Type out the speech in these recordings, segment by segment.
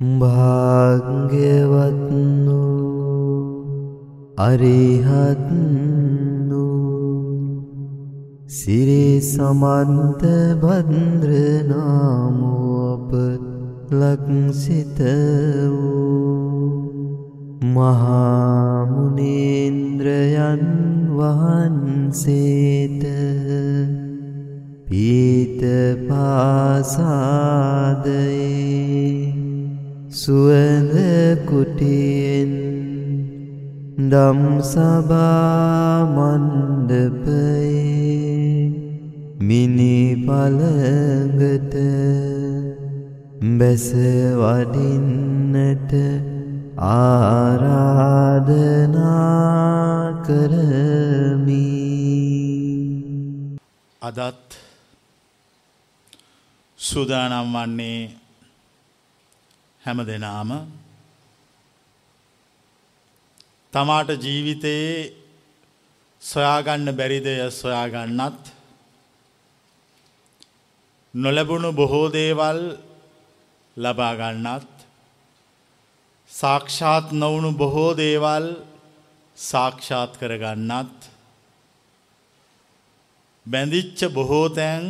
භාග්‍යවත්නු අරිහත්නු සිරි සමන්ත බද්‍රනාමෝප ලක්සිත වූ මහාමුණේන්ද්‍රයන් වහන්සේට පීත පාසාදයේ සුවඳ කුටියෙන් දම් සභාමණ්ඩපයේ මිනි පළඟට බැස වඩින්නට ආරාධනා කරමි. අදත් සූදානම් වන්නේ හැම දෙනාම තමාට ජීවිතයේ සොයාගන්න බැරිදය සොයාගන්නත් නොලැබුණු බොහෝ දේවල් ලබාගන්නත් සාක්ෂාත් නොවුණු බොහෝ දේවල් සාක්ෂාත් කරගන්නත් බැඳිච්ච බොහෝ තැන්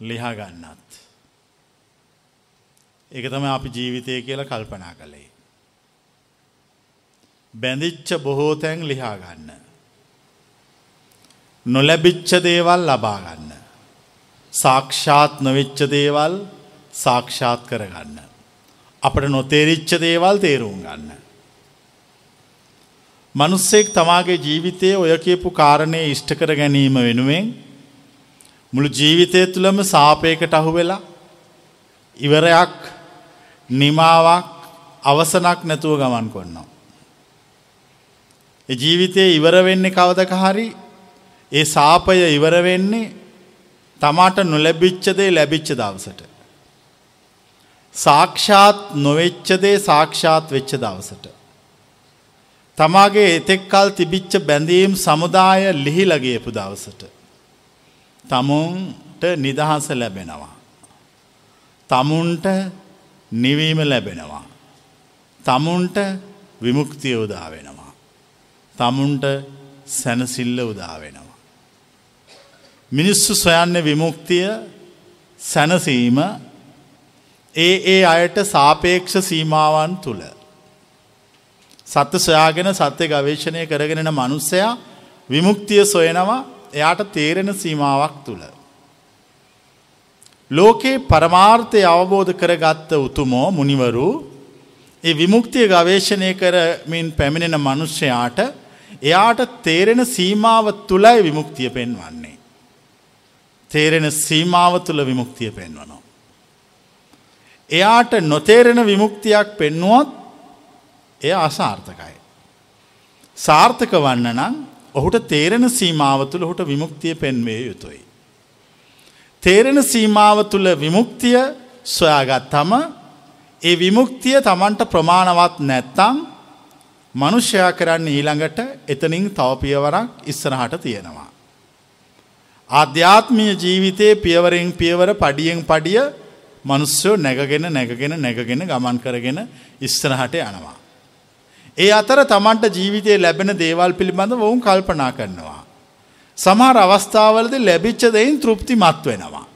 ලිහාගන්නත්. එක තම අපි ජීවිතය කියලා කල්පනා කළේ. බැඳිච්ච බොහෝ තැන් ලිහාගන්න. නොලැබිච්ච දේවල් ලබාගන්න. සාක්ෂාත් නොවෙච්ච දේවල් සාක්ෂාත් කරගන්න. අපට නොතේරිච්ච දේවල් තේරුම් ගන්න. මනුස්සෙක් තමාගේ ජීවිතය ඔය කියපු කාරණය ඉෂ්ට කර ගැනීම වෙනුවෙන් මුළු ජීවිතය තුළම සාපයකට අහු වෙලා ඉවරයක් නිමාවක් අවසනක් නැතුව ගමන් කොන්නවා. ඒ ජීවිතය ඉවර වෙන්නේ කවදක හරි ඒ සාපය ඉවර වෙන්නේ තමාට නොලැබිච්චදේ ලැබිච්ච දවසට. සාක්ෂාත් නොවෙච්චදේ සාක්ෂාත් වෙච්ච දවසට. තමාගේ එතෙක්කල් තිබිච්ච බැඳීම් සමුදාය ලිහිලගේපු දවසට. තමුන්ට නිදහස ලැබෙනවා. තමුන්ට නිවීම ලැබෙනවා. තමුන්ට විමුක්තිය උදා වෙනවා. තමුන්ට සැනසිල්ල උදා වෙනවා. මිනිස්සු සොයන්න විමුක්තිය සැනසීම ඒ ඒ අයට සාපේක්ෂ සීමාවන් තුළ. සත්‍ය සොයාගෙන සත්‍ය ගවේශණය කරගෙනන මනුස්සයා විමුක්තිය සොයනවා එයාට තේරෙන සීමාවක් තුළ. ලෝකයේ පරමාර්ථය අවබෝධ කරගත්ත උතුමෝ මුනිවරු ඒ විමුක්තිය ගවේශණය කරමින් පැමිණෙන මනුෂ්‍යයාට එයාට තේරෙන සීමාව තුළයි විමුක්තිය පෙන්වන්නේ. තේරෙන සීමාව තුළ විමුක්තිය පෙන්වනවා. එයාට නොතේරෙන විමුක්තියක් පෙන්නුවොත් එය අසාර්ථකයි. සාර්ථක වන්න නම් ඔහුට තේරෙන සීමාව තුළ හුට විමුක්තිය පෙන්වේ යුතුයි. තේරෙන සීමාව තුළ විමුක්තිය සොයාගත්තම ඒ විමුක්තිය තමන්ට ප්‍රමාණවත් නැත්තං මනුෂ්‍යයා කරන්න ඊළඟට එතනින් තවපියවරක් ඉස්සරහට තියෙනවා. ආධ්‍යාත්මීය ජීවිතයේ පියවරෙන් පියවර පඩියෙන් පඩිය මනුස්්‍යයෝ නැගගෙන නැගගෙන නැගගෙන ගමන් කරගෙන ඉස්සරහට යනවා. ඒ අතර තමන්ට ජීවිතය ලැබෙන දේවල් පිළිබඳ ඔවුන් කල්පනා කරනවා. සමහර අවස්ථාවලද ලැබිච්ච දෙයින් තෘප්තිමත් වෙනවා.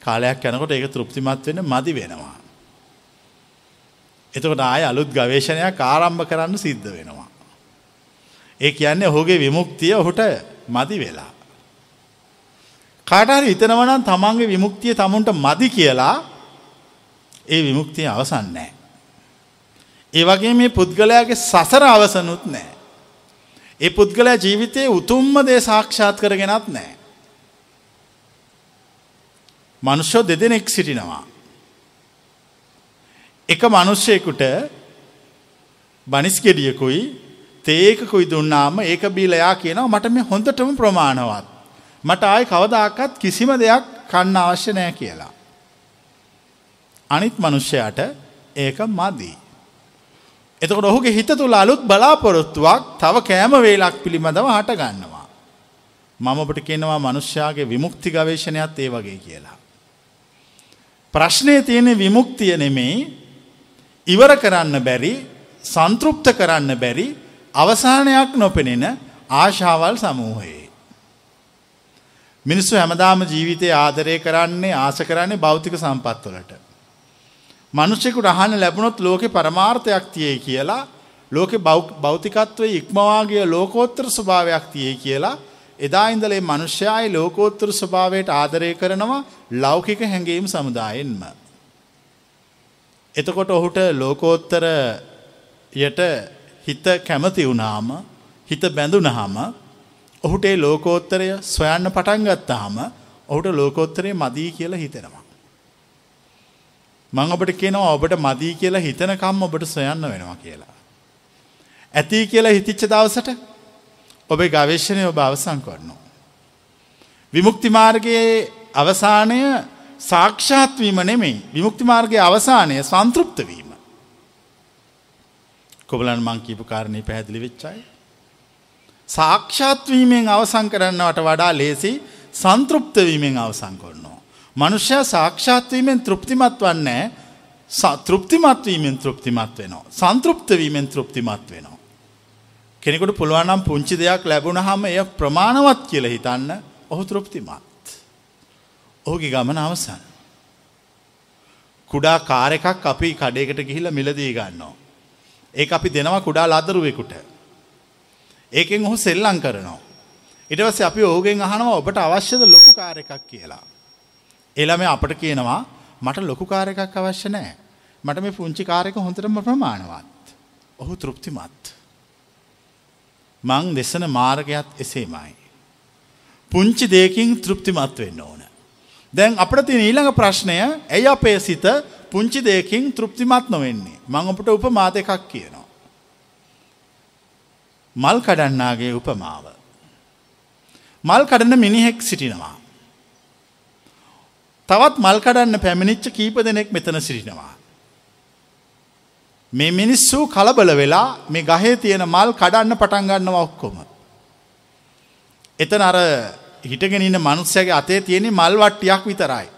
කාලයක් යනකොට ඒක තෘප්තිමත් වෙන මදි වෙනවා. එතකොට ආය අලුත් ගවේශණයක් ආරම්භ කරන්න සිද්ධ වෙනවා. ඒ කියන්නේ ඔහුගේ විමුක්තිය ඔහුට මදි වෙලා. කාටහරි හිතනවනම් තමන්ගේ විමුක්තිය තමුන්ට මදි කියලා ඒ විමුක්තිය අවසන්නෑ. ඒ වගේ මේ පුද්ගලයාගේ සසර අවසනුත් නෑ. ඒ පුද්ගලයා ජීවිතයේ උතුම්ම දේ සාක්ෂාත් කරගෙනත් නෑ. මනුෂ්‍යෝ දෙදෙනෙක් සිටිනවා. එක මනුෂ්‍යයකුට බනිස්ගෙඩියකුයි තේකකුයි දුන්නාම ඒක බීලයා කියනවා මට මේ හොඳටම ප්‍රමාණවත්. මට ආය කවදාකත් කිසිම දෙයක් කන්න අවශ්‍ය නෑ කියලා. අනිත් මනුෂ්‍යයට ඒක මදී. එතකොට ඔහුගේ හිත තුළ අලුත් බලාපොරොත්තුවක් තව කෑම වේලක් පිළිබඳව හට ගන්නවා. මම ඔබට කියනවා මනුෂ්‍යයාගේ විමුක්ති ගවේශණයත් ඒ වගේ කියලා. ප්‍රශ්නය තියෙන විමුක්තිය නෙමෙයි ඉවර කරන්න බැරි සන්තෘප්ත කරන්න බැරි අවසානයක් නොපෙනෙන ආශාවල් සමූහයේ. මිනිස්සු හැමදාම ජීවිතය ආදරය කරන්නේ ආස කරන්නේ භෞතික සම්පත්වලට. මනුෂ්‍යකුට අහන්න ලැබුණොත් ලෝකෙ පරමාර්ථයක් තියයි කියලා ලෝකෙ භෞතිකත්වය ඉක්මවාගේ ලෝකෝත්තර ස්වභාවයක් තියයි කියලා එදා ඉඳලේ මනුෂ්‍යයායි ලෝකෝත්තර ස්වභාවයට ආදරය කරනවා ලෞකික හැඟීම් සමුදායෙන්ම. එතකොට ඔහුට ලෝකෝත්තර යට හිත කැමති වුණාම හිත බැඳුනහම ඔහුට ඒ ලෝකෝත්තරය සොයන්න පටන් ගත්තාම ඔහුට ලෝකෝත්තරය මදී කියලා හිතෙනවා. මං ඔබට කියනවා ඔබට මදී කියලා හිතනකම් ඔබට සොයන්න වෙනවා කියලා. ඇති කියලා හිතිච්ච දවසට ඔබේ ගවේශණය ඔබ අවසං කරනවා. විමුක්ති මාර්ගයේ අවසානය සාක්ෂාත්වීම නෙමෙයි විමුක්ති මාර්ගයේ අවසානය සන්තෘප්ත වීම. කොබලන් මං කීපු කාරණය පැහැදිලි වෙච්චයි. සාක්ෂාත්වීමෙන් අවසං කරන්නවට වඩා ලේසි සන්තෘප්තවීමෙන් අවසං කරනවා. මනුෂ්‍ය සාක්ෂාත්වීමෙන් තෘප්තිමත් වන්නේ තෘප්තිමත්වීමෙන් තෘප්තිමත් වෙනවා. සන්තෘප්තවීමෙන් තෘප්තිමත් වෙනවා. කෙනෙකුට පුළුවනම් පුංචි දෙයක් ලැබුණ හම එය ප්‍රමාණවත් කියල හිතන්න ඔහු තෘප්තිමත්. ඔහුගේ ගමන අවසන්. කුඩා කාර එකක් අපි කඩේකට ගිහිල මිලදී ගන්නවා. ඒ අපි දෙනවා කුඩා ලදරුවෙකුට. ඒකෙන් ඔහු සෙල්ලං කරනවා. ඉටවස අපි ඕගෙන් අහනවා ඔබට අවශ්‍යද ලොකු කාර එකක් කියලා. එළම අපට කියනවා මට ලොකු කාර එකක් අවශ්‍ය නෑ. මට මේ පුංචි කාරක හොඳටම ප්‍රමාණවත්. ඔහු තෘප්තිමත්. මං දෙසන මාර්ගයත් එසේමයි. පුංචි දෙයකින් තෘප්තිමත් වෙන්න ඕන. දැන් අපට තින ඊළඟ ප්‍රශ්නය ඇයි අපේ සිත පුංචි දෙයකින් තෘප්තිමත් නොවෙන්නේ. මං අපට උපමා දෙකක් කියනවා. මල් කඩන්නාගේ උපමාව. මල් කඩන මිනිහෙක් සිටිනවා. තවත් මල් කඩන්න පැමිණිච්ච කීප දෙනෙක් මෙතන සිටිනවා. මේ මිනිස්සු කලබල වෙලා මේ ගහේ තියෙන මල් කඩන්න පටන්ගන්නව ඔක්කොම. එතන අර හිටගෙන ඉන්න මනුස්සයගේ අතේ තියෙන මල් වට්ටියක් විතරයි.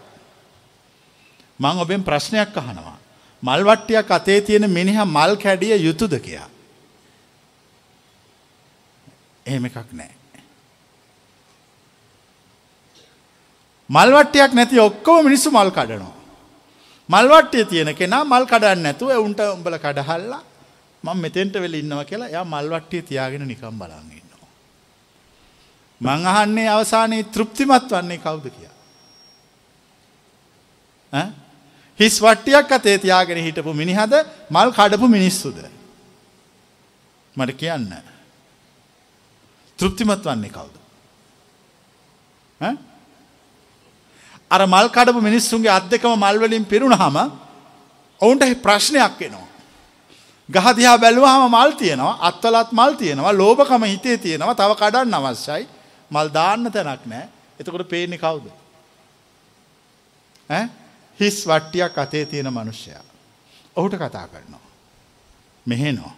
මං ඔබෙන් ප්‍රශ්නයක් අහනවා. මල්වට්ටියක් අතේ තියෙන මිනිහ මල් කැඩිය යුතුද කියා. එහෙම එකක් නෑ. මල්වට්ටියක් නැති ඔක්කොම මිනිස්සු මල් කඩනවා. මල්වට්ටිය තියෙන කෙනා මල් කඩන්න නැතුව උන්ට උඹල කඩහල්ලා මං මෙතෙන්ට වෙල ඉන්නවා කියලා යා මල්වට්ටිය තියාගෙන නිකම් බලන් ඉන්නවා. මං අහන්නේ අවසානයේ තෘප්තිමත් වන්නේ කවුද කියලා. හිස් වට්ටියක් අතේ තියාගෙන හිටපු මිනිහද මල් කඩපු මිනිස්සුද. මට කියන්න. තෘප්තිමත් වන්නේ කවුද. අර මල් කඩපු මිනිස්සුන්ගේ අත් දෙකම මල්වලින් පිරුණ හම ඔවුන්ට ප්‍රශ්නයක් එනවා. ගහදිහා බැලුවහම මල් තියෙනවා අත්වලත් මල් තියෙනවා ලෝභකම හිතේ තියෙනවා තව කඩන්න අවශ්‍යයි මල් දාන්න තැනක් නෑ එතකොට පේන්නේ කවුද. හිස් වට්ටියක් අතේ තියෙන මනුෂ්‍යයා. ඔහුට කතා කරනවා. මෙහෙනෝ.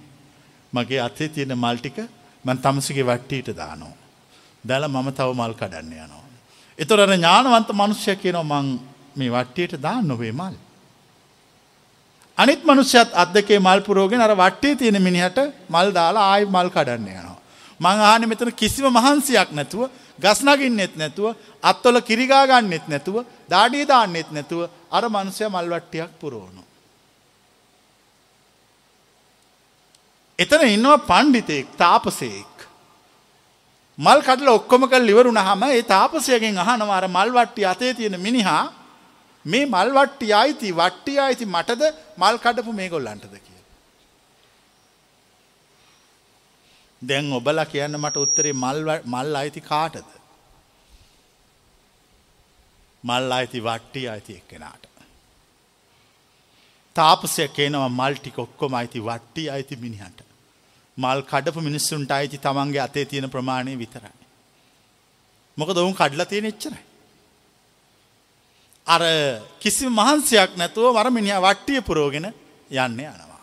මගේ අතේ තියෙන මල්ටික මන් තමසගේ වට්ටීට දානෝ. දැල මම තව මල් කඩන්න යනවා. එතොරන ඥානවන්ත මනුෂ්‍ය කියනො මං මේ වට්ටියට දාන්න නොවේ මල්. අනිත් මනුෂ්‍යත් අත් දෙකේ මල් පුරෝගෙන අර වට්ටේ තියෙන මිනිහට මල් දාලා ආයි මල් කඩන්න යනවා. මං ආන මෙතන කිසිම මහන්සියක් නැතුව ගස්නගින්නෙත් නැතුව අත්වල කිරිගාගන්නෙත් නැතුව දාඩිය දාන්නෙත් නැතුව අර මනුසය මල්වට්ටියක් පුරෝණු. එතන ඉන්නවා පණ්ඩිතයෙක් තාපසයෙක්. මල් කටල ඔක්කොම කල් ලිවරුණ හම ඒ තාපසයගෙන් අහනවාර මල්වට්ටි අතේ තියෙන මිනිහා මේ මල්වට්ටි අයිති වට්ටි අයිති මටද මල් කඩපු මේ ගොල්ලන්ටද කිය. දැන් ඔබල කියන්න මට උත්තරේ මල් අයිති කාටද. මල් අයිති වට්ටි අයිති එක්කෙනාට. තාපසය කියනවා මල්ටි කොක්කොම අයිති වට්ටි අයිති මිනිහට. මල් කඩපු මිනිස්සුන්ට අයිති තමන්ගේ අතේ තියෙන ප්‍රමාණය විතරයි. මොක දවුන් කඩල තියෙන එච්චරයි. අර කිසි මහන්සයක් නැතුව වරමිනිිය වට්ටිය පුරෝගෙන යන්න යනවා.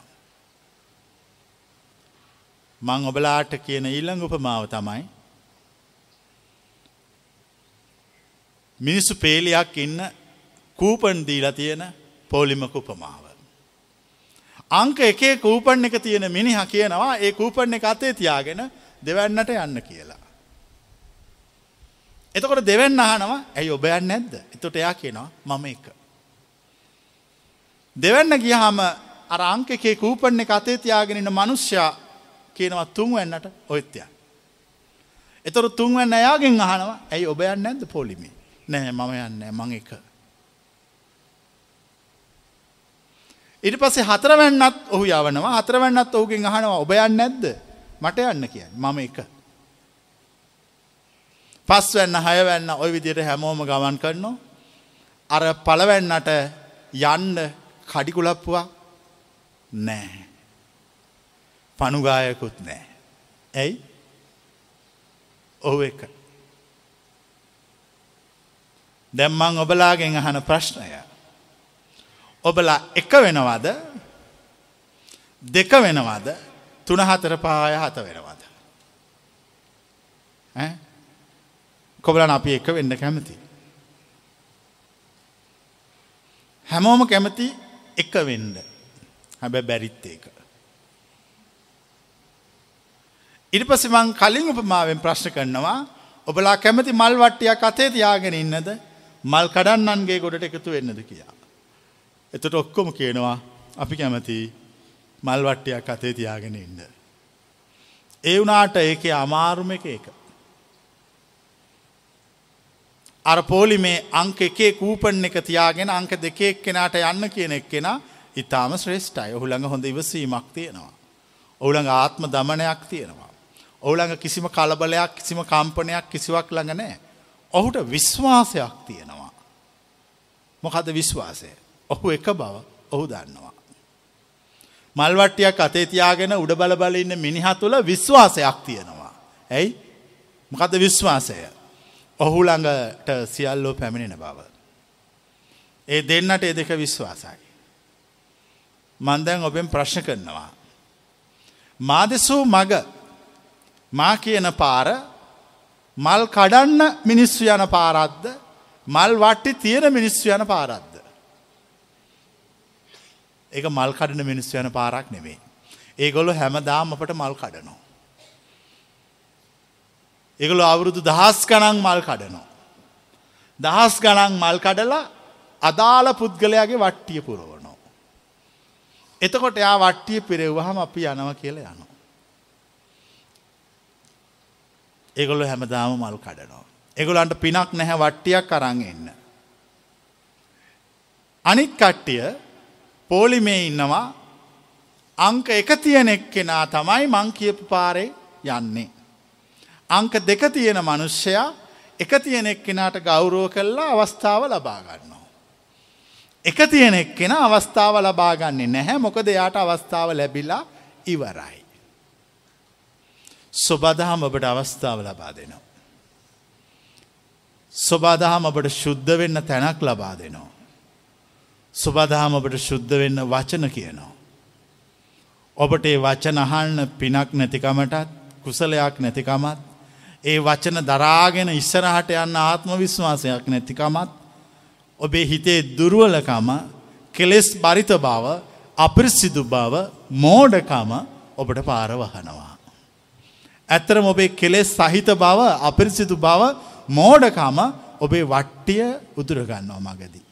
මං ඔබලාට කියන ඊල්ළඟ උපමාව තමයි මිනිස්සු පේලියක් ඉන්න කූපන් දීලා තියෙන පෝලිමක උපමාව. අංක එකේ කූපන් එක තියෙන මිනිහ කියනවා ඒ කූපන් එක අතේ තියාගෙන දෙවන්නට යන්න කියලා. එතකොට දෙවන්න අහනවා ඇයි ඔබයන් නැද්ද එතොට එයා කියනවා මම එක. දෙවන්න ගියහම අර අංක එකේ කූපන් එක අතේ තියාගෙනන්න මනුෂ්‍යයා කියනවා තුන්වන්නට ඔයත්‍යය. එතොර තුන්වන්න එයාගෙන් අහනවා ඇයි ඔබයන් නැද්ද පොලිමි නෑ මම යන්න මං එක. ඉට පස්සේ හතරවැන්නත් ඔහු යවනවා හතරවැන්නත් ඔහුගෙන් අහනවා ඔබයන් නැද්ද මට යන්න කියන්න මම එක. පස්වැන්න හයවැන්න ඔය විදියට හැමෝම ගමන් කරනවා. අර පලවැන්නට යන්න කඩිකුලප්පුවා නෑ. පනුගායකුත් නෑ. ඇයි ඔහු එක. දැම්මං ඔබලාගෙන් අහන ප්‍රශ්නය. ඔබලා එක වෙනවද දෙක වෙනවද තුන හතර පාය හත වෙනවද. කොබලන් අපි එක වෙන්න කැමති. හැමෝම කැමති එක වෙන්න හැබැ බැරිත් ඒක. ඉරි පසි මං කලින් උපමාවෙන් ප්‍රශ්න කරනවා ඔබලා කැමති මල් වට්ටියක් අතේ තියාගෙන ඉන්නද මල් කඩන්නන්ගේ ගොඩට එකතු වෙන්නද කියා. එතට ඔක්කොම කියනවා අපි කැමති මල් වට්ටියක් අතේ තියාගෙන ඉන්න. ඒ වනාට ඒක අමාරුම එක ඒක. අර පෝලිමේ අංක එකේ කූපන් එක තියාගෙන අංක දෙකෙක් කෙනාට යන්න කියන එක් කෙන ඉතාම ශ්‍රේෂ්ඨයි ඔහුළඟ හොඳ ඉවසීමක් තියෙනවා. ඔවුළඟ ආත්ම දමනයක් තියෙනවා. ඔවුළඟ කිසිම කලබලයක් කිසිම කම්පනයක් කිසිවක් ළඟ නෑ. ඔහුට විශ්වාසයක් තියෙනවා. මොකද විශ්වාසය. ඔහු එක බව ඔහු දන්නවා. මල්වට්ටියක් අතේ තියාගෙන උඩ බල බල ඉන්න මිනිහ තුළ විශ්වාසයක් තියෙනවා. ඇයි මොකද විශ්වාසය. ඔහු ළඟට සියල්ලෝ පැමිණෙන බව. ඒ දෙන්නට එ දෙක විශ්වාසයි. මන්දැන් ඔබෙන් ප්‍රශ්න කරනවා. මාදෙසූ මග මා කියන පාර මල් කඩන්න මිනිස්සු යන පාරද්ද මල් වට්ටි තියෙන මිනිස්සු යන පාරද්ද. ඒක මල් කඩන මිනිස්සු යන පාරක් නෙවෙයි. ඒගොල්ලො හැමදාම් අපට මල් කඩනවා. ඒගොලු අවුරුදු දහස් ගණන් මල් කඩනවා. දහස් ගණන් මල් කඩලා අදාළ පුද්ගලයාගේ වට්ටිය පුරවනෝ. එතකොට යා වට්ටිය පිරෙව්වහම අපි යනව කියල යනවා. ඒගොල්ලු හැමදාම මල් කඩනවා. එගොලන්ට පිනක් නැහැ වට්ටියක් අරං එන්න. අනිත් කට්ටිය පෝලිමේ ඉන්නවා අංක එක තියෙන එක්කෙනා තමයි මං කියපු පාරේ යන්නේ. අංක දෙක තියෙන මනුෂ්‍යයා එක තියෙන එක්කෙනාට ගෞරුව කරලා අවස්ථාව ලබාගන්නවා. එක තියෙන එක්කෙන අවස්ථාව ලබාගන්නේ නැහැ මොකද එයාට අවස්ථාව ලැබිලා ඉවරයි. ස්වබදහම ඔබට අවස්ථාව ලබා දෙනවා. ස්වබාදහම ඔබට ශුද්ධ වෙන්න තැනක් ලබා දෙනවා. ස්වබදහම ඔබට ශුද්ධ වෙන්න වචන කියනවා. ඔබට ඒ වචන අහන්න පිනක් නැතිකමටත් කුසලයක් නැතිකමත් ඒ වචන දරාගෙන ඉස්සරහට යන්න ආත්ම විශ්වාසයක් නැතිකමත් ඔබේ හිතේ දුරුවලකම කෙලෙස් බරිත බව අපිරිසිදු බව මෝඩකම ඔබට පාරවහනවා. ඇත්තරම ඔබේ කෙලෙස් සහිත බව අපිරිසිදු බව මෝඩකම ඔබේ වට්ටිය උදුරගන්නවා මගදී.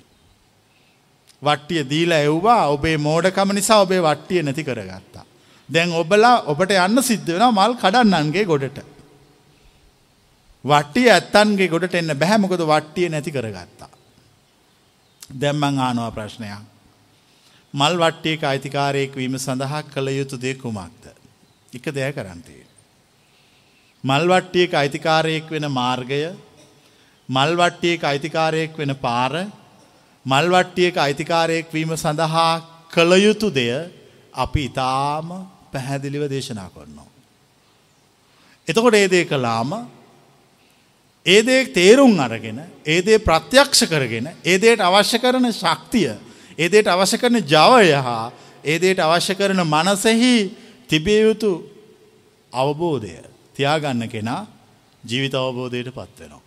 වට්ටිය දීලා එව්වා ඔබේ මෝඩකම නිසා ඔබේ වට්ටිය නැති කරගත්තා. දැන් ඔබලා ඔබට යන්න සිද්ධ වෙන මල් කඩන්නන්ගේ ගොඩට. වට්ටිය ඇත්තන්ගේ ගොඩට එන්න බැහැමකොද වට්ටිය නැති කරගත්තා. දැම්මං ආනවා ප්‍රශ්නයක්. මල් වට්ටියක අයිතිකාරයෙක් වීම සඳහා කළ යුතු දේ කුමක්ද. එක දෙය කරන්තේ. මල්වට්ටියක අයිතිකාරයෙක් වෙන මාර්ගය මල්වට්ටියක අයිතිකාරයෙක් වෙන පාර මල්වට්ටියක අයිතිකාරයෙක් වීම සඳහා කළ යුතු දෙය අපි ඉතාම පැහැදිලිව දේශනා කරනවා. එතකොට ඒදේ කලාම ඒදේ තේරුම් අරගෙන ඒදේ ප්‍රත්‍යක්ෂ කරගෙන ඒදේට අවශ්‍ය කරන ශක්තිය ඒදේට අවශ්‍ය කරන ජවය හා ඒදේට අවශ්‍ය කරන මනසෙහි තිබිය යුතු අවබෝධය තියාගන්න කෙනා ජීවිත අවබෝධයට පත්වෙනවා.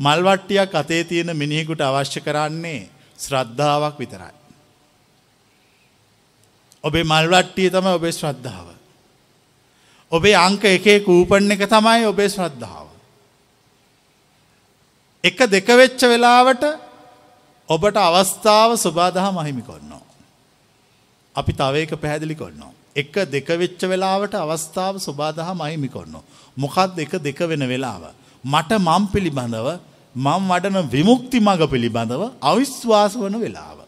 මල්වට්ටියක් අතේ තියෙන මිනිහෙකුට අවශ්‍ය කරන්නේ ශ්‍රද්ධාවක් විතරයි. ඔබේ මල්වට්ටිය තම ඔබේ ශ්‍රද්ධාව. ඔබේ අංක එකේ කූපන් එක තමයි ඔබේ ශ්‍රද්ධාව. එක දෙක වෙච්ච වෙලාවට ඔබට අවස්ථාව සුබාදහ මහිමි කොන්නවා. අපි තව එක පැහැදිලි කොන්නවා. එක දෙක වෙච්ච වෙලාවට අවස්ථාව සුබාදහ මහිමි කොන්නවා. මොකක්ද එක දෙක වෙන වෙලාව. මට මම් පිළිබඳව මං වඩන විමුක්ති මඟ පිළිබඳව අවිශ්වාස වන වෙලාව.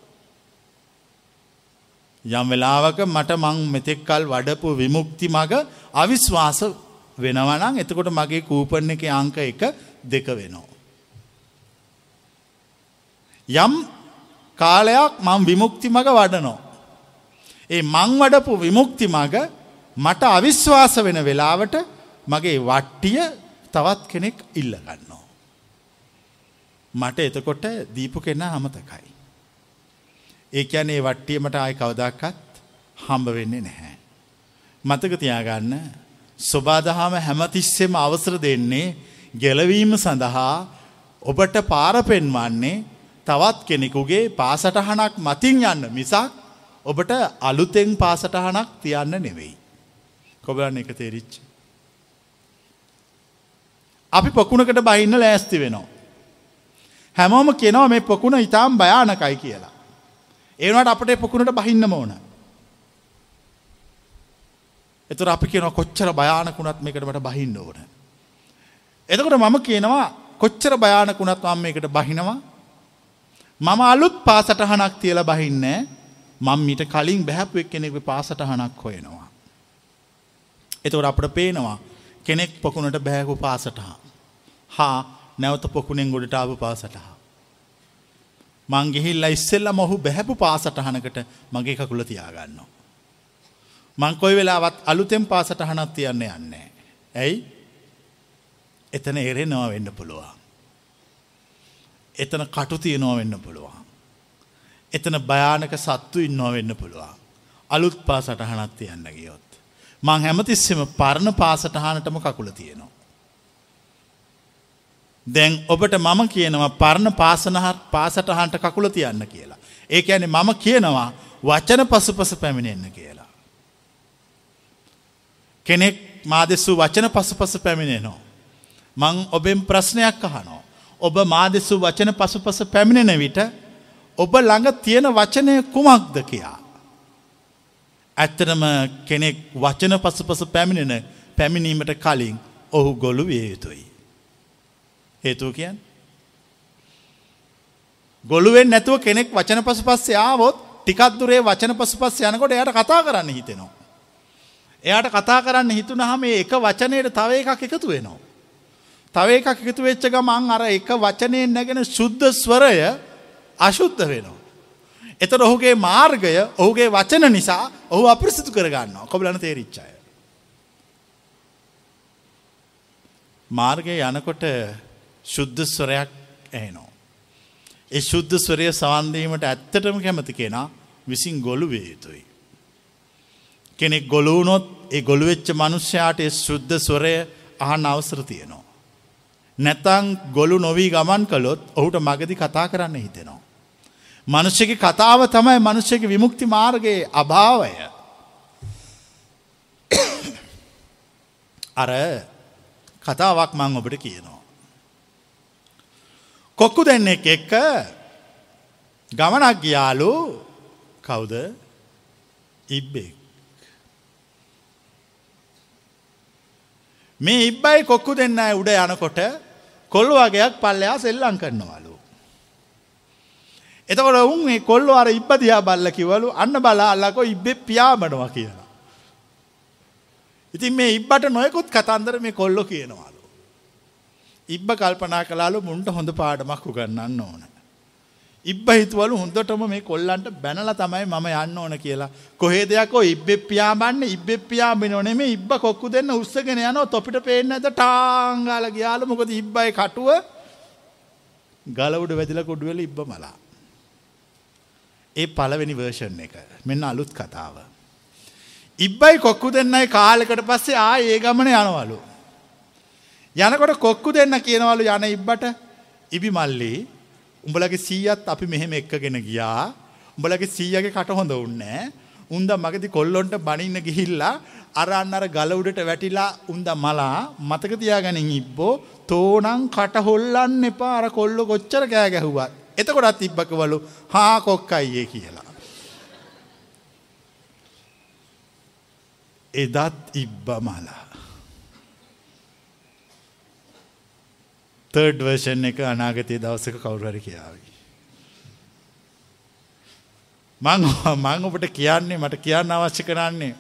යම් වෙලාවක මට මං මෙතෙක්කල් වඩපු විමුක්ති මඟ අවිශ්වාස වෙනවනං එතකොට මගේ කූපන් එක අංක එක දෙක වෙනවා. යම් කාලයක් මං විමුක්ති මඟ වඩනෝ. ඒ මං වඩපු විමුක්ති මඟ මට අවිශ්වාස වෙන වෙලාවට මගේ වට්ටිය තවත් කෙනෙක් ඉල්ලගන්නවා. මට එතකොට දීපු කෙන්න හමතකයි. ඒකැනේ වට්ටියමට ආය කවදක්කත් හම්බ වෙන්නේ නැහැ. මතක තියාගන්න ස්වබාදහාම හැමතිස්සෙම අවසර දෙන්නේ ගැලවීම සඳහා ඔබට පාරපෙන්වන්නේ තවත් කෙනෙකුගේ පාසටහනක් මතින් යන්න මිසක් ඔබට අලුතෙන් පාසටහනක් තියන්න නෙවෙයි. කොබලන්න එක තේරිච්ච. අපි පොකුණකට බහින්න ලෑස්ති වෙනවා. හැමෝම කෙනව මේ පොකුණ ඉතාම් භයානකයි කියලා. ඒනට අපට පොකුණට බහින්න ඕන. එතුර අපි කියන කොච්චර භයානකුණත් මේකට මට බහින්න ඕන. එතකොට මම කියනවා කොච්චර භයානකුණත් මම මේකට බහිනවා මම අලුත් පාසටහනක් තියල බහින්න මං මීට කලින් බැහැපුවක් කෙනෙක් පාසටහනක් හොයෙනවා. එතවට අපට පේනවා කෙනෙක් පොකුණට බෑහු පාසටහා. හා නැවත පොකුණෙන් ගොඩට ආපු පාසටහා. මං ගිහිල්ල ඉස්සෙල්ල මොහු බැහැපු පාසටහනකට මගේ කකුල තියාගන්නවා. මංකොයි වෙලාවත් අලුතෙන් පාසටහනත් තියන්න යන්නේ. ඇයි එතන එරෙ නව වෙන්න පුළුවන්. එතන කටු තියනෝ වෙන්න පුළුවන්. එතන භයානක සත්තු ඉන්නෝ වෙන්න පුළුවන්. අලුත් පාසටහනත් තියන්න ගියොත්. මං හැමතිස්සෙම පරණ පාසටහනටම කකුල තියෙනවා. දැන් ඔබට මම කියනවා පරණ පාසනහත් පාසටහන්ට කකුල තියන්න කියලා. ඒ ඇන මම කියනවා වචන පසුපස පැමිණෙන්න කියලා. කෙනෙක් මාදෙස්සු වචන පසුපස පැමිණෙනවා. මං ඔබෙන් ප්‍රශ්නයක් අහනෝ. ඔබ මාදෙස්සු වචන පසුපස පැමිණෙන විට ඔබ ළඟ තියෙන වචනය කුමක්ද කියා. ඇත්තනම කෙනෙක් වචන පසුපස පැමිණෙන පැමිණීමට කලින් ඔහු ගොලු විය යුතුයි. හේතුව කියන්. ගොළුවෙන් නැතුව කෙනෙක් වචන පසු පස්සේ ආවොත් ටිකත්දුරේ වචන පසු පස්ස යනකොට එයට කතා කරන්න හිතෙනවා. එයාට කතා කරන්න හිතුන හම එක වචනයට තව එකක් එකතු වෙනවා. තව එකක් එකතු වෙච්ච ගමන් අර එක වචනයෙන් නැගෙන ශුද්ධ ස්වරය අශුද්ධ වෙනවා. එතට ඔහුගේ මාර්ගය ඔහුගේ වචන නිසා ඔහු අප්‍රසිතු කරගන්නවා කොබලන තේරිච්චාය. මාර්ගය යනකොට ශුද්ධ ස්වරයක් ඇහෙනෝ. ඒ ශුද්ධ ස්වරය සවන්දීමට ඇත්තටම කැමති කෙනා විසින් ගොලු වේ යුතුයි. කෙනෙක් ගොලුවනොත් ඒ ගොළුවෙච්ච මනුෂ්‍යයාට ශුද්ධ ස්වරය අහන් අවසර තියනවා. නැතං ගොලු නොවී ගමන් කළොත් ඔහුට මගදි කතා කරන්න හිතෙනවා. මනුෂ්‍යක කතාව තමයි මනුෂ්‍යක විමුක්ති මාර්ගයේ අභාවය. අර කතාවක් මං ඔබට කියනවා. කොක්කු දෙන්නෙක් එක්ක ගමනක් ගියාලු කවුද ඉබ්බෙක්. මේ ඉබ්බයි කොක්කු දෙන්න උඩ යනකොට කොල්ල වගේයක් පල්ලයා සෙල්ලං කරනවලු. එතකොට උන් මේ කොල්ලො අර ඉබ්බ දිහා බල්ල කිවලු අන්න බලා අල්ලකො ඉබ්බෙ පියාඹනවා කියලා. ඉතින් මේ ඉබ්බට නොයකුත් කතන්දර මේ කොල්ලො කියනවාලු. ඉබ්බ කල්පනා කලාලු මුන්ට හොඳ පාඩමක් උගන්නන්න ඕන. ඉබ්බ හිතුවලු හොඳටම මේ කොල්ලන්ට බැනල තමයි මම යන්න ඕන කියලා. කොහේ දෙයක්ෝ ඉබ්බෙ පියාබන්න ඉබ්බෙ පියාබෙන නෙම ඉබ්බ කොක්කු දෙන්න උත්සගෙන යන තොපිට පේන්න ඇත ටාංගාල ගයාල මොකද ඉබ්බයි කටුව ගලවුඩ වැදිල කොඩුවල ඉබ්බ මලා. ඒ පලවෙනි වර්ෂන් එක. මෙන්න අලුත් කතාව. ඉබ්බයි කොක්කු දෙන්නයි කාලෙකට පස්සේ ආ ඒ ගමන යනවලු. යනකොට කොක්කු දෙන්න කියනවලු යන ඉබ්බට ඉබි මල්ලි උඹලගේ සීයත් අපි මෙහෙම එක්කගෙන ගියා. උඹලගේ සීයගේ කට හොඳ උන්නේ උන්ද මගති කොල්ලොන්ට බනින්න ගිහිල්ලා අර අන්න අර ගල උඩට වැටිලා උන්ද මලා මතක තියාගනින් ඉබ්බෝ. තෝනං කට හොල්ලන්න එපා. අර කොල්ල කොච්චර කෑ ගැහුවත්. එතකොටත් ඉබ්බකවලු හා කොක්කයියේ කියලා එදත් ඉබ්බ මලා. තර්ඩ් වර්ෂන් එක අනාගතය දවසක කවුරහරි කියාවි. මං මං ඔබට කියන්නේ මට කියන්න අවශ්‍ය කරන්නේ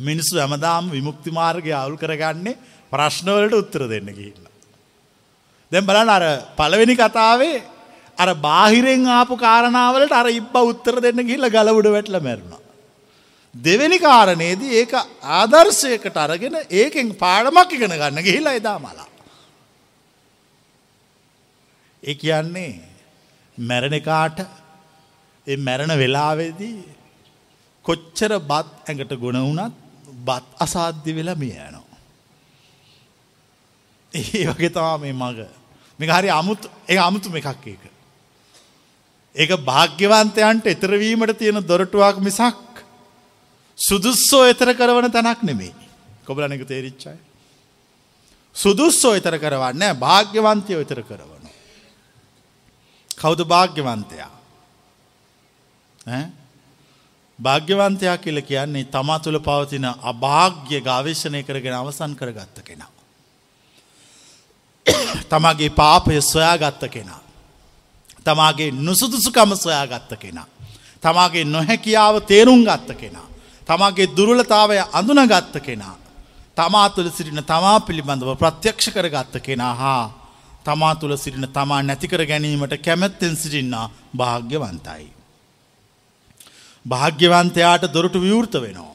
මිනිස්සු හැමදාම විමුක්ති මාර්ගය අවුල් කරගන්නේ ප්‍රශ්නවලට උත්තර දෙන්න ගිහිල්ලා. දැන් බලන්න අර පළවෙනි කතාවේ අර බාහිරෙන් ආපු කාරණාවලට අර ඉබ්බ උත්තර දෙන්න ගිහිල්ලා ගලවුඩ වැටලා මැරුණා. දෙවෙනි කාරණේදී ඒක ආදර්ශයකට අරගෙන ඒකෙන් පාඩමක් ඉගෙන ගන්න ගිහිලා එදා මලා. ඒ කියන්නේ මැරණ කාට ඒ මැරණ වෙලාවේදී කොච්චර බත් ඇඟට ගුණ වුණත් බත් අසාධ්‍ය වෙලා මිය යනවා. ඒ වගේ තමා මේ මග මේක හරි අමුතු ඒ අමුතුම එකක් ඒක. ඒක භාග්‍යවන්තයන්ට එතරවීමට තියෙන දොරටුවක් මිසක් සුදුස්සෝ එතර කරවන තැනක් නෙමේ. කොබලනක තේරිච්චයි. සුදුස්සෝ එතර කරවන්න භාග්‍යවන්තයෝ එතර කරවන. කෞුද භාග්‍යවන්තයා. භාග්‍යවන්තයා කියල කියන්නේ තමා තුළ පවතින අභාග්‍ය ගාවේශණය කරගෙන අවසන් කරගත්ත කෙනා. තමාගේ පාපය සොයා ගත්ත කෙනා. තමාගේ නුසුදුසුකම සොයා ගත්ත කෙනා. තමාගේ නොහැකියාව තේරුම් ගත්ත කෙනා. තමාගේ දුරුලතාවය අඳුනගත්ත කෙනා. තමා තුළ සිටින තමා පිළිබඳව ප්‍රත්‍යක්ෂ කරගත්ත කෙනා හා තමා තුළ සිටින තමා නැතිකර ගැනීමට කැමැත්තෙන් සිටින්නා භාග්‍යවන්තයි. භාග්‍යවන්තයාට දොරටු විවෘත වෙනවා.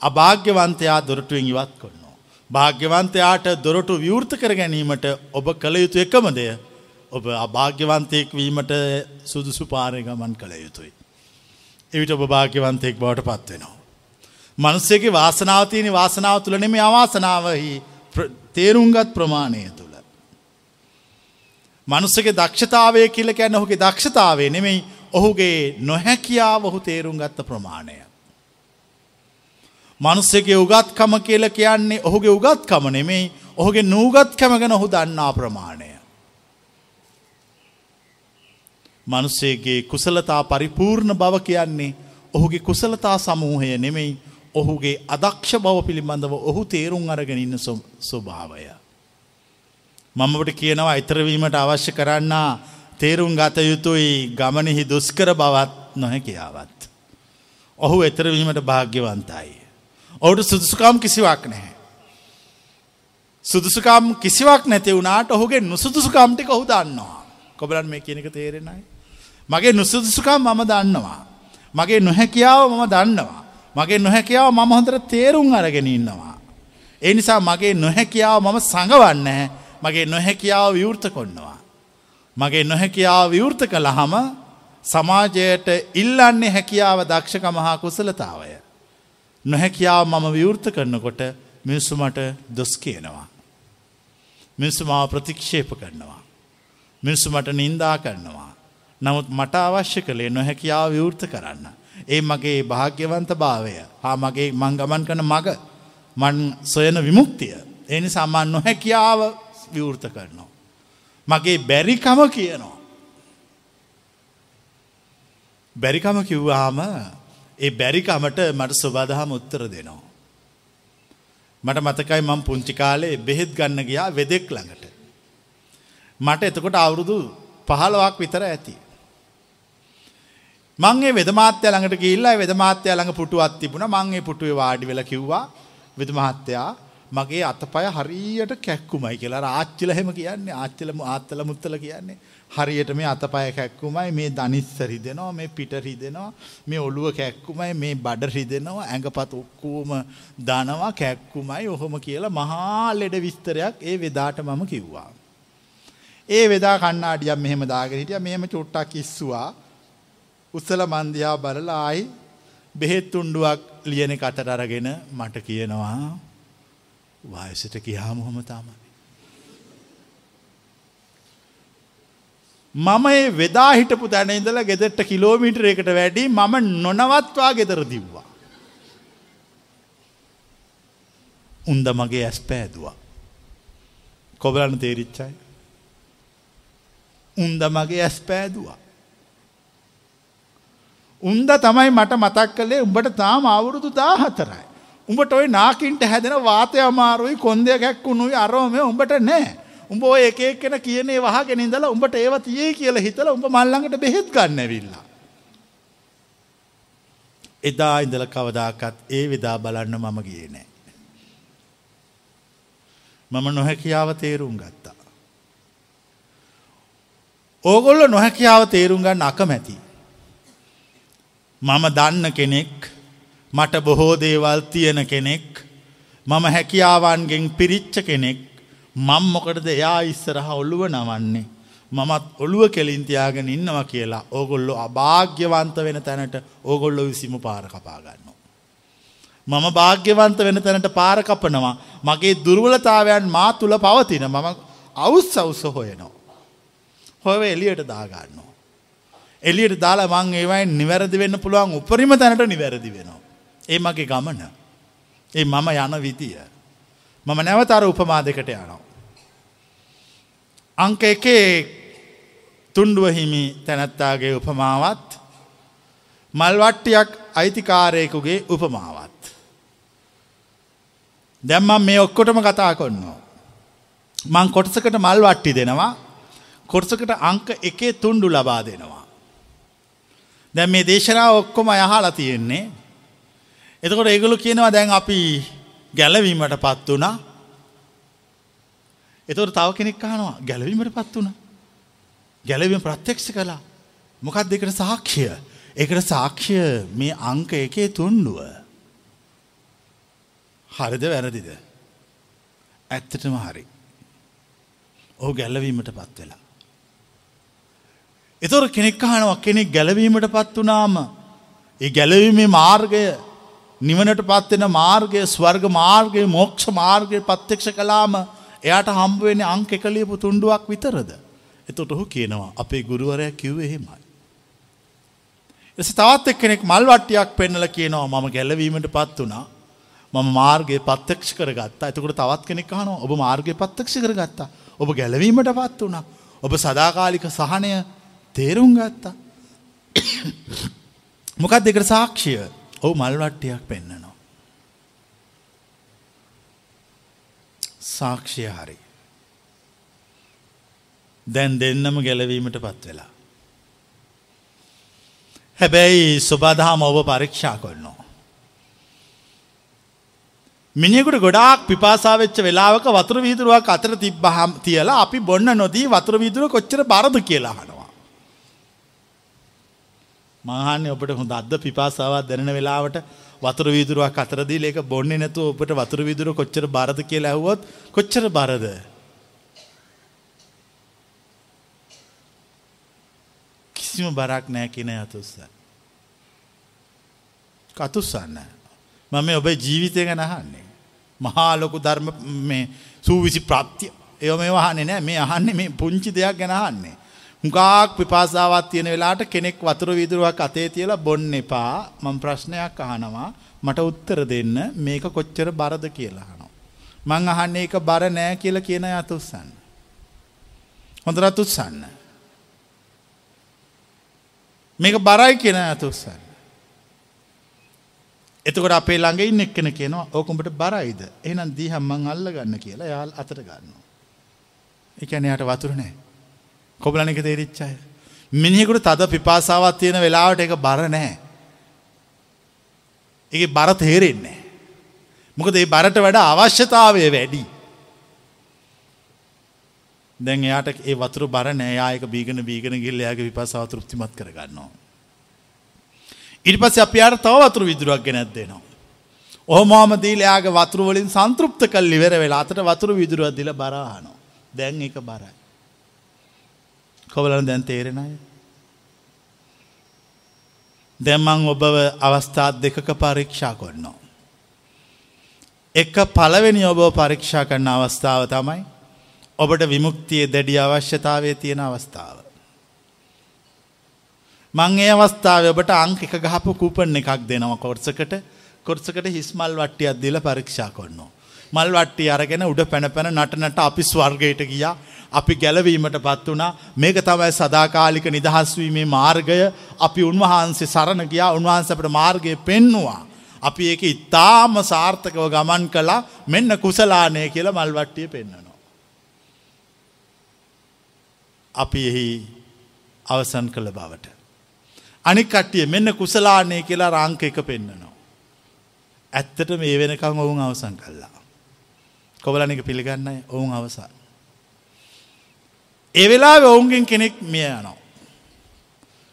අභාග්‍යවන්තයා දොරටුවෙන් ඉවත් කොන්නවා. භාග්‍යවන්තයාට දොරටු විවෘත කර ගැනීමට ඔබ කළ යුතු එකමදය ඔබ අභාග්‍යවන්තයෙක් වීමට සුදුසු පාරය ගමන් කළ යුතුයි. එවිට ඔබ භාග්‍යවන්තයෙක් බවට පත්වෙනවා. මනුස්සයගේ වාසනාව තියෙන වාසනාව තුළ නෙමේ අවාසනාවහි තේරුම්ගත් ප්‍රමාණය තුළ. මනුස්සගේ දක්ෂතාවය කියල කැන්න ඔහුගේ දක්ෂතාවේ නෙමෙයි ඔහුගේ නොහැකියාව ඔහු තේරුම් ගත්ත ප්‍රමාණය. මනුස්සගේ උගත්කම කියල කියන්නේ ඔහුගේ උගත්කම නෙමෙයි ඔහුගේ නූගත්කම ගැන ඔහු දන්නා ප්‍රමාණය. මනුස්සේගේ කුසලතා පරිපූර්ණ බව කියන්නේ ඔහුගේ කුසලතා සමූහය නෙමෙයි ඔහුගේ අදක්ෂ බව පිළිබඳව ඔහු තේරුම් අරගෙන ඉන්න ස්වභාවය. මමට කියනවා ඉතරවීමට අවශ්‍ය කරන්න තේරුම් ගත යුතුයි ගමනෙහි දුස්කර බවත් නොහැකියාවත්. ඔහු එතරවීමට භාග්‍යවන්තයි. ඔහුට සුදුසුකම් කිසිවක් නැහැ. සුදුසුකම් කිසිවක් නැති වුණට ඔහුගේ නුසුදුසුකම්ටික ඔහු දන්නවා. කොබලන් මේ කියනක තේරෙනයි. මගේ නුසුදුසුකම් මම දන්නවා. මගේ නොහැකියාව මම දන්නවා. මගේ නොහැකියාව මම හොඳට තේරුම් අරගෙන ඉන්නවා. ඒ නිසා මගේ නොහැකියාව මම සඟවන්න මගේ නොහැකියාව විවෘත කොන්නවා. මගේ නොහැකියාව විවෘත කළහම සමාජයට ඉල්ලන්නේ හැකියාව දක්ෂක මහා කුසලතාවය. නොහැකියාව මම විවෘත කරනකොට මිනිස්සු මට දොස් කියනවා. මිනිස්සු මාව ප්‍රතික්ෂේප කරනවා. මිනිස්සු මට නින්දා කරනවා. නමුත් මට අවශ්‍ය කළේ නොහැකියාව විවෘත කරන්න. ඒ මගේ භාග්‍යවන්ත භාවය හා මගේ මං ගමන් කන මග මන් සොයන විමුක්තිය. එනි සම්මන් නොහැකියාව විවෘත කරනවා. මගේ බැරිකම කියනවා. බැරිකම කිව්වාම ඒ බැරිකමට මට ස්වබදහම උත්තර දෙනවා. මට මතකයි මං පුංචි කාලේ බෙහෙත් ගන්න ගියා වෙදෙක් ළඟට. මට එතකොට අවුරුදු පහළවක් විතර ඇති. මංගේ වෙදමාත්‍ය ළඟට ගිහිල්ලා වෙදමාත්‍ය ළඟ පුටුවක් තිබුණා. මං ඒ පුටුවේ වාඩි වෙලා කිව්වා වෙදමාත්‍යා මගේ අතපය හරියට කැක්කුමයි කියලා. ආච්චිලා එහෙම කියන්නේ ආච්චිල ආත්තල මුත්තල කියන්නේ. හරියට මේ අතපය කැක්කුමයි මේ දනිස්ස රිදෙනවා මේ පිට රිදෙනවා මේ ඔළුව කැක්කුමයි මේ බඩ රිදෙනවා ඇඟපත ඔක්කොම දනවා කැක්කුමයි ඔහොම කියලා මහා ලෙඩ විස්තරයක් ඒ වෙදාට මම කිව්වා. ඒ වෙදා කණ්ණාඩියක් මෙහෙම දාගෙන හිටියා. මෙහෙම චුට්ටක් ඉස්සුවා. උසල මන්දියා බලලා ආයි බෙහෙත් තුණ්ඩුවක් ලියන කතට අරගෙන මට කියනවා වයසට ගියාම හොම තමයි. මම ඒ වෙදා හිටපු තැන ඉඳලා ගෙදරට කිලෝමීටරයකට වැඩි මම නොනවත්වා ගෙදර දිව්වා. උන්ද මගේ ඇස් පෑදවා. කොබලන්න තේරිච්චයි. උන්ද මගේ ඇස් පෑදවා. උන්ද තමයි මට මතක් කළේ උඹට තාම අවුරුදු දාහතරයි. උඹට ඔයි නාකින්ට හැදෙන වාතය අමාරුයි කොන්දය ගැක්කුණුයි අරෝමය උඹට නෑ. උඹ ඔය එක එක්කෙන කියනේ වහගෙන ඉඳලා උඹට ඒව තියේ කියලා හිතලා උඹ මල්ලඟට බෙහෙත් ගන්න ඇවිල්ලා. එදා ඉඳල කවදාකත් ඒ විදා බලන්න මම ගියේ නෑ. මම නොහැකියාව තේරුම් ගත්තා. ඕගොල්ල නොහැකියාව තේරුම් ගන්න අකමැති. මම දන්න කෙනෙක් මට බොහෝ දේවල් තියෙන කෙනෙක් මම හැකියාවන්ගෙන් පිරිච්ච කෙනෙක් මං මොකටද එයා ඉස්සරහ ඔල්ලුව නවන්නේ. මමත් ඔළුව කෙලින්තියාගෙන ඉන්නවා කියලා ඕගොල්ලො අභාග්‍යවන්ත වෙන තැනට ඕගොල්ලො විසිම පාර කපාගන්න. මම භාග්‍යවන්ත වෙන තැනට පාරකපනවා මගේ දුර්වලතාවයන් මා තුළ පවතින මම අවුස් අවුස හොයනවා. හොව එලියට දාගන්නවා. එලියට දාලා මං ඒවයි නිවැරදි වෙන්න පුළුවන් උපරිම තැනට නිවැරදි වෙනවා. ඒ මගේ ගමන. ඒ මම යන විදිය. මම නැවතර උපමා දෙකට යනවා. අංක එකේ තුන්ඩුව හිමි තැනැත්තාගේ උපමාවත් මල්වට්ටියක් අයිතිකාරයකුගේ උපමාවත්. දැම්මම් මේ ඔක්කොටම කතා කොන්නවා. මං කොටසකට මල් වට්ටි දෙනවා කොටසකට අංක එකේ තුන්ඩු ලබා දෙනවා. දැන් මේ දේශනාව ඔක්කොම යහලා තියෙන්නේ. එතකොට ඒගොල්ලෝ කියනවා දැන් අපි ගැලවීමට පත් වුණා. එතකොට තව කෙනෙක් අහනවා ගැලවීමට පත් වුණා. ගැලවීම ප්‍රත්‍යක්ෂ කළා. මොකක්ද ඒකට සාක්ෂිය? ඒකට සාක්ෂිය මේ අංක එකේ තුන්ඩුව. හරිද වැරදිද. ඇත්තටම හරි. ඔහු ගැල්ලවීමට පත් වෙලා. එතොර කෙනෙක් අහනවා කෙනෙක් ගැලවීමට පත් වනාම ඒ ගැලවීමේ මාර්ගය නිවනට පත්වෙන මාර්ගය ස්වර්ග මාර්ගය මෝක්ෂ මාර්ගය පත්්‍යක්ෂ කලාම එයාට හම්බුවෙන අංක එකලියපු තුන්ඩුවක් විතරද. එතොට ඔහු කියනවා අපේ ගුරුවරය කිව් එහෙමයි. එස තවත් එක් කෙනෙක් මල්වට්ටියක් පෙන්නල කියනවා මම ගැලවීමට පත් වනා මම මාර්ගය පත්තක්ෂ කරගත්තා. එතකොට තවත් කෙනෙක් අහනවා ඔබ මාර්ගය පත්තක්ෂ කරගත්තා. ඔබ ගැලවීමට පත් වුණා. ඔබ සදාකාලික සහනය තේරුම් ගත්තා. මොකක් දෙකට සාක්ෂිය? ඔහු මල්වට්ටියක් පෙන්න්නනවා සාක්ෂය හරි. දැන් දෙන්නම ගැලවීමට පත් වෙලා. හැබැයි සුබදහම ඔබ පරීක්ෂා කොන්නවා මිනිෙකුට ගොඩාක් පිපාසාවෙච්ච වෙලාවක වතුර වීදුරුවක් අතර තිබ්බහම් තියලා අපි බොන්න නොදී වතුර වීදුරුව කොච්චර බරද කියලා හනවා. මහන්නේ ඔබට හොඳ අද පිපාසාවත් දැනෙන වෙලාවට වතුර වීදුරුවක් අතරදී ඒක බොන්නේ නැතුව ඔබට වතුර වීදුරුව කොච්චර බරද කියලා ඇහුවොත් කොච්චර බරද? කිසිම බරක් නැහැ කියන යතුස්ස. කතුස්සන්න. මම ඔබේ ජීවිතය ගැන අහන්නේ. මහා ලොකු ධර්ම මේ සූවිසි ප්‍රාප්තිය එය මේ වහන්නේ නෑ මේ අහන්නේ මේ පුංචි දෙයක් ගැන අහන්නේ. හුඟාක් පිපාසාවත් තියෙන වෙලාට කෙනෙක් වතුර වීදුරුවක් අතේ තියලා බොන්න එපා මම ප්‍රශ්නයක් අහනවා මට උත්තර දෙන්න මේක කොච්චර බරද කියලා අහනවා. මං අහන්නේ ඒක බර නෑ කියලා කියන අත උස්සන්න. හොඳට උස්සන්න. මේක බරයි කියන අත උස්සන්න. එතකොට අපේ ළඟ ඉන්න එක්කෙන කියනවා ඕකුඹට බරයිද එහෙනම් දීහම් මං අල්ල ගන්න කියලා යාල් අතට ගන්නවා. ඒ කියන්නේ යාට වතුර නැහැ. කොබලන එක තේරිච්ච අය. මිනිහෙකුට තද පිපාසාවක් තියෙන වෙලාවට ඒක බර නැහැ. ඒකේ බර තේරෙන්නේ නැහැ. මොකද ඒ බරට වඩා අවශ්‍යතාවය වැඩි. දැන් එයාට ඒ වතුර බර නෑ යා ඒක බීගෙන බීගෙන ගිහලා එයාගේ විපාසාව තෘප්තිමත් කරගන්නවා. ඉට පස්ස අපයාට තව වතුර විදුරුවක් ගෙනැත් දෙනවා. ඔහොමෝම දීලයාගේ වතුරුවලින් සන්තෘප්ත කල් ඉවර වෙලා අතට වතුර විදුරුව දිල බරහනෝ. දැන් එක බරයි. කොවලන දැන් තේරෙන අය. දැම්මං ඔබව අවස්ථාත් දෙකක පරීක්ෂා කොන්නවා. එක පළවෙනි ඔබ පරීක්ෂා කරන්න අවස්ථාව තමයි ඔබට විමුක්තිය දැඩි අවශ්‍යතාවය තියෙන අවස්ථාව. මං ඒ අවස්ථාව ඔබට අංක එක ගහපු කූපන් එකක් දෙනවා කොර්සකට කොර්සකට හිස්මල් වට්ටියක් දීලා පරීක්ෂා කරනවා. මල් වට්ටිය අරගෙන උඩ පැන පැන නටනට අපි ස්වර්ගයට ගියා. අපි ගැලවීමට පත් වුණා. මේක තමයි සදාකාලික නිදහස් වීමේ මාර්ගය. අපි උන්වහන්සේ සරණ ගියා. උන්වහන්සේ අපට මාර්ගය පෙන්නවා. අපි ඒක ඉතාම සාර්ථකව ගමන් කළා. මෙන්න කුසලානය කියලා මල් වට්ටිය පෙන්වනවා. අපි එහි අවසන් කළ බවට. අනික් කට්ටිය මෙන්න කුසලානය කියලා රංක එක පෙන්න්නනවා. ඇත්තට මේ වෙනකං ඔවුන් අවසන් කල්ලා. කොබලනික පිළිගන්නයි ඔවුන් අවසන්. ඒ වෙලා ඔවුන්ගෙන් කෙනෙක් මිය යනවා.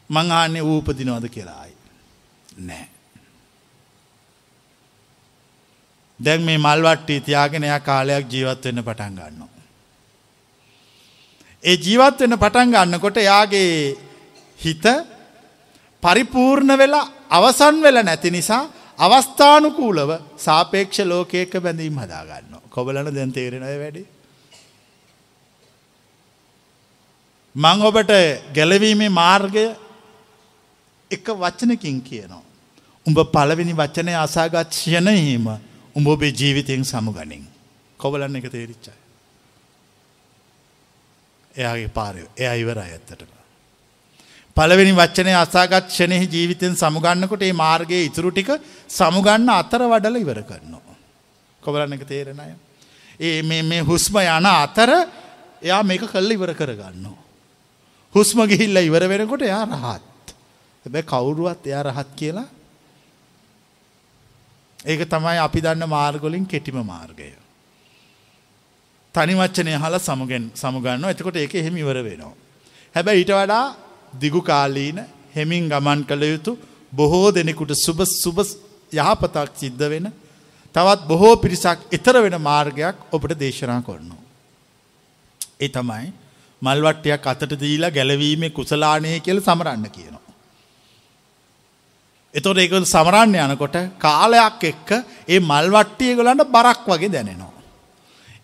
මං ආන්නේ ඌපදිනවද කියලායි. නෑ. දැන් මේ මල්වට්ටි තියාගෙන එයා කාලයක් ජීවත් වෙන්න පටන් ගන්නවා. ඒ ජීවත් වෙන්න පටන් ගන්නකොට එයාගේ හිත පරිපූර්ණ වෙලා අවසන් වෙලා නැති නිසා අවස්ථානුකූලව සාපේක්ෂ ලෝකයක බැඳීම් හදාගන්න. කොබලන දැන් තේරෙනය වැඩි. මං ඔබට ගැලවීමේ මාර්ගය එක වචනකින් කියනවා. උඹ පළවෙනි වචනය අසාගත් ෂණයීම උඹ ඔබේ ජීවිතයෙන් සමුගනින්. කොබලන්න එක තේරිච්චයි. එයාගේ පාරය එය ඉවර ඇත්තටම. පළවෙනි වච්චනය අසාගත් ෂණෙහි ජීවිතෙන් සමුගන්නකොට ඒ මාර්ගයේ ඉතුරු ටික සමුගන්න අතර වඩල ඉවර කරනවා. කොබලන්න එක තේරෙනය. ඒ මේ හුස්ම යන අතර එයා මේක කල්ල ඉවර කරගන්නවා. හුස්ම ගිහිල්ල ඉවර වෙනකොට එයා රහත්. හැබැ කවුරුවත් එයා රහත් කියලා ඒක තමයි අපි දන්න මාර්ගොලින් කෙටිම මාර්ගය. තනි වච්චනය හල සමුගෙන් සමුගන්න එතකොට ඒක එහෙම ඉවර වෙනවා. හැබැ ඊට වඩා දිගු කාලීන හෙමින් ගමන් කළ යුතු බොහෝ දෙනෙකුට සුබ සුබ යහපතක් සිද්ධ වෙන තවත් බොහෝ පිරිසක් එතර වෙන මාර්ගයක් ඔබට දේශනා කරනවා. ඒ තමයි මල්වට්ටයක් අතට දීලා ගැලවීමේ කුසලානය කියල සමරන්න කියනවා. එතොට ඒක සමරන්න යනකොට කාලයක් එක්ක ඒ මල්වට්ටිය ගොලන්ට බරක් වගේ දැනෙනවා.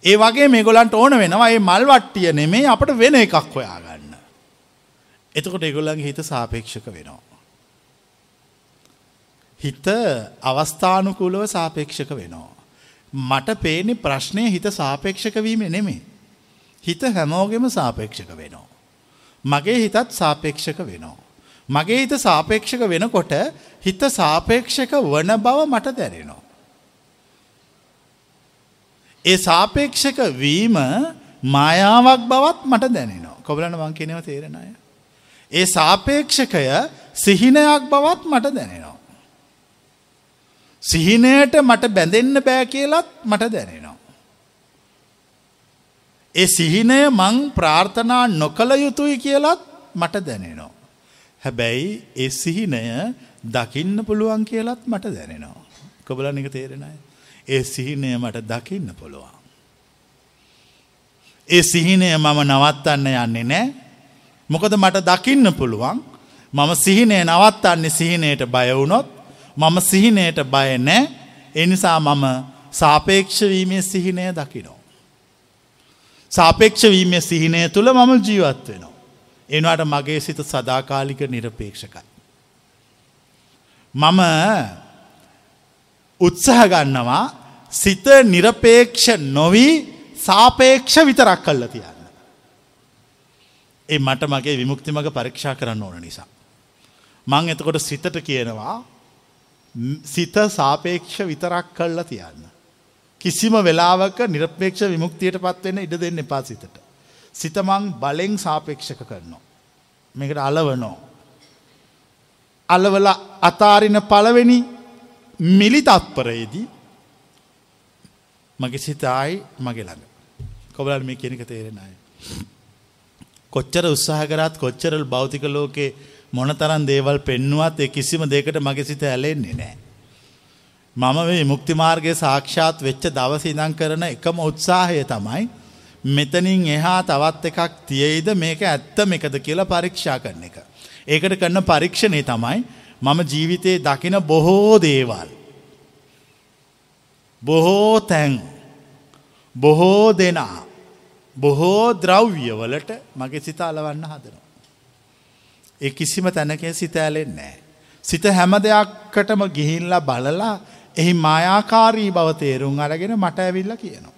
ඒ වගේ මේ ගොලන්ට ඕන වෙනවා ඒ මල්වට්ටිය නෙමේ අපට වෙන එකක් හොයාගන්න. එතකොට එගොල්ලන්ගේ හිත සාපේක්ෂක වෙනවා. හිත අවස්ථානුකූලව සාපේක්ෂක වෙනවා. මට පේනි ප්‍රශ්නය හිත සාපේක්ෂක වීම නෙමේ. හිත හැමෝගෙම සාපේක්ෂක වෙනවා. මගේ හිතත් සාපේක්ෂක වෙනවා. මගේ හිත සාපේක්ෂක වෙනකොට හිත සාපේක්ෂක වන බව මට දැරෙනවා. ඒ සාපේක්ෂක වීම මායාවක් බවත් මට දැනෙනවා කොබලන වංකිනව තේරෙනය. ඒ සාපේක්ෂකය සිහිනයක් බවත් මට දැනෙනවා. සිහිනයට මට බැඳෙන්න බෑ කියලත් මට දැනෙනවා. ඒ සිහිනය මං ප්‍රාර්ථනා නොකළ යුතුයි කියලත් මට දැනෙනවා. හැබැයි ඒ සිහිනය දකින්න පුළුවන් කියලත් මට දැනෙනවා. කොබලන එක තේරෙනයි. ඒ සිහිනය මට දකින්න පුළුවන්. ඒ සිහිනය මම නවත්තන්න යන්නේ නෑ. මොකද මට දකින්න පුළුවන් මම සිහිනය නවත්තන්නේ සිහිනයට බයවුනොත් මම සිහිනයට බය නෑ එනිසා මම සාපේක්ෂවීමේ සිහිනය දකිනෝ. සාපේක්ෂවීමේ සිහිනය තුළ මම ජීවත් වෙනවා. එනවාට මගේ සිත සදාකාලික නිරපේක්ෂකයි. මම උත්සහ ගන්නවා සිත නිරපේක්ෂ නොවී සාපේක්ෂ විතරක් කල්ල තියන්න. ඒ මට මගේ විමුක්ති මඟ පරීක්ෂා කරන්න ඕන නිසා. මං එතකොට සිතට කියනවා සිත සාපේක්ෂ විතරක් කල්ලා තියන්න. කිසිම වෙලාවක නිරපේක්ෂ විමුක්තියට පත්වෙන්න ඉඩ දෙන්න එපා සිතට. සිතමං බලෙන් සාපේක්ෂක කරනවා. මේකට අලවනෝ. අලවල අතාරින පළවෙනි මිලි තත්පරයේදී මගේ සිතයි මගේ ළඟ. කොබලල් මේ කෙනෙක තේරෙනයි. කොච්චර උත්සාහ කරත් කොච්චරල් භෞතික ලෝකේ මොනතරන් දේවල් පෙන්නුවත් ඒ කිසිම දෙකට මගේ සිත ඇලෙන්නේ නෑ. මම මේ මුක්තිමාර්ගය සාක්ෂාත් වෙච්ච දවස ඉදං කරන එකම උත්සාහය තමයි මෙතනින් එහා තවත් එකක් තියෙයිද මේක ඇත්තම එකද කියලා පරීක්ෂා කරන එක. ඒකට කරන පරීක්ෂණය තමයි මම ජීවිතයේ දකින බොහෝ දේවල්. බොහෝ තැන් බොහෝ දෙනා බොහෝ ද්‍රව්‍යවලට මගේ සිත අලවන්න හදනවා. ඒ කිසිම තැනකෙන් සිත ඇලෙන්නේ. සිත හැම දෙයක්කටම ගිහිල්ලා බලලා එහි මායාකාරී බව තේරුම් අරගෙන මට ඇවිල්ල කියනවා.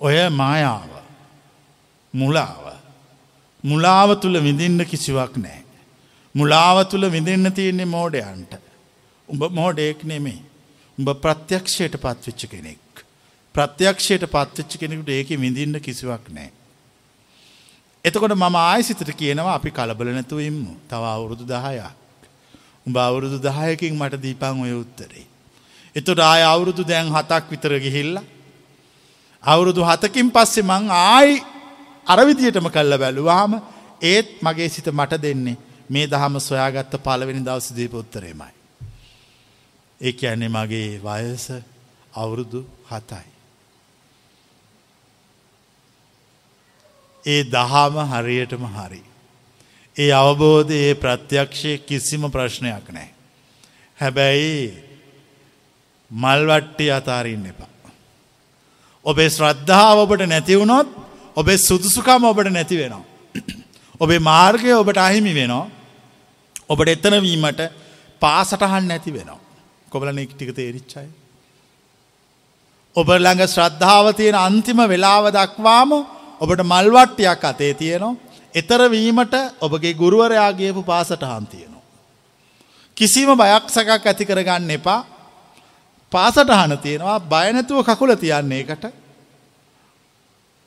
ඔය මායාව මුලාව මුලාව තුළ විඳින්න කිසිවක් නෑ. මුලාව තුළ විඳන්න තියෙන්නේ මෝඩයන්ට. උඹ මෝඩයෙක් නෙමේ. උඹ ප්‍රත්‍යක්ෂයට පත්වෙච්ච කෙනෙක්. ප්‍රත්‍යක්ෂයට පත්වෙච්ච කෙනෙකුට ඒක විඳින්න කිසිවක් නෑ. එතකොට මම ආයසිතට කියනවා අපි කලබල නැතුවඉම්ම තව අවුරුදු දහයක්. උඹ අවුරුදු දහයකින් මට දීපං ඔය උත්තරේ. එතුට ආය අවුරුදු දැන් හතක් විතර ගිහිල්ල. අවුරුදු හතකින් පස්සේ මං ආයි අරවිදියටම කල්ල බැලුවාම ඒත් මගේ සිත මට දෙන්නේ මේ දහම සොයාගත්ත පලවෙනි දවස දීප උත්තරේමයි. ඒ ඇන්නේ මගේ වයස අවුරුදු හතයි. ඒ දහම හරියටම හරි. ඒ අවබෝධ ඒ ප්‍රත්‍යක්ෂය කිසිම ප්‍රශ්නයක් නෑ. හැබැයි මල්වට්ටි අතාරින්න එපා. ඔබේ ශ්‍රද්ධාව ඔබට නැතිවුණොත් ඔබේ සුදුසුකම ඔබට නැති වෙනවා. ඔබේ මාර්ගය ඔබට අහිමි වෙනවා. ඔබට එතන වීමට පාසටහන් නැති වෙනවා. කොබලන ටික තේරිච්චයි. ඔබ ළඟ ශ්‍රද්ධාව තියෙන අන්තිම වෙලාව දක්වාම ඔබට මල්වට්ටියක් අතේ තියෙනවා. එතරවීමට ඔබගේ ගුරුවරයාගේපු පාසටහන් තියෙනවා. කිසිම බයක් සකක් ඇති කරගන්න එපා පාසටහන තියෙනවා බයනැතුව කකුල තියන්නේ එකට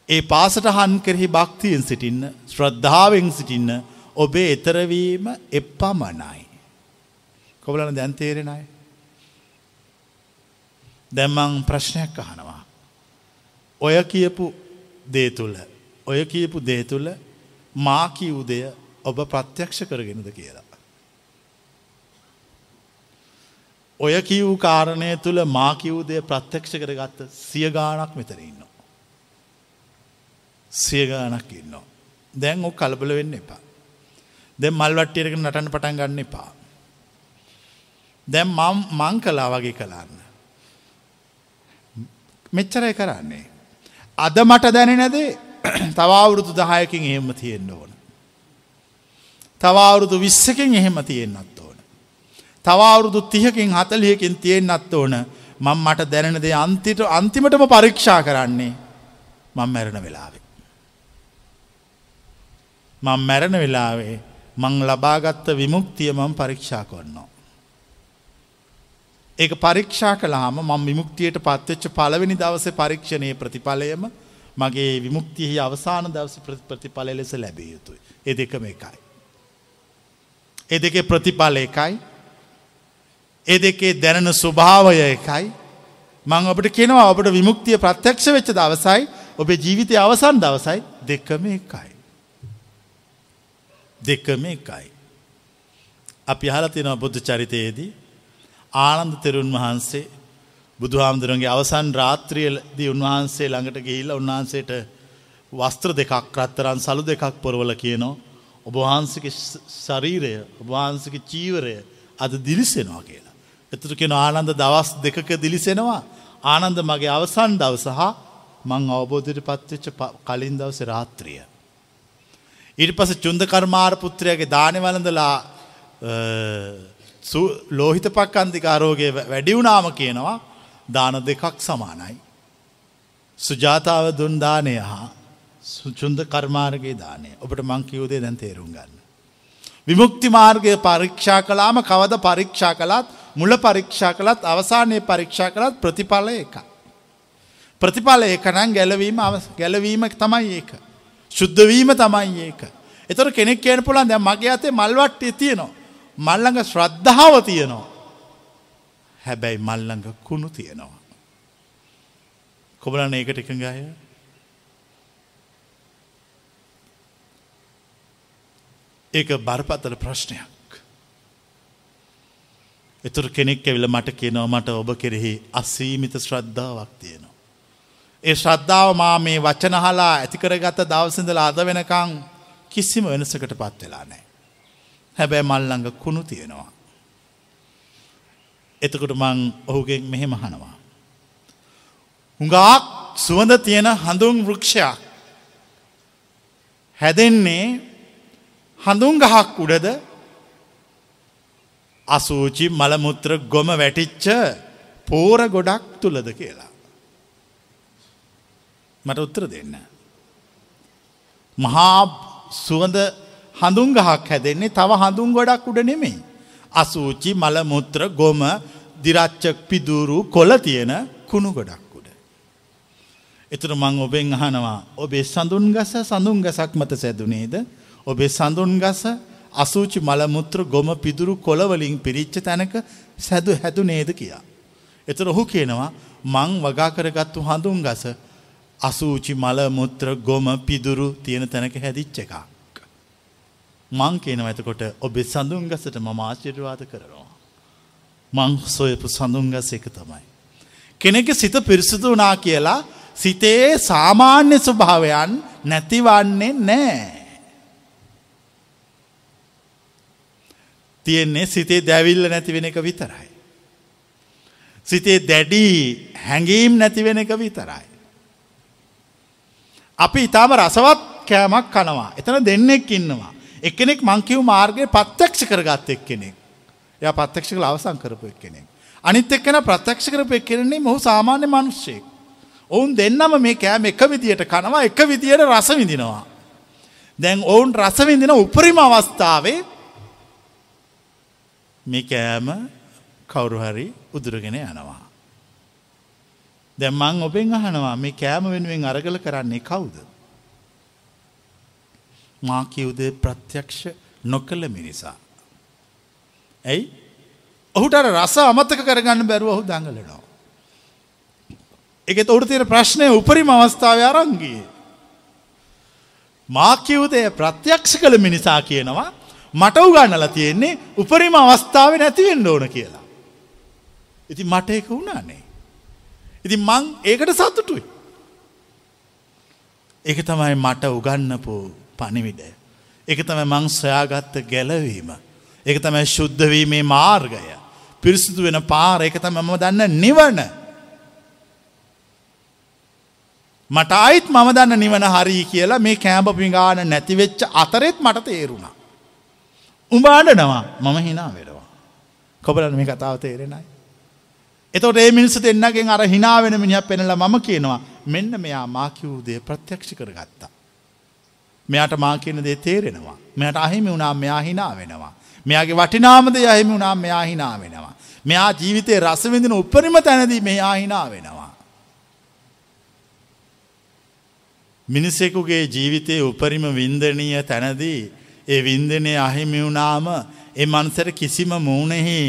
ඒ පාසටහන් කෙරෙහි භක්තියෙන් සිටින්න ශ්‍රද්ධාවෙන් සිටින්න ඔබේ එතරවීම එප්පමනයි. කොබලන දැන්තේරෙනයි. දැම්මං ප්‍රශ්නයක් අහනවා. ඔය කියපු දේ තුළ ඔය කියපු දේ තුළ මාකි උදය ඔබ ප්‍රත්‍යක්ෂ කරගෙනද කියලා. ඔය කිව් කාරණය තුළ මාකිවූදය ප්‍රත්‍යක්ෂ කරගත්ත සිය ගානක් මෙතර ඉන්න. සිය ගානක් ඉන්න. දැන් ඔ කලබල වෙන්න එපා. දැ මල්වට්ටියරක නටන්න පටන් ගන්න එපා. දැම් මම් මං කලා වගේ කලාන්න. මෙච්චරයි කරන්නේ. අද මට දැනෙනදේ තවවුරුදු දහයකින් එහෙම තියෙන්න්න ඕන. තවවුරුදු විස්සකින් එහෙම තියෙන්න්නත් ඕන. තවවුරුදු තිහකින් හතලියකින් තියෙන්න්නත් ඕන මං මට දැනෙනදේ අන්තිට අන්තිමටම පරීක්ෂා කරන්නේ මං මැරණ වෙලාවේ. මං මැරණ වෙලාවේ මං ලබාගත්ත විමුක්තිය මං පරීක්ෂා කරනවා. ඒක පරීක්ෂා කලාම මං විමුක්තියට පත්වෙච්ච පලවෙනි දවස පරීක්ෂණය ප්‍රතිඵලයම මගේ විමුක්තියෙහි අවසාන දවස ප්‍රතිඵල ලෙස ලැබිය යුතුයි. ඒ දෙකම එකයි. ඒ දෙකේ ප්‍රතිඵල එකයි. ඒ දෙකේ දැනෙන ස්වභාවය එකයි. මං ඔබට කෙනවා ඔබට විමුක්තිය ප්‍රත්‍යක්ෂ වෙච්ච දවසයි ඔබේ ජීවිතය අවසන් දවසයි දෙකම එකයි. දෙකම එකයි. අපි හලතිනව බුද්ධ චරිතයේදී ආනන්ද තෙරුන් වහන්සේ බුදුහාමුදුරන්ගේ අවසන් රාත්‍රියලදී උන්වහන්සේ ළඟට ගිහිල්ලා උන්වහන්සේට වස්ත්‍ර දෙකක් රත්තරන් සලු දෙකක් පොරවල කියනවා ඔබ වහන්සේගේ ශරීරය ඔබ වහන්සේගේ චීවරය අද දිලිසෙනවා කියලා. එතකොට කියන ආනන්ද දවස් දෙකක දිලිසෙනවා ආනන්ද මගේ අවසන් දවස හා මං අවබෝධයට පත්වෙච්ච කලින් දවසේ රාත්‍රිය. ඊට පස්සේ චුන්ද කර්මාර පුත්‍රයාගේ දානෙ වළඳලා ලෝහිත පක්කන්තිකාරෝගය වැඩි වුණාම කියනවා දාන දෙකක් සමානයි. සුජාතාව දුන් දානය හා සුචුන්ද කර්මාර්ගගේ දානය ඔබට මංකිවූදේ දැන් තේරුම් ගන්න. විමුක්ති මාර්ගය පරීක්ෂා කලාම කවද පරීක්ෂා කළත් මුල පරීක්ෂා කළත් අවසානයේ පරීක්ෂා කළත් ප්‍රතිඵල එක. ප්‍රතිඵල එකනං ගැලවීම ගැලවීම තමයි ඒක. ශුද්ධවීම තමයි ඒක. එතොර කෙනෙක් කියන පුළන් දැ මගේ අතේ මල්වට්ටය තියනවා. මල්ලඟ ශ්‍රද්ධාව තියනවා. හැබැයි මල්ලඟ කුණු තියෙනවා. කොබලන ඒකට එකඟ අය ඒක බරපතල ප්‍රශ්නයක්. එතුර කෙනෙක් ඇවිල මට කියනව මට ඔබ කෙරෙහි අසීමිත ශ්‍රද්ධාවක් තියෙනවා. ඒ ශ්‍රද්ධාව මා මේ වචනහලා ඇතිකරගත දවසිඳලා අද වෙනකං කිසිම වෙනසකට පත් වෙලා නෑ. හැබැයි මල්ලඟ කුණු තියෙනවා. එතකොට මං ඔහුගෙන් මෙහෙම හනවා. හුඟාක් සුවඳ තියෙන හඳුන් වෘක්ෂයක් හැදෙන්නේ හඳුන් ගහක් උඩද අසූචි මළමුත්‍ර ගොම වැටිච්ච පෝර ගොඩක් තුළද කියලා. මට උත්තර දෙන්න. මහා සුවඳ හඳුන් ගහක් හැදෙන්නේ තව හඳුන් ගොඩක් උඩ නෙමෙයි. අසූචි මළමුත්‍ර ගොම දිරච්චක් පිදුරු කොල තියෙන කුණු ගොඩක් උඩ. එතුර මං ඔබෙන් අහනවා ඔබේ සඳුන් ගස සඳුන් ගසක් මත සැදුනේද ඔබේ සඳුන් ගස අසූචි මළමුත්‍ර ගොම පිදුරු කොළවලින් පිරිච්ච තැනක සැදු හැදු නේද කියා. එතර ඔහු කියනවා මං වගා කරගත්තු හඳුන් ගස අසූචි මළමුත්‍ර ගොම පිදුරු තියෙන තැනක හැදිච්ච එකක්. මං කියනව ඇතකොට ඔබේ සඳුන් ගසට මම ආශිර්වාද කරනවා. මං සොයපු සඳුන් ගස එක තමයි. කෙනෙක සිත පිරිසිදු වනා කියලා සිතේ සාමාන්‍ය ස්වභාවයන් නැතිවන්නේ නෑ. තියෙන්නේ සිතේ දැවිල්ල නැතිවෙන එක විතරයි. සිතේ දැඩී හැඟීම් නැතිවෙන එක විතරයි. අපි ඉතාම රසවත් කෑමක් කනවා. එතන දෙන්නෙක් ඉන්නවා. එක්කෙනෙක් මංකිව් මාර්ගය පත්්‍යක්ෂ කරගත් එක් කෙනෙක්. ය පත්්‍යක්ෂ කළ අවසං කරපු එක් කෙනෙක්. අනිත් එක්කෙන ප්‍රත්‍යක්ෂ කරපු එක් කෙරෙන්නේ මොහු සාමාන්‍ය මනුෂ්‍යයෙක්. ඔවුන් දෙන්නම මේ කෑම එක විදියට කනවා එක විදියට රස විඳිනවා. දැන් ඔවුන් රසවිඳින උපරිම අවස්ථාවේ මේ කෑම කවුරු හරි උදුරගෙන යනවා. දැන් මං ඔබෙන් අහනවා මේ කෑම වෙනුවෙන් අරගල කරන්නේ කවුද? මා කිව්ද ප්‍රත්‍යක්ෂ නොකළ මිනිසා. ඇයි? ඔහුට අර රස අමතක කරගන්න බැරුව ඔහු දඟලනවා. ඒකෙත් ඔහුට තියෙන ප්‍රශ්නය උපරිම අවස්ථාවේ අරන් ගියේ. මා කිව්දේ ප්‍රත්‍යක්ෂ කළ මිනිසා කියනවා මට උගන්නලා තියෙන්නේ උපරිම අවස්ථාව නැතිවෙන්න ඕන කියලා. ඉති මට ඒක වුණානේ. ඉති මං ඒකට සතුටුයි. ඒක තමයි මට උගන්නපු පනිවිඩ. එක තමයි මං සොයාගත්ත ගැලවීම. ඒක තමයි ශුද්ධවීමේ මාර්ගය. පිරිසිදු වෙන පාර එක තම මම දන්න නිවන. මට අයිත් මම දන්න නිවන හරි කියලා මේ කෑම්ප පිගාන නැතිවෙච්ච අතරෙත් මට තේරුණා. උඹ අඩනවා මම හිනා වෙනවා. කොබලන මේ කතාව තේරෙනයි. එතොට ඒ මිනිස දෙන්නගෙන් අර හිනාවෙන මිනිහ පෙනල මම කියනවා මෙන්න මෙයා මාකිවූදේ ප්‍රත්‍යක්ෂි කර ගත්තා. මෙයාට මා කියන දේ තේරෙනවා. මෙයට අහිමි වුණා මෙයා හිනා වෙනවා. මෙයාගේ වටිනාමද අහිමි වුණා මෙයා හිනා වෙනවා. මෙයා ජීවිතය රසවිඳින උපරිම තැනදී මෙයා හිනා වෙනවා. මිනිසෙකුගේ ජීවිතයේ උපරිම වින්දනීය තැනදී ඒ වින්දනය අහිමි වුණාම ඒ මනුසර කිසිම මූුණෙහි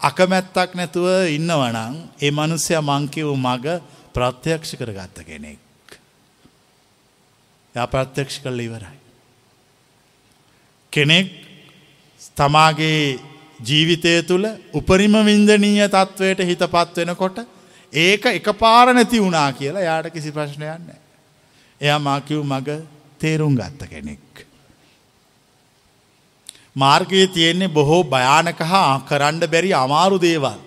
අකමැත්තක් නැතුව ඉන්නවනං ඒ මනුස්්‍ය මංකිව් මග ප්‍රත්‍යක්ෂ කරගත්ත කෙනෙක්. ය ප්‍රත්‍යක්ෂ කල්ල ඉවරයි. කෙනෙක් තමාගේ ජීවිතය තුළ උපරිම වින්දනීය තත්ත්වයට හිත පත් වෙනකොට ඒක එක පාර නැති වුණා කියලා යාට කිසි ප්‍රශ්නයන්න. එයා මාකිව් මග තේරුම් ගත්ත කෙනෙක්. මාර්ගයේ තියෙන්නේ බොහෝ භයානක හා කරන්න බැරි අමාරු දේවල්.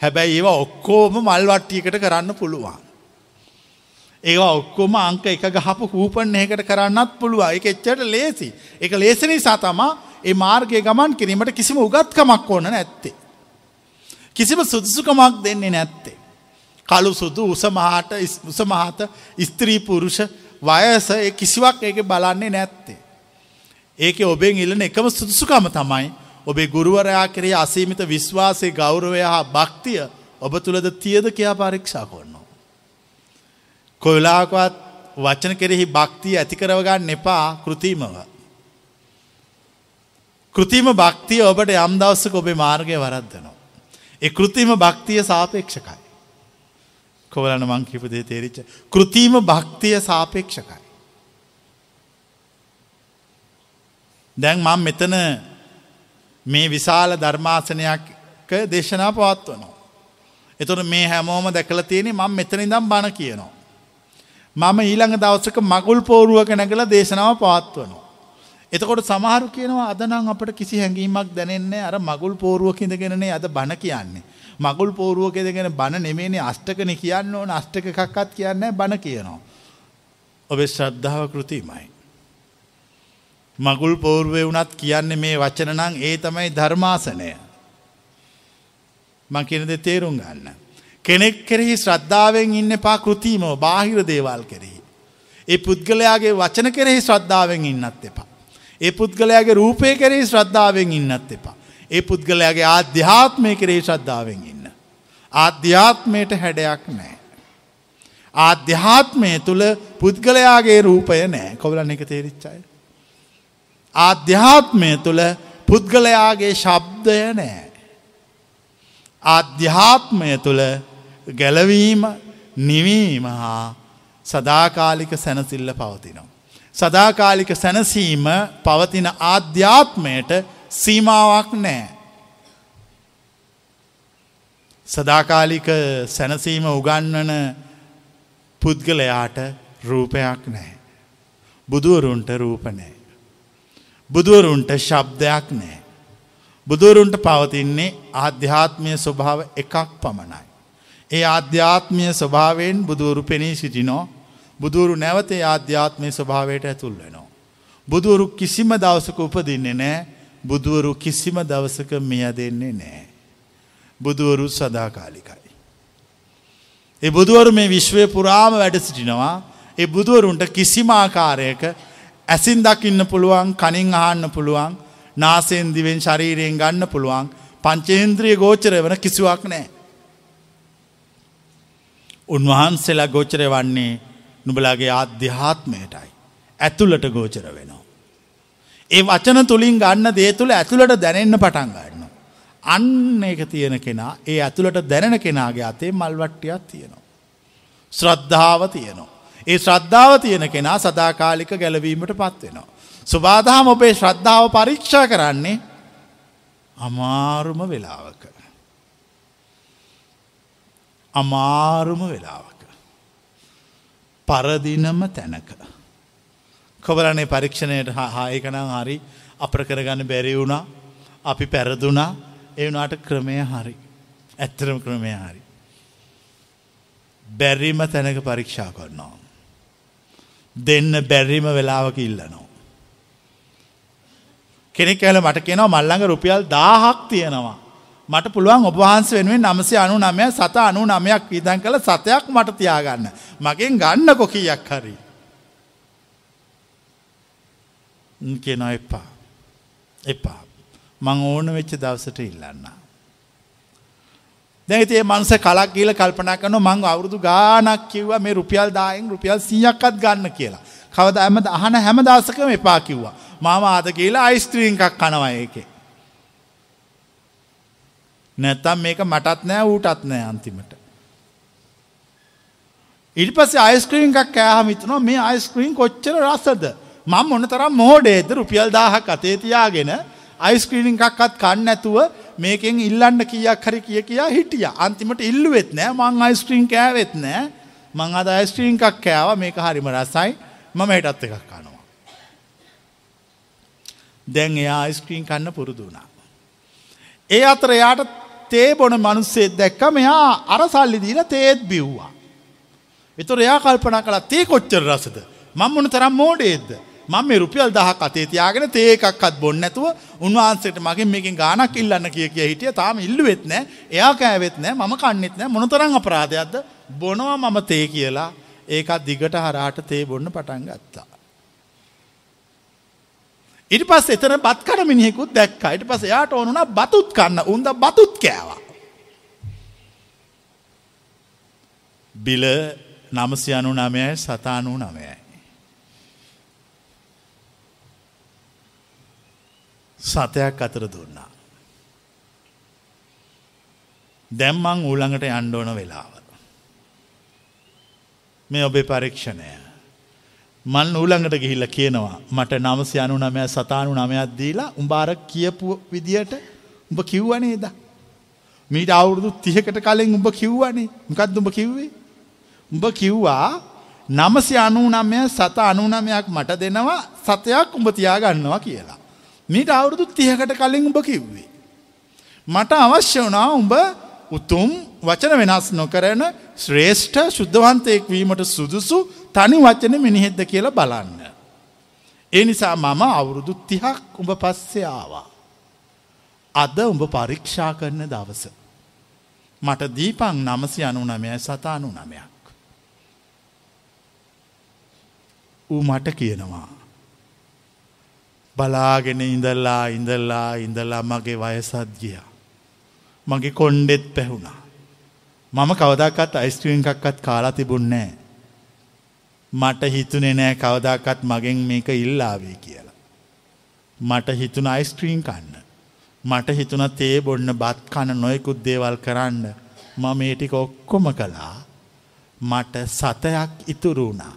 හැබැයි ඒවා ඔක්කෝම මල්වට්ටියකට කරන්න පුළුවන්. ඒවා ඔක්කොම අංක එක ගහපු කූපන් එකට කරන්නත් පුළුවන් එක එච්චට ලේසි. එක ලේසනි සතමා ඒ මාර්ගය ගමන් කිරීමට කිසිම උගත්කමක් ඕන නැත්තේ. කිසිම සුදුසුකමක් දෙන්නේ නැත්තේ. කළු සුදු උසමහට උසමහත ස්ත්‍රී පුරුෂ වයස කිසිවක් ඒක බලන්නේ නැත්තේ. ඒක ඔබෙන් ඉල්ලන එකම සුදුසුකම තමයි ඔබේ ගුරුවරයා කරේ අසීමිත විශ්වාසය ගෞරවය හා භක්තිය ඔබ තුළද තියද කියා පරීක්ෂා කොන්නවා. කොයිලාකවත් වචන කෙරෙහි භක්තිය ඇතිකරවගන්න එපා කෘතිීමව. කෘතිම භක්තිය ඔබට යම් දවස්සක ඔබේ මාර්ගය වරද්දනවා. ඒ කෘතිම භක්තිය සාපේක්ෂකයි. කොවලන මං කිපදේ තේරිච්ච. කෘතිීම භක්තිය සාපේක්ෂකයි. දැන් මං මෙතන මේ විශාල ධර්මාසනයක් දේශනා පවත්වනවා. එතුට මේ හැමෝම දැකල තියෙනෙ මං මෙතන ඉදම් බණ කියනවා. මම ඊළඟ දවසක මගුල් පෝරුවක නැගල දේශනාව පවත්වනවා. එතකොට සමහරු කියනවා අදනම් අපට කිසි හැඟීමක් දැනෙන්නේ අර මගුල් පෝරුවක ඉඳගෙනනේ අද බණ කියන්නේ. මගුල් පෝරුවක දෙගෙන බණ නෙමේනේ අෂ්ටකන කියන්න ඕන අෂ්ටක එකක්කත් කියන්න බණ කියනවා. ඔබේ ශ්‍රද්ධාව කෘතිමයි. මගුල් පෝර්ුවය වුනත් කියන්නේ මේ වචන නං ඒ තමයි ධර්මාසනය. මං කියනද තේරුම් ගන්න. කෙනෙක් කෙරෙහි ශ්‍රද්ධාවෙන් ඉන්න පා කෘතිීමෝ බාහිර දේවල් කෙරෙහි. ඒ පුද්ගලයාගේ වචන කෙරෙහි ශ්‍රද්ධාවෙන් ඉන්නත් එපා. ඒ පුද්ගලයාගේ රූපය කෙරෙහි ශ්‍රද්ධාවෙන් ඉන්නත් එපා. ඒ පුද්ගලයාගේ ආධ්‍යාත්මය කෙරෙහි ශ්‍රද්ධාවෙන් ඉන්න. ආධ්‍යාත්මයට හැඩයක් නෑ. ආධ්‍යාත්මය තුළ පුද්ගලයාගේ රූපය නෑ කොවලන්න එක තේරිච්චයි. ආධ්‍යාත්මය තුළ පුද්ගලයාගේ ශබ්දය නෑ. ආධ්‍යාත්මය තුළ ගැලවීම නිවීම හා සදාකාලික සැනසිල්ල පවතිනවා. සදාකාලික සැනසීම පවතින ආධ්‍යාත්මයට සීමාවක් නෑ. සදාකාලික සැනසීම උගන්වන පුද්ගලයාට රූපයක් නෑ. බුදුවරුන්ට රූප නෑ. බුදුවරුන්ට ශබ්දයක් නෑ. බුදුවරුන්ට පවතින්නේ ආධ්‍යාත්මය ස්වභාව එකක් පමණයි. ඒ ආධ්‍යාත්මය ස්වභාවයෙන් බුදුවරු පෙනී සිටිනෝ බුදුවරු නැවතේ ආධ්‍යාත්මය ස්වභාවයට ඇතුල් වෙනවා. බුදුවරු කිසිම දවසක උපදින්නේ නෑ බුදුවරු කිසිම දවසක මිය දෙන්නේ නෑ. බුදුවරු සදාකාලිකයි. ඒ බුදුවරු මේ විශ්වය පුරාම වැඩ සිටිනවා ඒ බුදුවරුන්ට කිසිම ආකාරයක ඇසින් දකින්න පුළුවන් කනින් අහන්න පුළුවන් නාසයෙන් දිවෙන් ශරීරයෙන් ගන්න පුළුවන් පංචේන්ද්‍රිය ගෝචර වන කිසිවක් නෑ. උන්වහන්සේලා ගෝචරය වන්නේ නුබලාගේ ආධ්‍යාත්මයටයි. ඇතුළට ගෝචර වෙනවා. ඒ වචන තුළින් ගන්න දේ තුළ ඇතුළට දැනෙන්න පටන් ගන්න. අන්න එක තියෙන කෙනා ඒ ඇතුළට දැනෙන කෙනාගේ අතේ මල්වට්ටියක් තියෙනවා. ශ්‍රද්ධාව තියෙනවා. ඒ ශ්‍රද්ධාව තියෙන කෙනා සදාකාලික ගැලවීමට පත්වෙනවා. සුබාදහම ඔබේ ශ්‍රද්ධාව පරීක්ෂා කරන්නේ අමාරුම වෙලාවක. අමාරුම වෙලාවක. පරදිනම තැනක. කොබලනේ පරීක්ෂණයට හායකනම් හරි අප්‍ර කරගන්න බැරි වුණා අපි පැරදුනා ඒ වනාට ක්‍රමය හරි. ඇත්තරම ක්‍රමය හරි. බැරිම තැනක පරීක්ෂා කරනවා. දෙන්න බැරිම වෙලාවක ඉල්ලනවා. කෙනෙක් ඇල මට කියනවා මල්ලඟ රුපියල් දාහක් තියෙනවා. මට පුළුවන් ඔබවහන්ස වෙනුවෙන් නමසය අනු නමය සත අනු නමයක් විදන් කළ සතයක් මට තියාගන්න. මගෙන් ගන්න කොකීයක් හරි. කියන එපා. එපා. මං ඕන වෙච්ච දවසට ඉල්ලන්න. දැතිේ මන්ස කලක් කියල කල්පනා කන මං අවුරුදු ගානක් කිව්ව මේ රුපියල් දායෙන් රුපියල් සියක්කත් ගන්න කියලා. කවද ඇමද අහන හැම දසකම එපා කිව්වා. මම ආද කියලා අයිස්ත්‍රීංකක් කනවා ඒකේ. නැත්තම් මේක මටත් නෑ ඌටත් නෑ අන්තිමට. ඉට පස අයිස්ක්‍රීන් එකක් කෑහම හිතනවා මේ අයිස්ක්‍රීන් කොච්චර රස්සද මං මොන තරම් මෝඩේද රුපියල් දාහක් අතේ තියාගෙන අයිස්ක්‍රීනින් එකක්ත් කන්න ඇතුව මේකෙන් ඉල්ලන්න කියක් හරි කිය කියා හිටිය අන්තිමට ඉල්ලුවෙත් නෑ මං අයිස්ට්‍රීන් කෑවෙත් නෑ මං අද අයිස්ට්‍රීන් එකක් කෑව මේක හරිම රසයි මම හිටත් එකක් කනවා. දැන් එයා අයිස්ක්‍රීන් කන්න පුරුදුනා. ඒ අතර එයාට තේ බොන මනුස්සේත් දැක්ක මෙයා අර සල්ලි දීල තේත් බිව්වා. එතුර එයා කල්පනා කලා තේ කොච්චර රසද? මං මොන තරම් මෝඩේද්ද මම මේ රුපියල් දහක් අතේ තියාගෙන තේ එකක්වත් බොන්න නැතුව උන්වහන්සේට මගෙන් මේකෙන් ගානක් ඉල්ලන්න කිය කිය හිටිය. තාම ඉල්ලුවෙත් නෑ එයා කෑවෙත් නෑ මම කන්නෙත් නෑ. මොනතරම් අපරාධයක්ද? බොනවා මම තේ කියලා. ඒකත් දිගට හරාට තේ බොන්න පටන් ගත්තා. ඉට පස් එතන බත් කන මිනිහෙකුත් දැක්ක ඉට පස යාට ඕනුන බතුත් කන්න උන්ද බතුත් කෑවා. බිල නමසි අනු නමයයි සතානු නමයයි. සතයක් අතර දුන්නා. දැම්මං ඌළඟට අන්්ඩෝන වෙලාව. මේ ඔබේ පරීක්ෂණය. මන් ඌළඟට ගිහිල්ල කියනවා මට නමසි අනු නමය සතානු නමයක් දීලා උඹාර කියපු විදියට උඹ කිව්වනේද. මීට අවුරුදු තියකට කලින් උඹ කිව්වනේ මකත් උඹ කිව්වේ. උඹ කිව්වා නමසි අනු නමය සත අනුනමයක් මට දෙනවා සතයක් උඹ තියාගන්නවා කියලා. මීට අවුරුදු තියකට කලින් උඹ කිව්වේ. මට අවශ්‍ය වනා උඹ උතුම් වචන වෙනස් නොකරන ශ්‍රේෂ්ඨ ශුද්ධවන්තයෙක් වීමට සුදුසු තනි වචන මිනිහෙද්ද කියලා බලන්න. ඒ නිසා මම අවුරුදු තිහක් උඹ පස්සේ ආවා. අද උඹ පරීක්ෂා කරන දවස. මට දීපං නමසි අනු නමය සතානු නමයක්. ඌ මට කියනවා. බලාගෙන ඉඳල්ලා ඉඳල්ලා ඉඳලා මගේ වයසත් ගිය. මගේ කොන්්ඩෙත් පැහුණා. මම කවදක්කත් අයිස්ක්‍රීන් එකක්කත් කාලා තිබුන්නෑ. මට හිතුනේ නෑ කවදාකත් මගෙන් මේක ඉල්ලාවේ කියලා. මට හිතුන අයිස්ක්‍රීන් කන්න. මට හිතුන තේ බොන්න බත් කන නොයකුත් දේවල් කරන්න මම මේටික ඔක්කොම කළා මට සතයක් ඉතුරුුණා.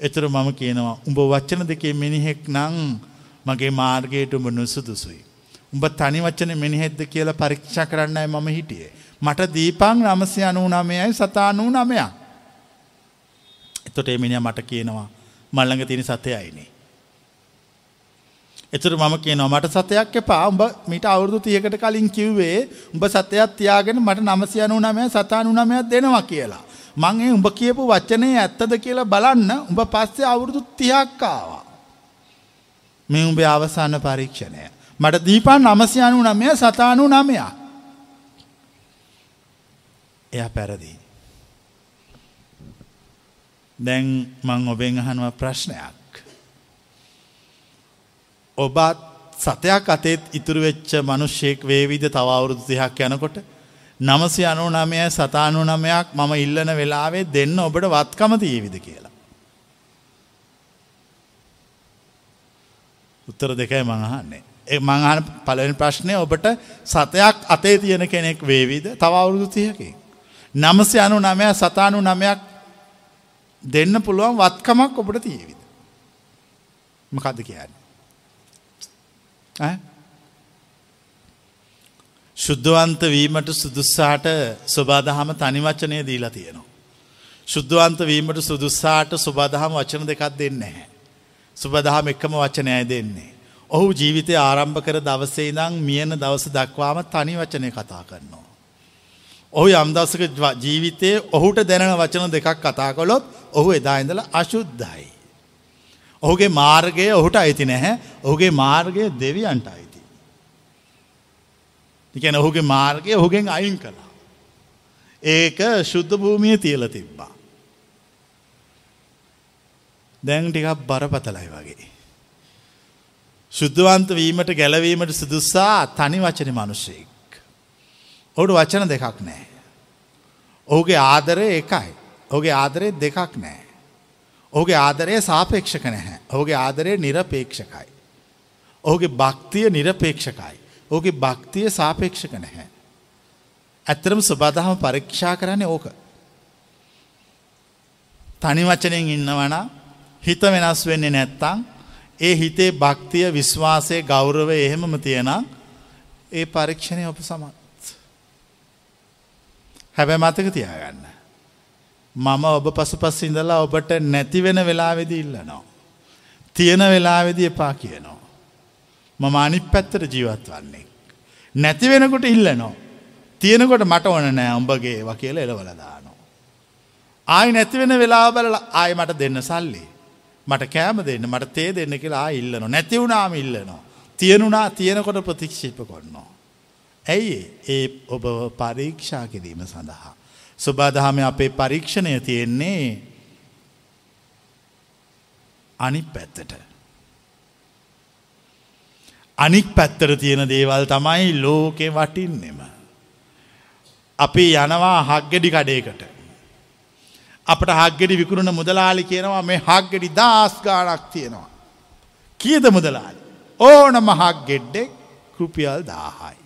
එතර මම කියනවා උඹ වච්චන දෙකේ මිනිහෙක් නං මගේ මාර්ගයට උඹ නුසුදුසුයි. උඹ තනි වච්චන මිනිහෙද්ද කියලා පරීක්ෂා කරන්නයි මම හිටියේ. මට දීපං නමසය අනූ නමයයි සතානූ නමයක්. එතොට එමිනිිය මට කියනවා මල්ලඟ තියෙන සතයයිනේ. එතුර මම කියනවා මට සතයක් එපා උඹ මිට අවුරදු තියකට කලින් කිව්වේ උඹ සතයක් තියාගෙන මට නමසි අනු නමය සතානු නමයක් දෙනවා කියලා. මං ඒ උඹ කියපු වචනය ඇත්තද කියලා බලන්න උඹ පස්සේ අවුරුදු තියක්කාවා. මේ උඹේ අවසාන පරීක්ෂණය. මට දීපන් නමසි අනු නමය සතානු නමයා. එය පැරදිී. දැන් මං ඔබෙන් අහනුව ප්‍රශ්නයක්. ඔබත් සතයක් අතේත් ඉතුරු වෙච්ච මනුෂ්‍යයෙක් වේවිද තවවුරුදු තිහක් යනකොට නමසි අනු නමය සතානු නමයක් මම ඉල්ලන වෙලාවේ දෙන්න ඔබට වත්කම තියවිද කියලා. උත්තර දෙකයි මඟහන්නේ. ඒ මංහන පලවෙනි ප්‍රශ්නය ඔබට සතයක් අතේ තියෙන කෙනෙක් වේවිද තවවුරුදු තියකින්. නමසි අනු නමය සතානු නමයක් දෙන්න පුළුවන් වත්කමක් ඔබට තියවිද. මකද කියන්නේ. ශුද්ධවන්ත වීමට සුදුස්සාට ස්වබාදහම තනිවචනය දීලා තියෙනවා. ශුද්ධවන්ත වීමට සුදුස්සාට සුබදහම වචන දෙකක් දෙන්න හැ. සුබදහම එක්කම වචනය දෙන්නේ. ඔහු ජීවිතය ආරම්භ කර දවසේ දං මියන දවස දක්වාම තනි වචනය කතා කරනවා. ඔහු යම්දසක ජීවිතයේ ඔහුට දැනෙන වචන දෙකක් කතා කොළොත් ඔහු එදා ඉඳල අශුද්ධයි. ඔහුගේ මාර්ගය ඔහුට අයිති නැහැ ඔහුගේ මාර්ගය දෙවියන්ට අයිති. එකන ඔහුගේ මාර්ගය ඔහුගෙන් අයින් කළා. ඒක ශුද්ධ භූමිය තියල තිබ්බා. දැන් ටිකක් බරපතලයි වගේ. ශුද්ධවන්ත වීමට ගැලවීමට සුදුස්සා තනි වචන මනුෂයෙක්. ඔහුට වචන දෙකක් නෑ. ඔහුගේ ආදරය එකයි. ඔහුගේ ආදරය දෙකක් නෑ. ඔහුගේ ආදරය සාපේක්ෂක නැහැ. ඔහුගේ ආදරය නිරපේක්ෂකයි. ඔහුගේ භක්තිය නිරපේක්ෂකයි. ඕගේ භක්තිය සාපේක්ෂක නැහැ. ඇත්තරම සුබදහම පරීක්ෂා කරන්නේ ඕක. තනි වචනයෙන් ඉන්නවන හිත වෙනස් වෙන්නේ නැත්තං ඒ හිතේ භක්තිය විශ්වාසය ගෞරව එහෙමම තියෙන ඒ පරීක්ෂණය ඔප සමත්. හැබැ මතක තියාගන්න. මම ඔබ පසු පස් ඉඳලා ඔබට නැතිවෙන වෙලාවෙද ඉල්ලනවා. තියෙන වෙලාවෙද එපා කියනවා. මම අනි පැත්තර ජීවත් වන්නේ. නැති වෙනකොට ඉල්ලනෝ. තියෙනකොට මට ඕන නෑ උඹගේ ව කියල එලවලදානෝ. ආය නැතිවෙන වෙලා බලල ආය මට දෙන්න සල්ලි. මට කෑම දෙන්න මට තේ දෙන්න කියලා ඉල්ලනවා නැතිවුණාම ඉල්ලනවා. තියෙනුනා තියෙනකොට ප්‍රතික්ෂේප කොන්නවා. ඇයි ඒ ඔබ පරීක්ෂා කිරීම සඳහා. සුබාදහම අපේ පරීක්ෂණය තියෙන්නේ අනික් පැත්තට. අනික් පැත්තර තියෙන දේවල් තමයි ලෝකෙ වටින්නෙම. අපි යනවා හක්ගෙඩි කඩේකට. අපට හක්ගෙඩි විකුරුණ මුදලාලි කියනවා මේ හක්ගෙඩි දස් ගානක් තියෙනවා. කියද මුදලාලි. ඕනම හක් ගෙඩ්ඩෙක් කෘපියල් දාහයි.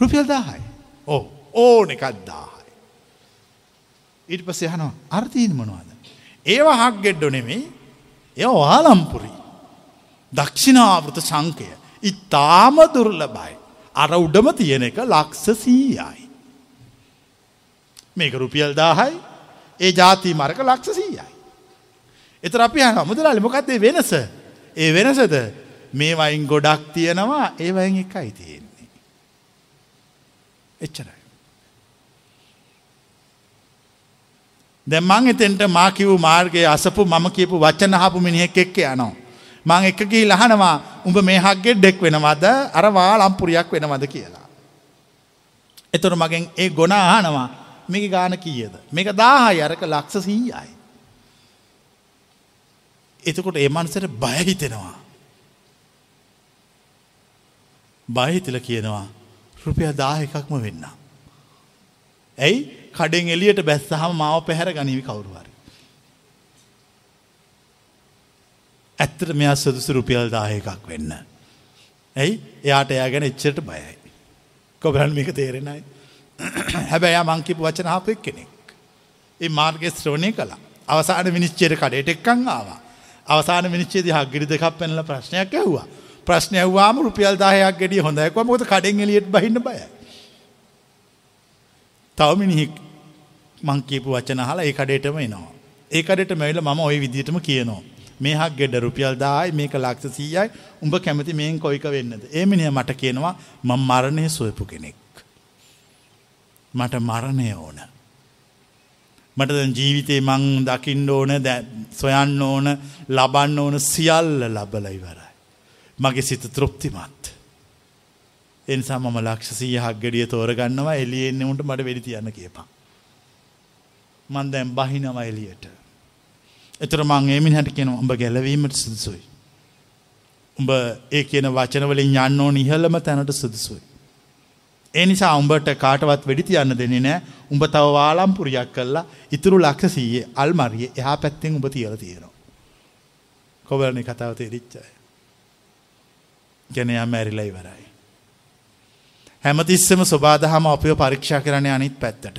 රුපියල් දාහයි ඕ ඕන එකත් දාහයි. ඊට පස යනවා අර්ථීන් මනවාද. ඒවා හක් ගෙඩ්ඩො නෙමෙයි එය වාලම්පුරි. දක්ෂිනාවෘත සංකය ඉතාම දුර්ලබයි. අර උඩම තියෙන එක ලක්ෂ සීයයි. මේක රුපියල් දාහයි ඒ ජාති මරක ලක්ෂ සීයයි. එතර අපි යන මුදලාලි මොකක්දේ වෙනස ඒ වෙනසද මේ වයින් ගොඩක් තියෙනවා ඒවයින් එකයි තියෙන. එච්චරයි. දැන් මං එතෙන්ට මා කිව් මාර්ගයේ අසපු මම කියපු වචන අහපු මිනිහෙක් එක්ක යනවා. මං එක ගිහිල්ලා අහනවා උඹ මේ හග්ගේ ඩෙක් වෙනවද අර වාලම්පුරියක් වෙනවද කියලා. එතකොට මගෙන් ඒ ගොන අහනවා මේක ගාන කීයද? මේක 1000යි අරක ලක්ෂ 100යි. එතකොට ඒ මනුස්සයට බය හිතෙනවා. බය හිතලා කියනවා රුපියල් 1000ක්ම වෙන්න. ඇයි කඩෙන් එලියට බැස්සහම මාව පැහැර ගනීවි කවුරු හරි. ඇත්තට මෙයා සුදුසු රුපියල් 1000ක් වෙන්න. ඇයි එයාට එයා ගැන එච්චරට බයයි. කොබරන් මේක තේරෙනයි. හැබැයි එයා මං කියපු වචන අහපු එක්කෙනෙක්. ඒ මාර්ගය ශ්‍රවණය කළා. අවසාන විනිශ්චයට කඩේට එක්කන් ආවා. අවසාන විනිශ්චයේදී හග්ගිරි දෙකක් පැනලා ප්‍රශ්නයක් ඇහුවා. ප්‍රශ්නය ඇහුවාම රුපියල් 10ක් ගෙඩිය හොඳයි කිව්වා. මොකද කඩෙන් එළියට බහින්න බයයි. තව මිනිහෙක් මං කියපු වචන අහලා ඒ කඩේටම එනවා. ඒ කඩේටම ඇවිල්ලා මම ওই විදිහටම කියනවා. මේ හක් ගෙඩ රුපියල් 10යි මේක ලක්ෂ 100යි. උඹ කැමති මේන් කොයික වෙන්නද? ඒ මිනිහා මට කියනවා මම මරණය සොයපු කෙනෙක්. මට මරණය ඕන. මට දැන් ජීවිතේ මං දකින්න ඕන සොයන්න ඕන ලබන්න ඕන සියල්ල ලබලා ඉවරයි. මගේ සිත තෘප්තිමත්. ඒ නිසා මම ලක්ෂ 100ක් ගෙඩිය තෝරගන්නවා එළියේ එන්නේ උන්ට මට වෙඩි තියන්න කියපන්. මං දැන් බහිනවා එළියට. එතකොට මං ඒ මිනිහට කියනවා උඹ ගැලවීමට සුදුසුයි. උඹ ඒ කියන වචන වලින් යන්න ඕන ඉහළම තැනට සුදුසුයි. ඒ නිසා උඹට කාටවත් වෙඩි තියන්න දෙන්නේ නැහැ. උඹ තව වාලම්පුරියක් කළා ඉතුරු ලක්ෂ 100 අල්මාරියේ එහා පැත්තෙන් උඹ තියලා තියෙනවා. කොබලනේ කතාව තේරිච්චයි. කෙනෙක් මැරිලා ඉවරයි. හැමතිස්සෙම සබාදහම අපිව පරීක්ෂා කරන්නේ අනිත් පැත්තට.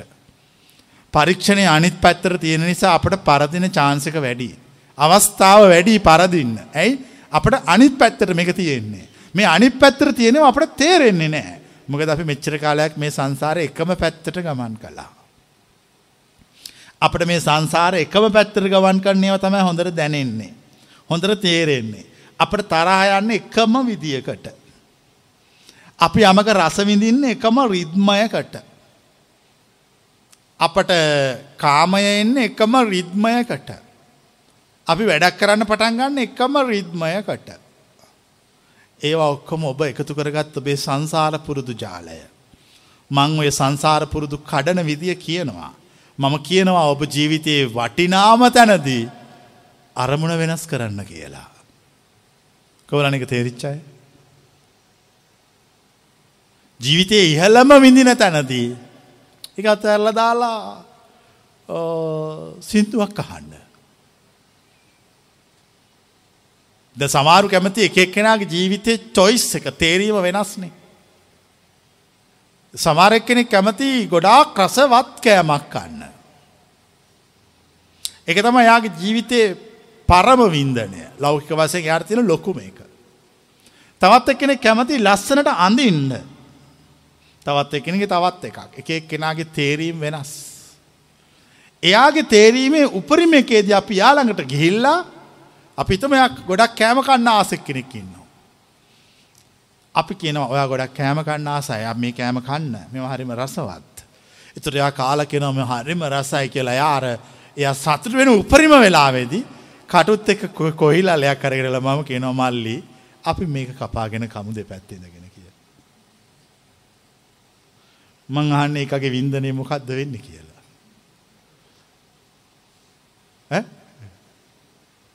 පරීක්ෂණය අනිත් පැත්තට තියෙන නිසා අපට පරදින chance එක වැඩි. අවස්ථාව වැඩි පරදින්න. ඇයි? අපට අනිත් පැත්තට මේක තියෙන්නේ. මේ අනිත් පැත්තට තියෙනවා අපට තේරෙන්නේ නැහැ. මොකද අපි මෙච්චර කාලයක් මේ සංසාරේ එකම පැත්තට ගමන් කළා. අපිට මේ සංසාරේ එකම පැත්තට ගමන් කරන ඒවා තමයි හොඳට දැනෙන්නේ. හොඳට තේරෙන්නේ. අපිට තරහ යන්නේ එකම විදියකට. අපි යමක රස විඳින්නේ එකම රිද්මයකට. අපට කාමය එන්නේ එකම රිද්මයකට. අපි වැඩක් කරන්න පටන් ගන්න එකම රිද්මයකට. ඒවා ඔක්කොම ඔබ එකතු කරගත් ඔබේ සංසාර පුරුදු ජාලය. මං ඔය සංසාර පුරුදු කඩන විදිය කියනවා. මම කියනවා ඔබ ජීවිතයේ වටිනාම තැනදී අරමුණ වෙනස් කරන්න කියලා. කවලනික තේරිච්චයි. ජීවිතයේ ඉහළම විඳින තැනදී එක අතඇරල දාලා සින්දුවක් අහන්න. ද සමාරු කැමති එක එක්කෙනගේ ජීවිතය චොයිස් එක තේරීම වෙනස්නේ. සමාරක් කෙනෙක් කැමති ගොඩාක් රසවත් කෑමක් කන්න. එක තම යාගේ ජීවිතය පරම වින්දනය ලෞකික වසයෙන් යාර්තින ලොකුම එක. තවත් එක්කෙනෙ කැමති ලස්සනට අඳඉන්න තවත් එකනගේ තවත් එකක් එක එක් කෙනගේ තේරීම් වෙනස්. එයාගේ තේරීමේ උපරිම එකේද අපි යාළඟට ගිහිල්ලා අපිතමයක් ගොඩක් කෑම කන්න ආසෙක් කෙනෙක් ඉන්නවා. අපි කියනවා ඔයා ගොඩක් කෑම කන්න ආසයි මේ කෑම කන්න මෙම හරිම රසවත්. එතුර එයා කාල කෙනවම හරිම රසයි කියලා යාර එය සතුට වෙන උපරිම වෙලාවේදී කටුත් එක කොහිලා ලයක් කරගෙනල මම කියනවා මල්ලි අපි මේක කපාගෙන කමු දෙ පැත්තෙදගෙන. මං අහන්නේ එකගේ වින්දනය මොකක්ද වෙන්න කියලා.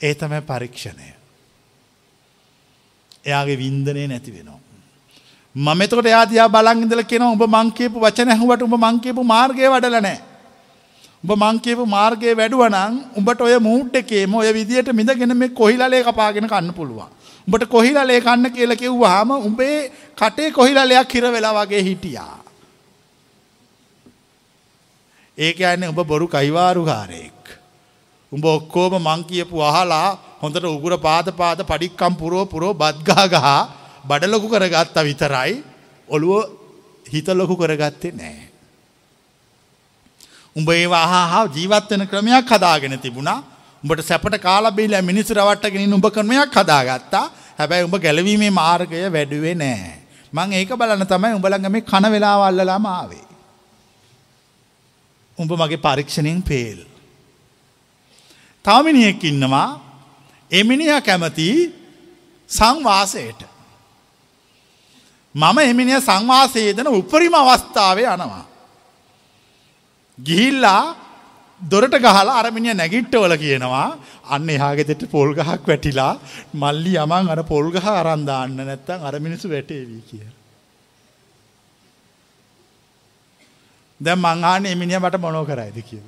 ඒ තමයි පරීක්ෂණය. එයාගේ වින්දනය නැති වෙනවා. මම එතකොට එයා දිහා බලන් ඉඳලා කියනවා ඔබ මං කියපු වචන ඇහුවට ඔබ මං කියපු මාර්ගය වඩලා නැහැ. ඔබ මං කියපු මාර්ගයේ වැඩුවා නම් උඹට ඔය මූඩ් එකේම ඔය විදියට මිදගෙන මේ කොහිලලේ කපාගෙන කන්න පුළුවන්. උඹට කොහිලලේ කන්න කියලා කිව්වහම උඹේ කටේ කොහිලලයක් හිර වෙලා වගේ හිටියා. ඒ කියන්නේ උඹ බොරු කයිවාරුකාරයෙක්. උඹ ඔක්කොම මං කියපු අහලා හොඳට උගුර පාද පාද පඩික්කම් පුරෝ පුරෝ බද්ගා ගහ බඩ ලොකු කරගත්තා විතරයි ඔළුව හිත ලොකු කරගත්තේ නෑ. උඹ ඒවා අහා ජීවත් වෙන ක්‍රමයක් හදාගෙන තිබුණා. උඹට සැපට කාලා බීලා මිනිස්සු රවට්ටගෙන ඉන්න උඹ ක්‍රමයක් හදාගත්තා. හැබැයි උඹ ගැලවීමේ මාර්ගය වැඩුවේ නෑ. මං ඒක බලන්න තමයි උඹ ළඟ මේ කන වෙලාව අල්ලලාම ආවේ. උඹ මගේ පරීක්ෂණයෙන් පේල්. තවමිනියෙක් ඉන්නවා එමිනිහ කැමති සංවාසයට. මම එමිනිය සංවාසයේදන උපරිම අවස්ථාවේ යනවා. ගිහිල්ලා දොරට ගහලා අරමිනිය නැගිට්ටවල කියනවා අන්න එහාගෙතෙට පොල්ගහක් වැටිලා මල්ලි යමන් අර පොල්ගහ අරන්දාන්න නැත්තං අර මිනිසු වැටේවී කිය. දැ මංහාන එමිනිිය මට මොනෝ කරයිද කිය.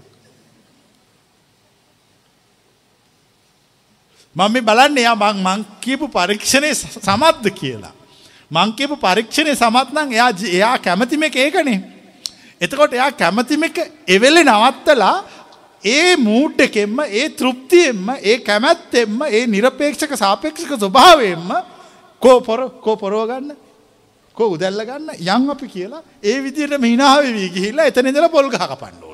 මම මේ බලන්න එයා මං මං කියපු පරීක්ෂණය සමත්ද කියලා. මං කියපු පරීක්ෂණය සමත්නං එයා එයා කැමතිම එක ඒකනේ. එතකොට එයා කැමතිම එක එවෙල්ලෙ නවත්තලා ඒ මූට් එකෙන්ම ඒ තෘප්තියෙන්ම ඒ කැමැත්තෙන්ම ඒ නිරපේක්ෂක සාපේක්ෂක ස්වභාවයෙන්ම කෝ පොර කෝ පොරෝගන්න කෝ උදැල්ල ගන්න යං අපි කියලා ඒ විදියට මිනාවවී ගිහිල්ලා එතන ඉඳලා පොල් ගහ කපන්න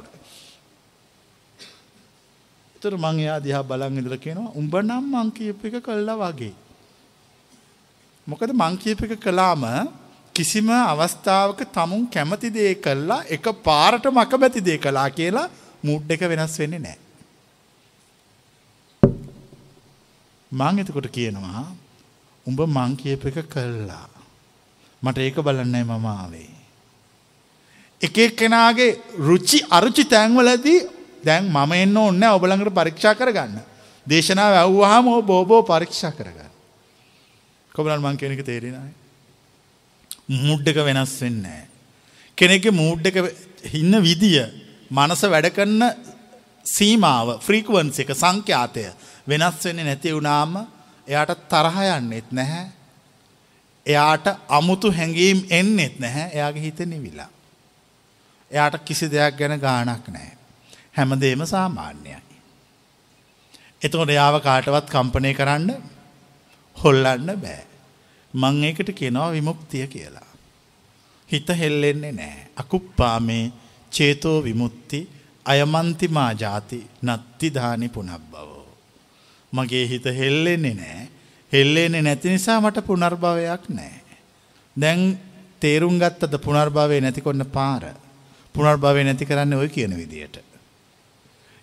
ඕන. ඒතර මං එයා දිහා බලන් ඉඳලා කියනවා උඹ නම් මං කියප එක කළා වගේ. මොකද මං කියප එක කළාම කිසිම අවස්ථාවක තමුන් කැමති දේ කළා එක පාරට මකබැති දේ කළා කියලා මුඩ් එක වෙනස් වෙන්නේ නෑ. මං එතකොට කියනවා උඹ මං කියප එක කල්ලා. මට ඒක බලන්නයි මම ආවේ. එක එක්කෙනගේ රුචි අරුචි තැන්වලදී දැන් මම එන්න ඔන්න ඔබළඟට පරීක්ෂා කරගන්න. දේශනාව ඇව්වාහම බෝබෝ පරීක්ෂා කරගන්න. කොබලන් මං කෙනෙක තේරෙනයි. මුඩ් එක වෙනස් වෙන්නේ. කෙනෙක මූඩ් එක හින්න විදිය මනස වැඩ කරන්න සීමාව ෆ්‍රීකුවන්ස එක සංඛ්‍යාතය වෙනස් වෙන්නේ නැති වුණාම එයාට තරහ යන්නෙත් නැහැ. එයාට අමුතු හැඟීම් එන්නෙත් නැහැ එයාගේ හිත නිවිලා. එයාට කිසි දෙයක් ගැන ගානක් නෑ. හැමදේම සාමාන්‍යයි. එතකොට එයාව කාටවත් කම්පනය කරන්න හොල්ලන්න බෑ. මං ඒකට කියනවා විමුක්තිය කියලා. හිත හෙල්ලෙන්නේ නෑ. අකුප්පාමේ චේතෝ විමුත්ති අයමන්තිමා ජාති නත්ති ධානි පුනබ්බවෝ. මගේ හිත හෙල්ලෙන්නේ නෑ. හෙල්ලෙන්නේ නැති නිසා මට පුනර්භවයක් නෑ. දැන් තේරුම් ගත්තද පුනර්භාවය නැතිකොන්න පාර. පුනර්භාවය නැති කරන්න ඔය කියන විදියට.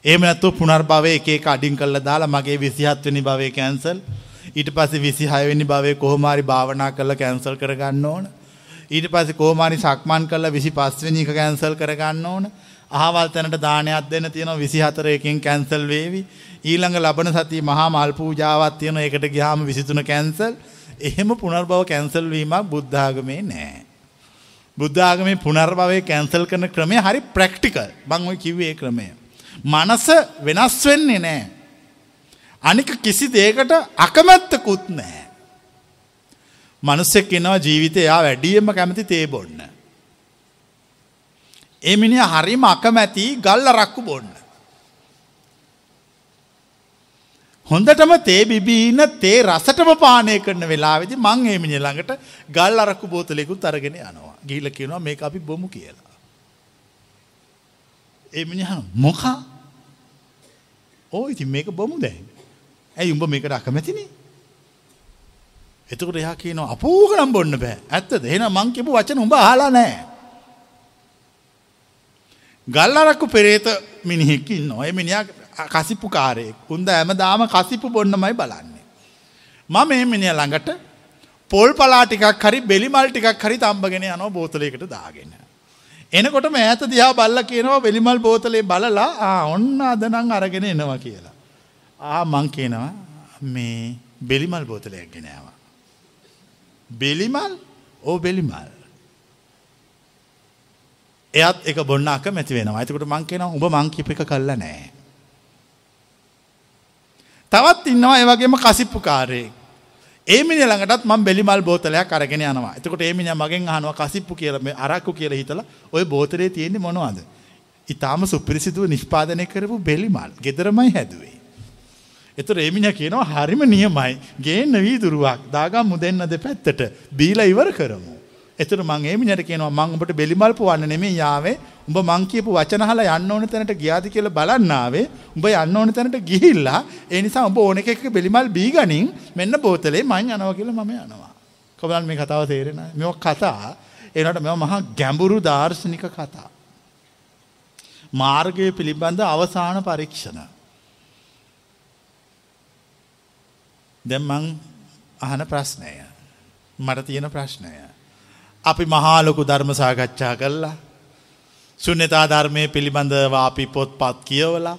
ඒම නැත්තු පුනර්භාවය එක අඩින් කල්ල දාලා මගේ විසිහත්වනි භවය කැන්සල් ඊට පස්සේ විසිහයවෙනි භවය කොහොමාරි භාවනා කරල කැන්සල් කරගන්න ඕන ඊට පස්සේ කොහොමාරි සක්මන් කරලා 25 වෙනි එක කැන්සල් කරගන්න ඕන. අහවල් තැනට දානයක් දෙන්න තියෙනවා 24 එකකින් කැන්සල් වේවි. ඊළඟ ලබන සතිය මහා මල් පූජාවක් තියෙනවා. ඒකට ගියාම 23 කැන්සල්. එහෙම පුනර්භව කැන්සල් වීමක් බුද්ධ ආගමේ නැහැ. බුද්ධ ආගමේ පුනර්භවය කැන්සල් කරන ක්‍රමය හරි ප්‍රැක්ටිකල්. මම ඔය කිව්වේ ඒ ක්‍රමය. මනස වෙනස් වෙන්නේ නැහැ. අනික කිසි දෙයකට අකමැත්තකුත් නැහැ. මනුස්සෙක් ඉන්නවා ජීවිතය එයා වැඩියෙන්ම කැමති තේ බොන්න. ඒ මිනිහ හරිම අකමැති ගල්ල රක්කු බොන්න. හොඳටම තේ බිබීන තේ රසටම පානය කරන වෙලාවෙදි මං ඒ මිනිහ ළඟට ගල් අරක්කු බෝතලෙකුත් අරගෙන යනවා. ගිහිල්ලා කියනවා මේක අපි බොමු කියලා. ඒ මිනිහා මොකා? ඕ ඉතින් මේක බොමු දැන්. ඇයි උඹ මේකට අකමැතිනේ? එතකොට එයා කියනවා අපූක නම් බොන්න බෑ. ඇත්තද? එහෙනම් මං කියපු වචන උඹ අහලා නැහැ. ගල්ලරක්කු පෙරේත මිනිහෙක් ඉන්නවා. ඒ මිනිහා කසිප්පු කාරයෙක්. උන්ද හැමදාම කසිප්පු බොන්නමයි බලන්නේ. මම මේ මිනිහා ළඟට පොල් පලා ටිකක් හරි බෙලි මල් ටිකක් හරි තම්බගෙන යනවා බෝතලයකට දාගෙන. එනකොට ඈත දිහා බල්ලා කියනවා බෙලිමල් බෝතලේ බලලා ආ ඔන්න අද නම් අරගෙන එනවා කියලා. ආ මං කියනවා මේ බෙලිමල් බෝතලයක් ගෙන ආවා. බෙලිමල් ඕ බෙලිමල්. එයත් එක බොන්න අක මැති වෙනවා ඇතිකට මං කියෙන උඹ මංකිප එක කල්ල නෑ. තවත් ඉන්නවා ඒවගේම කසිප්පු කාරයෙක්. ඒමිනි ළඟටත් ම බෙලිමල් බෝතලයක් අරගෙන යනවා එතකොට ඒමිනි මගෙන් අහනවා කසිප්පු කියලම අරක්කු කියල හිතල ඔය බෝතරේ තියෙන්නේ මොනවාද. ඉතාම සුපිරිසිදුව නිෂ්පාදනය කරපු බෙලිමල් ගෙදරමයි හැදුවේ. එතුර එමිණ කියනවා හරිම නියමයි ගේන්න වීදුරුවක් දාගම් මුදෙන්න දෙ පැත්තට බීල ඉවර කරමු. එතුර මං ඒමිනට කියනවා මං ඔබට බෙලිමල්පු වන්න නෙමේ යාවේ උඹ මං කියපු වචනහල යන්න ඕන තැනට ගියාද කියල බලන්නාවේ උඹ යන්න ඕන තැනට ගිහිල්ලා ඒ නිසා උඹ ඕන එකක බෙලිමල් බීගනින් මෙන්න බෝතලේ මං යනව කියල මම යනවා. කොබලන් මේ කතාව තේරෙන මෙ කතා එනට මෙ මහා ගැඹුරු දර්ශනික කතා. මාර්ගය පිළිබඳ අවසාන පරීක්ෂණ. දැම්මං අහන ප්‍රශ්නය. මට තියෙන ප්‍රශ්නය. අපි මහාලොකු ධර්ම සාකච්ඡා කරලා. සුන්්‍යතා ධර්මය පිළිබඳව අපි පොත් පත් කියවලා.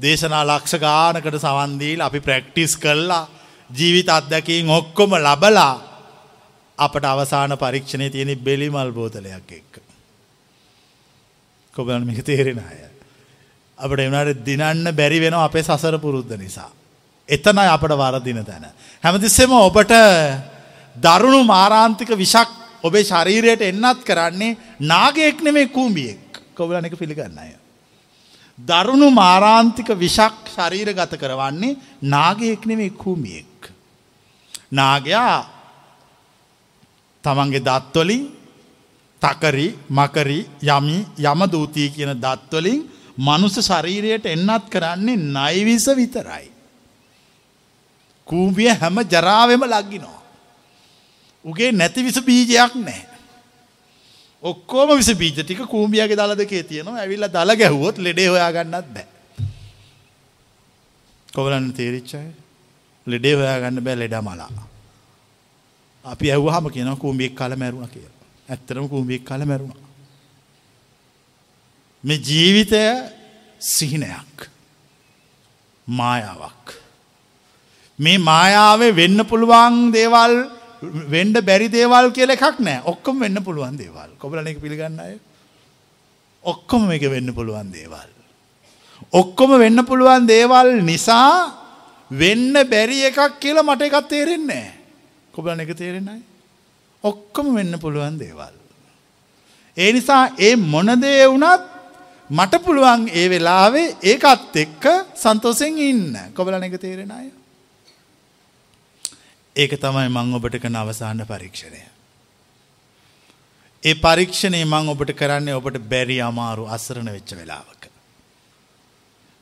දේශනා ලක්ෂ ගානකට සවන්දීල් අපි ප්‍රැක්ටිස් කල්ලා ජීවිත අත්දැකින් ඔක්කොම ලබලා අපට අවසාන පරීක්ෂණය තියෙන බෙලිමල් බෝතලයක් එක්ක. කොබලන් මික තේරෙන අය. අපට එවනට දිනන්න බැරි වෙන අපේ සසර පුරුද්ධ නිසා. එතනයි අපට වරදින තැන. හැමතිස්සෙම ඔබට දරුණු මාරාන්තික විශක් ඔබේ ශරීරයට එන්නත් කරන්නේ නාගයෙක් නෙමේ කූම්ියෙක් කොබලන එක පිළිගන්න අය. දරුණු මාරාන්තික විශක් ශරීර ගත කරවන්නේ නාගයෙක් නෙමේ කූමියෙක්. නාගයා තමන්ගේ දත්වලින් තකරි මකරි යමි යම දූතිය කියන දත්වලින් මනුස ශරීරයට එන්නත් කරන්නේ නයිවිස විතරයි. කූම්ිය හැම ජරාවම ලගිනවා. උගේ නැති විස බීජයක් නෑ. ඔක්කෝම විස බීජ ටික කූම්ියගේ දල දෙකේ තියෙනවා ඇවිල්ල දල ගැහුවොත් ලෙඩේ හොයා ගන්නත් බෑ. කොවලන්න තේරිච්චය ලෙඩේ හොයා ගන්න බෑ ලෙඩ මලා. අපි ඇව්හම කියන කූම්ියෙක් කල මැරුණ කිය. ඇත්තරම කූම්ියෙක් කල මැරුණ. මේ ජීවිතය සිහිනයක් මායාවක්. මේ මායාවේ වෙන්න පුළුවන් දේවල් වෙන්ඩ බැරි දේවල් කියල එකක් නෑ ඔක්කොම වෙන්න පුළුවන් දේවල් කොබල එක පිළිගන්න අය ඔක්කොම එක වෙන්න පුළුවන් දේවල්. ඔක්කොම වෙන්න පුළුවන් දේවල් නිසා වෙන්න බැරි එකක් කියලා මට එකත් තේරෙන්නේ කොබලන එක තේරෙනයි. ඔක්කොම වෙන්න පුළුවන් දේවල්. ඒ නිසා ඒ මොනදේ වුනත් මට පුළුවන් ඒ වෙලාවේ ඒකත් එක්ක සන්තෝසෙන් ඉන්න කොබලන එක තේරෙන අය. ඒක තමයි මං ඔබට කන අවසාන පරීක්ෂණය. ඒ පරීක්ෂණය මං ඔබට කරන්නේ ඔබට බැරි අමාරු අසරණ වෙච්ච වෙලාවක.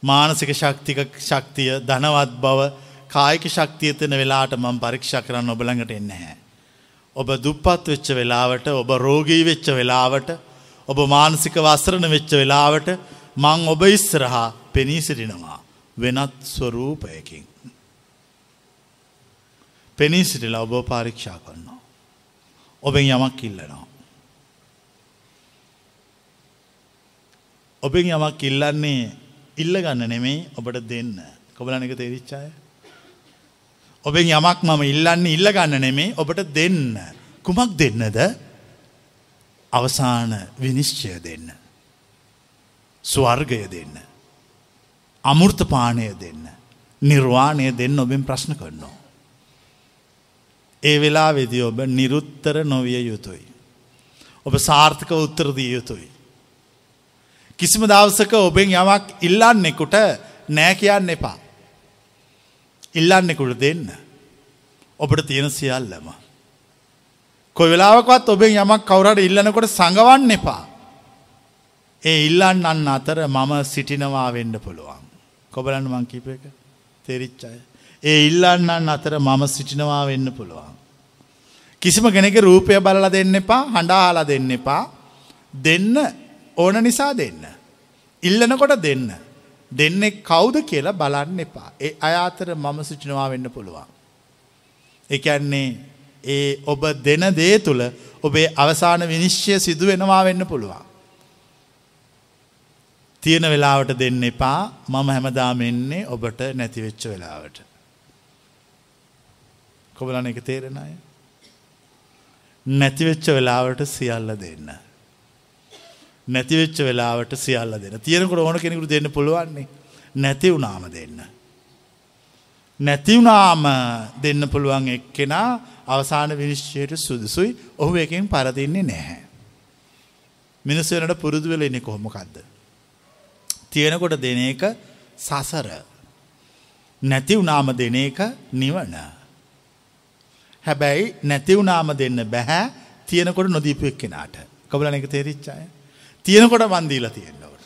මානසික ශක්තික ශක්තිය ධනවත් බව කායික ශක්තිය තන වෙලාට මං පරීක්ෂා කරන්න ඔබළඟට එන්න හැ. ඔබ දුප්පත් වෙච්ච වෙලාවට ඔබ රෝගී වෙච්ච වෙලාවට ඔබ මානසික වස්රණ වෙච්ච වෙලාවට මං ඔබ ඉස්සරහා පෙනී සිටිනවා වෙනත් ස්වරූපයකින්. පෙනී සිටිලා ඔබ පාරීක්ෂා කරනවා. ඔබෙන් යමක් ඉල්ලනවා. ඔබෙන් යමක් ඉල්ලන්නේ ඉල්ල ගන්න නෙමෙයි ඔබට දෙන්න කොබලන එක තේරිච්චාය. ඔබෙන් යමක් මම ඉල්ලන්නේ ඉල්ල ගන්න නෙමේ ඔබට දෙන්න. කුමක් දෙන්නද අවසාන විනිශ්චය දෙන්න. ස්වර්ගය දෙන්න. අමුෘර්තපානය දෙන්න. නිර්වාණය දෙන්න ඔබෙන් ප්‍රශ්න කරනවා. ඒ වෙලා වෙදි ඔබ නිරුත්තර නොවිය යුතුයි. ඔබ සාර්ථක උත්තර දී යුතුයි. කිසිම දවසක ඔබෙන් යමක් ඉල්ලන්නෙකුට නෑ කියන්න එපා. ඉල්ලන්නෙකුට දෙන්න. ඔබට තියෙන සියල්ලම. කොයි වෙලාවකවත් ඔබෙන් යමක් කවුරට ඉල්ලනකොට සඟවන්න එපා. ඒ ඉල්ලන්න අන්න අතර මම සිටිනවා වෙන්න පුළුවන්. කොබලන්න මංකිප එක තෙරිච්චාය. ඒ ඉල්ලන්නන් අතර මම සිටිනවා වෙන්න පුළුවන්. කිසිම කෙනෙක රූපය බලලා දෙන්න එපා හඬාලා දෙන්න එපා දෙන්න ඕන නිසා දෙන්න. ඉල්ලනකොට දෙන්න. දෙන්නෙ කවුද කියලා බලන්න එපා. ඒ අයාතර මම සිටිනවා වෙන්න පුළුවන්. එකන්නේ ඒ ඔබ දෙන දේ තුළ ඔබේ අවසාන විනිශ්්‍යය සිදු වෙනවා වෙන්න පුළුවන්. තියෙන වෙලාවට දෙන්න එපා මම හැමදාම එන්නේ ඔබට නැතිවෙච්ච වෙලාවට. කොබලන එක තේරෙන අය. නැතිවෙච්ච වෙලාවට සියල්ල දෙන්න. නැතිවෙච්ච වෙලාවට සියල්ල දෙන්න තියෙනකොට ඕන කෙනෙකුට දෙන්න පුළුවන්නේ නැති වුනාම දෙන්න. නැතිවුනාම දෙන්න පුළුවන් එක්කෙනා අවසාන විනිශ්චයට සුදුසුයි ඔහු එකෙන් පරදින්නේ නැහැ. මිනිස්සනට පුරුදු වෙල එන්නේ කොහොමකක්ද. තියෙනකොට දෙන එක සසර නැතිවුනාම දෙන එක නිවන. හැබැයි නැතිවුනාම දෙන්න බැහැ තියෙනකොට නොදීපු එක් කෙනාට කබලන එක තේරිච්චාය තියෙනකොට වන්දීලා තියෙන්න්නවට.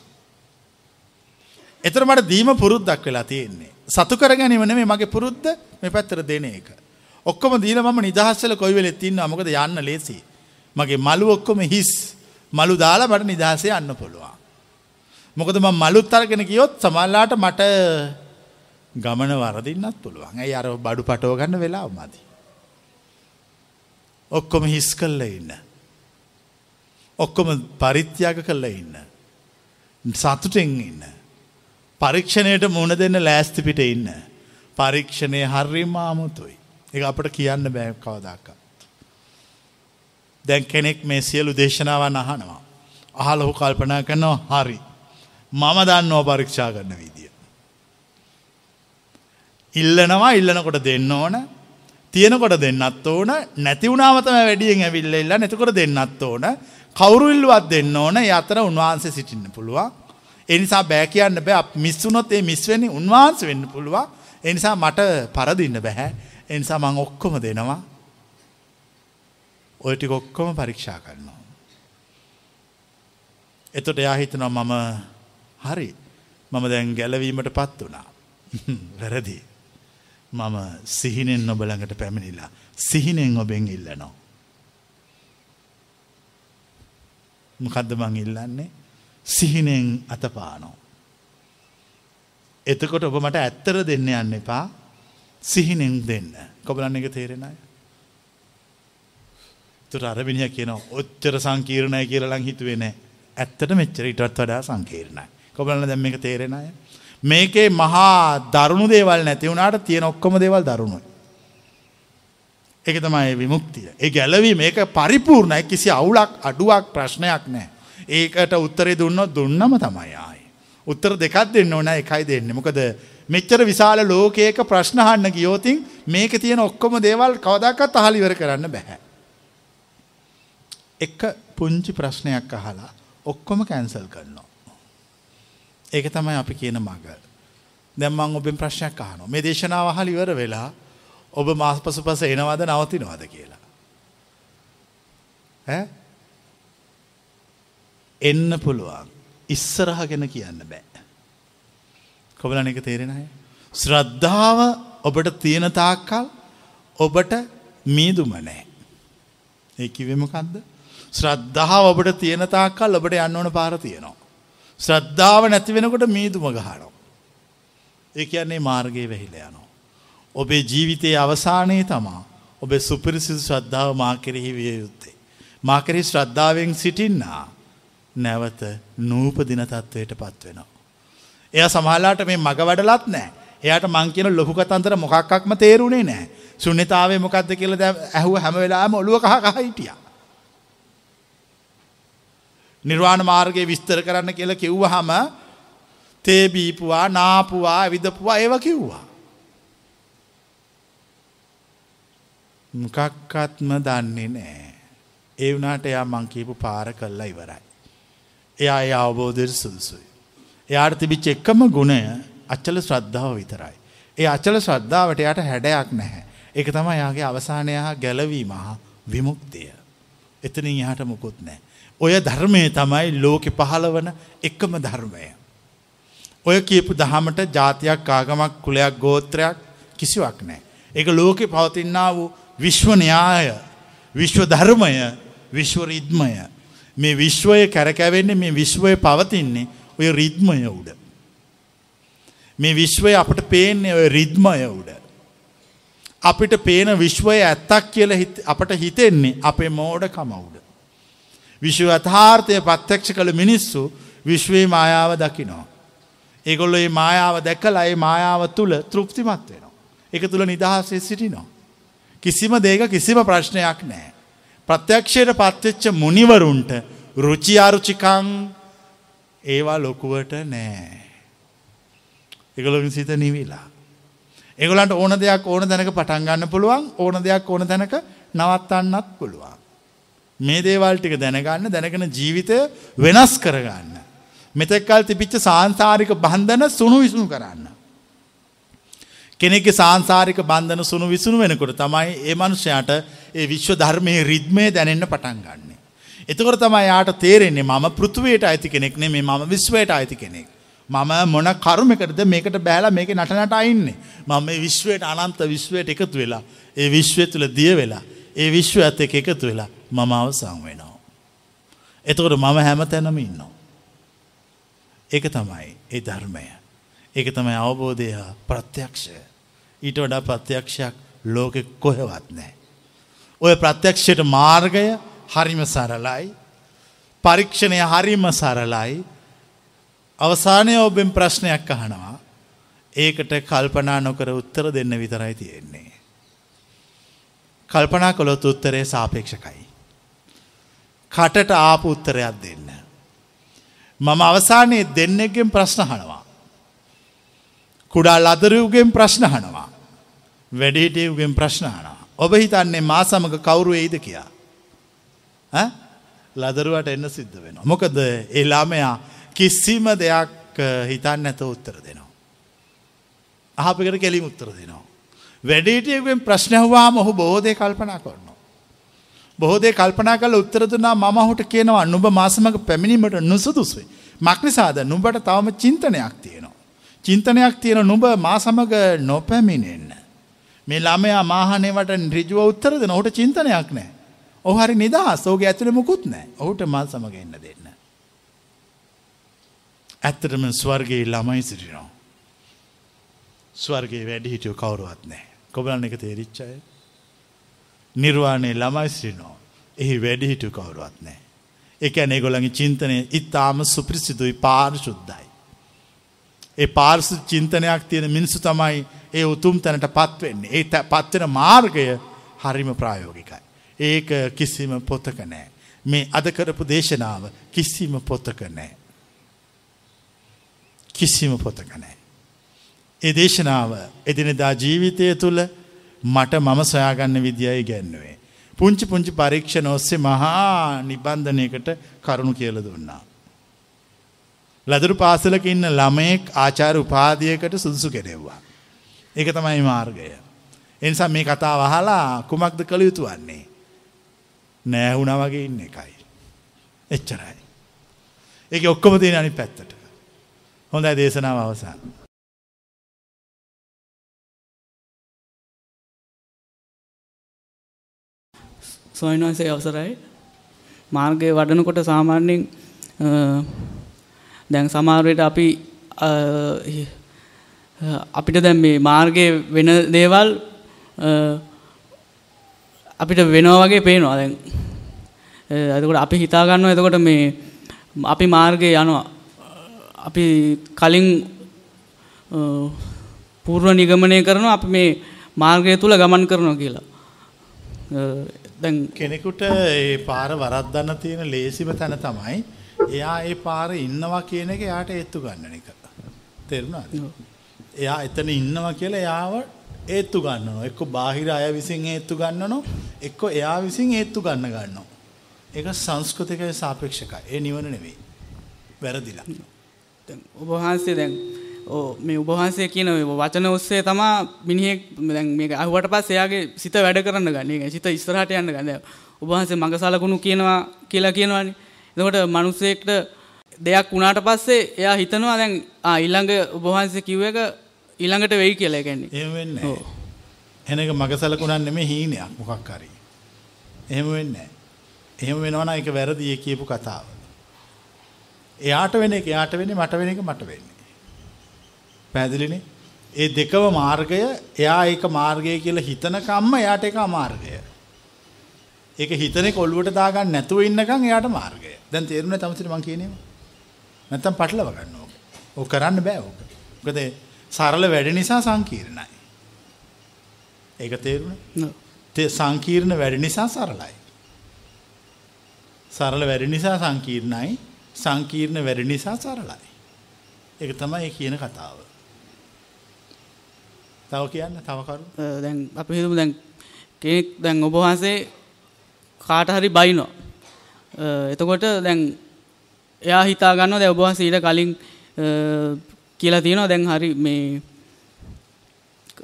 එතර මට දීම පුරුද්දක් වෙලා තියෙන්නේ. සතු කර ගැනීමන මේ මගේ පුරුද්ධ මේ පැත්තර දෙන එක. ඔක්කොම දීල මම නිදහස්සල කොයි වෙලෙ තින්න අමකද යන්න ලේසි. මගේ මලු ඔක්කොම හිස් මලු දාලා මට නිදහසේ යන්න පුළුවන්. මොකද ම මලුත් අරගෙන කියොත් සමල්ලාට මට ගමන වරදින්නත් පුළුවන් ඇයි අර බඩු පටෝ ගන්න වෙලා මදි. ඔක්කොම හිස් කල්ල ඉන්න. ඔක්කොම පරිත්‍යාග කල්ල ඉන්න. සතුටෙන් ඉන්න. පරීක්ෂණයට මුණ දෙන්න ලෑස්තිපිට ඉන්න. පරීක්ෂණය හරිම ආමුතුයි. එක අපට කියන්න බෑ කවදක්කත්. දැන් කෙනෙක් මේ සියලු දේශනාවන් අහනවා. අහලහු කල්පනා කරනවා හරි. මම දන්නෝ පරීක්ෂා කරන්න විදිිය. ඉල්ලනවා ඉල්ලනකොට දෙන්න ඕන තියෙනකොට දෙන්නත් ඕන නැතිවුණාමතම වැඩියෙන් ඇවිල්ල ඉල්ල නැතිකොට දෙන්නත් ඕන. කවුරුල්ලුවත් දෙන්න ඕන. යතර උන්වහන්සේ සිටින්න පුළුවන්. එනිසා බෑ කියන්න බෑ. මිස්සුනොත් ඒ මිස්වෙනි උන්වහන්ස වෙන්න පුළුවන්. එනිසා මට පරදින්න බැහැ එනිසා මං ඔක්කොම දෙනවා. ඔයටි ඔක්කොම පරීක්ෂා කරනවා. එතොට එයා හිතනවා මම හරි. මම දැන් ගැලවීමට පත් වනා වැරදි. මම සිහිනෙන් නොබළඟට පැමිණිලා සිහිනෙන් ඔබෙන් ඉල්ලනවා. මොකද්ද මං ඉල්ලන්නේ සිහිනෙන් අතපානෝ. එතකොට ඔබ මට ඇත්තර දෙන්න යන්න එපා සිහිනෙන් දෙන්න කොබලන්න එක තේරෙනයි. තුර අරවිනිය කියන ඔච්චර සංකීරණය කියලලං හිතුවෙන ඇත්තට මෙච්චර ඉටත් වඩා සංකීරණයි. කොබලන්න දැම්ම එක තේරෙනය. මේකේ මහා දරුණු දේවල් නැති වුණට තියෙන ඔක්කොම දේවල් දරුණුයි. එක තමයි විමුක්තිය. ඒ ගැලවී මේක පරිපූර්ණයි කිසි අවුලක් අඩුවක් ප්‍රශ්නයක් නෑ. ඒකට උත්තරේ දුන්නොත් දුන්නම තමයි ආයි. උත්තර දෙකක් දෙන්න ඕන එකයි දෙන්න. මොකද මෙච්චර විශාල ලෝකයක ප්‍රශ්නහන්න ගියෝතින් මේක තියෙන ඔක්කොම දේවල් කවදක්කත් අහලිවර කරන්න බැහැ. එක පුංචි ප්‍රශ්නයක් අහලා ඔක්කොම කැන්සල් කරනවා. ඒක තමයි අපි කියන මග. දැම්මං ඔබෙන් ප්‍රශ්නයක් අහනො මේ දේශනාව අහල ඉවර වෙලා ඔබ මාස් පසු පස එනවද නවතිනවද කියලා. එන්න පුළුවන් ඉස්සරහ ගැන කියන්න බෑ. කොබලන එක තේරෙන අය. ශ්‍රද්ධාව ඔබට තියෙන තාක්කල් ඔබට මීදුම නෑ. ඒ කිවෙමකක්ද. ශ්‍රද්ධාව ඔබට තියෙන තාක්කල් ඔබට යන්න ඕන පාර තියෙනවා. ශ්‍රද්ධාව නැති වෙනකොට මීදුම ගහනවා. ඒ කියන්නේ මාර්ගයේ වැහිල යනවා. ඔබේ ජීවිතයේ අවසානයේ තමා ඔබේ සුපිරිසිදු ශ්‍රද්ධාව මා කෙරෙහි විය යුත්තේ. මා කෙරෙහි ශ්‍රද්ධාවෙන් සිටින්නා නැවත නූපදින තත්ත්වයට පත්වෙනවා. එය සමහලාට මේ මග වඩලත් නෑ. එයට මං කියන ලොකු කතන්තර මොකක්ක්ම තේරුණේ නෑ. සුන්්‍යතාවේ මොකක්ද කියල ඇහුව හැම වෙලාම ඔලුව කහ කහ හිටියා. නිර්වාණ මාර්ගය විස්තර කරන්න කියල කිව්ව හම තේබීපුවා නාපුවා ඇවිදපුවා ඒව කිව්වා. මොකක්කත්ම දන්නේ නෑ. ඒ වනාට එයා මංකීපු පාර කල්ලා ඉවරයි. එයා ඒ අවබෝධයට සුදුසුයි. එයාට තිබිච්ච එක්කම ගුණය අච්චල ශ්‍රද්ධාව විතරයි. ඒ අචල ශ්‍රද්ධාවට යට හැඩයක් නැහැ. එක තම යාගේ අවසානය හා ගැලවීම හා විමුක්තිය. එතනින් එහට මුකුත් නෑ. ඔය ධර්මය තමයි ලෝකෙ පහළවන එකම ධර්මය. ඔය කියපු දහමට ජාතියක් ආගමක් කුලයක් ගෝත්‍රයක් කිසිවක් නෑ. එක ලෝකෙ පවතින්නා වූ විශ්වනයාය විශ්ව ධර්මය විශ්ව රිද්මය මේ විශ්වය කැරකැවෙන්නේ මේ විශ්වය පවතින්නේ ඔය රිද්මය උඩ. මේ විශ්වය අපට පේන්නේ ඔය රිද්මය උඩ. අපිට පේන විශ්වය ඇත්තක් කියල අපට හිතෙන්නේ අපේ මෝඩ කමවුඩ. විශ්ව අථාර්ථය පත්්‍යක්ෂ කළ මිනිස්සු විශ්වයේ මායාව දකිනෝ. ඒගොල්ල ඒ මායාව දැකලා ඒ මායාව තුළ තෘප්තිමත් වෙනවා. එක තුළ නිදහසේ සිටිනෝ. කිසිම දේක කිසිම ප්‍රශ්නයක් නෑ. ප්‍රත්‍යක්ෂයට පත්වෙච්ච මුනිවරුන්ට රුචියාරුචිකං ඒවා ලොකුවට නෑ. එගොලොින් සිත නිවිලා. එගොලන්ට ඕන දෙයක් ඕන දැනක පටන්ගන්න පුළුවන් ඕන දෙයක් ඕන තැනක නවත්තන්නත් පුළුවන්. මේ දේවල් ටික දැනගන්න දැනගෙන ජීවිතය වෙනස් කරගන්න. මෙතෙක්කල් තිබිච්ච සාංසාරික බන්ධන සුණු විසුණු කරන්න. කෙනෙක සාංසාරික බන්ධන සුණු විසුණු වෙනකොට තමයි ඒ මනුෂ්‍යයට ඒ විශ්ව ධර්මය රිද්මය දැනෙන්න පටන් ගන්න. එතකොට තමයි යාට තේරෙන්නේ මම පෘතුවයට අයිති කෙනෙක් නේ මේ මම විශ්වයට අයිති කෙනෙක්. මම මොන කරුමකටද මේකට බෑලා මේක නටනට අයින්නේ. මම මේ විශ්වයට අනන්ත විශ්වයට එකතු වෙලා ඒ විශ්වය තුළ දිය වෙලා ඒ විශ්ව ඇත එක එකතු වෙලා මම අවසං වෙනවා. එතකොට මම හැම තැනම ඉන්නවා. ඒක තමයි ඒ ධර්මය. ඒක තමයි අවබෝධය හා ප්‍රත්‍යක්ෂය. ඊට වඩා ප්‍රත්‍යක්ෂයක් ලෝකෙ කොහෙවත් නෑ. ඔය ප්‍රත්‍යක්ෂයට මාර්ගය හරිම සරලයි. පරීක්ෂණය හරිම සරලයි. අවසානය ඔබෙන් ප්‍රශ්නයක් අහනවා. ඒකට කල්පනා නොකර උත්තර දෙන්න විතරයි තියෙන්නේ. කල්පනා කොළොත් උත්තරේ සාපේක්ෂකයි. කටට ආපු උත්තරයක් දෙන්න. මම අවසානයේ දෙන්නෙක්ගෙන් ප්‍රශ්න හනවා. කුඩා ලදරවගෙන් ප්‍රශ්න හනවා. වැඩිහිටියවගෙන් ප්‍රශ්න හනවා. ඔබ හිතන්නේ මා සමඟ කවුරු එයිද කියා. ලදරුවට එන්න සිද්ධ වෙන. මොකද එලාමයා කිසිම දෙයක් හිතන්න ඇත උත්තර දෙනවා. අහපකට කෙලින් උත්තර දෙනවා. වැඩිටියකුවෙන් ප්‍රශ්නයහවාම ඔහු බෝධය කල්පනා කරනවා. බොහෝදේ කල්පනා කල උත්තර දුන්නා මම ඔහුට කියනවා නුඹ මාසමක පැමිණීමට නුසුදුස්වේ. මක්නිසාද නුඹට තවම චින්තනයක් තියෙනවා. චින්තනයක් තියෙන නුඹ මා සමග නොපැමිණෙන්න. මේ ළමයා මාහනයවට රිජුව උත්තර දෙන ඔහුට චින්තනයක් නෑ. ඔහරි නිදහස් ඕගේ ඇතුළ මුකුත් නෑ ඔහුට මල් සමග එන්න දෙන්න. ඇත්තටම ස්වර්ගේ ළමයි සිටිනවා. ස්වර්ගේ වැඩි හිටියෝ කවරුවත් නෑ කොබලන්න එක තේරිච්චය. නිර්වාණය ළමයි සිටිනෝ. එහි වැඩිහිටු කවරුවත් නෑ. එක ඇනෙගොළඟි චින්තනය ඉතාම සුප්‍රසිදුයි පාරිශුද්ධයි. ඒ පාර්සු චින්තනයක් තියෙන මිනිස්සු තමයි ඒ උතුම් තැනට පත්වෙන්නේ. ඒ පත්වෙන මාර්ගය හරිම ප්‍රායෝගිකයි. ඒක කිසිම පොතක නෑ. මේ අද කරපු දේශනාව කිසිම පොතක නෑ. කිසිම පොතක නෑ. ඒ දේශනාව එදිනෙදා ජීවිතය තුළ මට මම සොයාගන්න විදියයි ගැන්නුවේ. පුංචි පුංචි පරීක්ෂණ ඔස්සේ මහා නිබන්ධනයකට කරුණු කියල දුන්නා. ලදරු පාසලක ඉන්න ළමයෙක් ආචාර උපාදියකට සුදුසු කෙරෙව්වා. ඒක තමයි මාර්ගය. එනිසා මේ කතා වහලා කුමක්ද කළ යුතු වන්නේ. නෑහුණ වගේ ඉන්න එකයි. එච්චරයි. ඒක ඔක්කොම තියෙන අනි පැත්තට. හොඳයි දේශනාව අවසාන. ස්වාමීන් වහන්සේ අවසරයි. මාර්ගය වඩනකොට සාමාන්‍යයෙන් දැන් සමහරවිට අපි අපිට දැන් මේ මාර්ගයේ වෙන දේවල් අපිට වෙනවා වගේ පේනවා දැන්. එතකොට අපි හිතා ගන්නවා එතකොට මේ අපි මාර්ගයේ යනවා. අපි කලින් පූර්ව නිගමනය කරනවා අපි මේ මාර්ගය තුල ගමන් කරනවා කියලා. දැන් කෙනෙකුට ඒ පාර වරද්දන්න තියෙන ලේසිම තැන තමයි එයා ඒ පාර ඉන්නවා කියන එක එයාට ඒත්තු ගන්න එක. තේරුණාද? එයා එතන ඉන්නවා කියලා එයාව ඒත්තු ගන්නනවා. එක්ක බාහිර අය විසින් ඒත්තු ගන්නනෝ එක්ක එයා විසින් ඒත්තු ගන්න ගන්නවා. ඒක සංස්කෘතිකයි සාපේක්ෂකයි. ඒ නිවන නෙවෙයි. වැරදිලා. දැන් ඔබ වහන්සේ දැන් මේ උබහන්සේ කියන වචන ඔස්සේ තමා මිනිහෙක් දැන් මේක අහුවට පස්සේ එයාගේ සිත වැඩ කරන්න ගන්න. ඒක සිත ඉස්සරහට යන්න ගන්න. උබහන්සේ මඟ සලකුණු කියනවා කියලා කියනවානේ. එතකොට මිනිස්සෙක්ට දෙයක් වුණාට පස්සේ එයා හිතනවා දැන් ආ ඊළඟ උබහන්සේ කිව්ව එක ඊළඟට වෙයි කියලා කියන්නේ. එහෙම වෙන්නේ නැහැ. එන එක මඟ සලකුණක් නෙමෙයි හීනයක් මොකක් හරි. එහෙම වෙන්නේ නැහැ. එහෙම වෙනවා නම් ඒක වැරදි කියපු කතාව. එයාට වෙන එක එයාට වෙන්නේ මට වෙන එක මට වෙන්නේ. පැහැදිලිනේ? ඒ දෙකම මාර්ගය එයා ඒක මාර්ගය කියලා හිතනකම්ම එයාට ඒක අමාර්ගය. ඒක හිතනේ කොල්ලුවට දාගන්න නැතුව ඉන්නකම් එයාට මාර්ගය. දැන් තේරුණා තමසිට මං කියනේම. නැත්තම් පටලව ගන්න ඕක. ඕක කරන්න බෑ ඕක. මොකද සරල වැඩ නිසා සංකීර්ණයි. ඒක තේරුණා? තේ සංකීර්ණ වැඩ නිසා සරලයි. සරල වැඩ නිසා සංකීර්ණයි. සංකීර්ණ වැඩ නිසා සරලයි. ඒක තමයි කියන කතාව. තව කියන්න තව කරු දැන් අපි හිතමු දැන් කෙනෙක් දැන් ඔබ වහන්සේ කාට හරි බයිනවා එතකොට දැන් එයා හිතා ගන්නවා දැන් ඔබ වහන්සේ ඊට කලින් කියලා තියෙනවා දැන් හරි මේ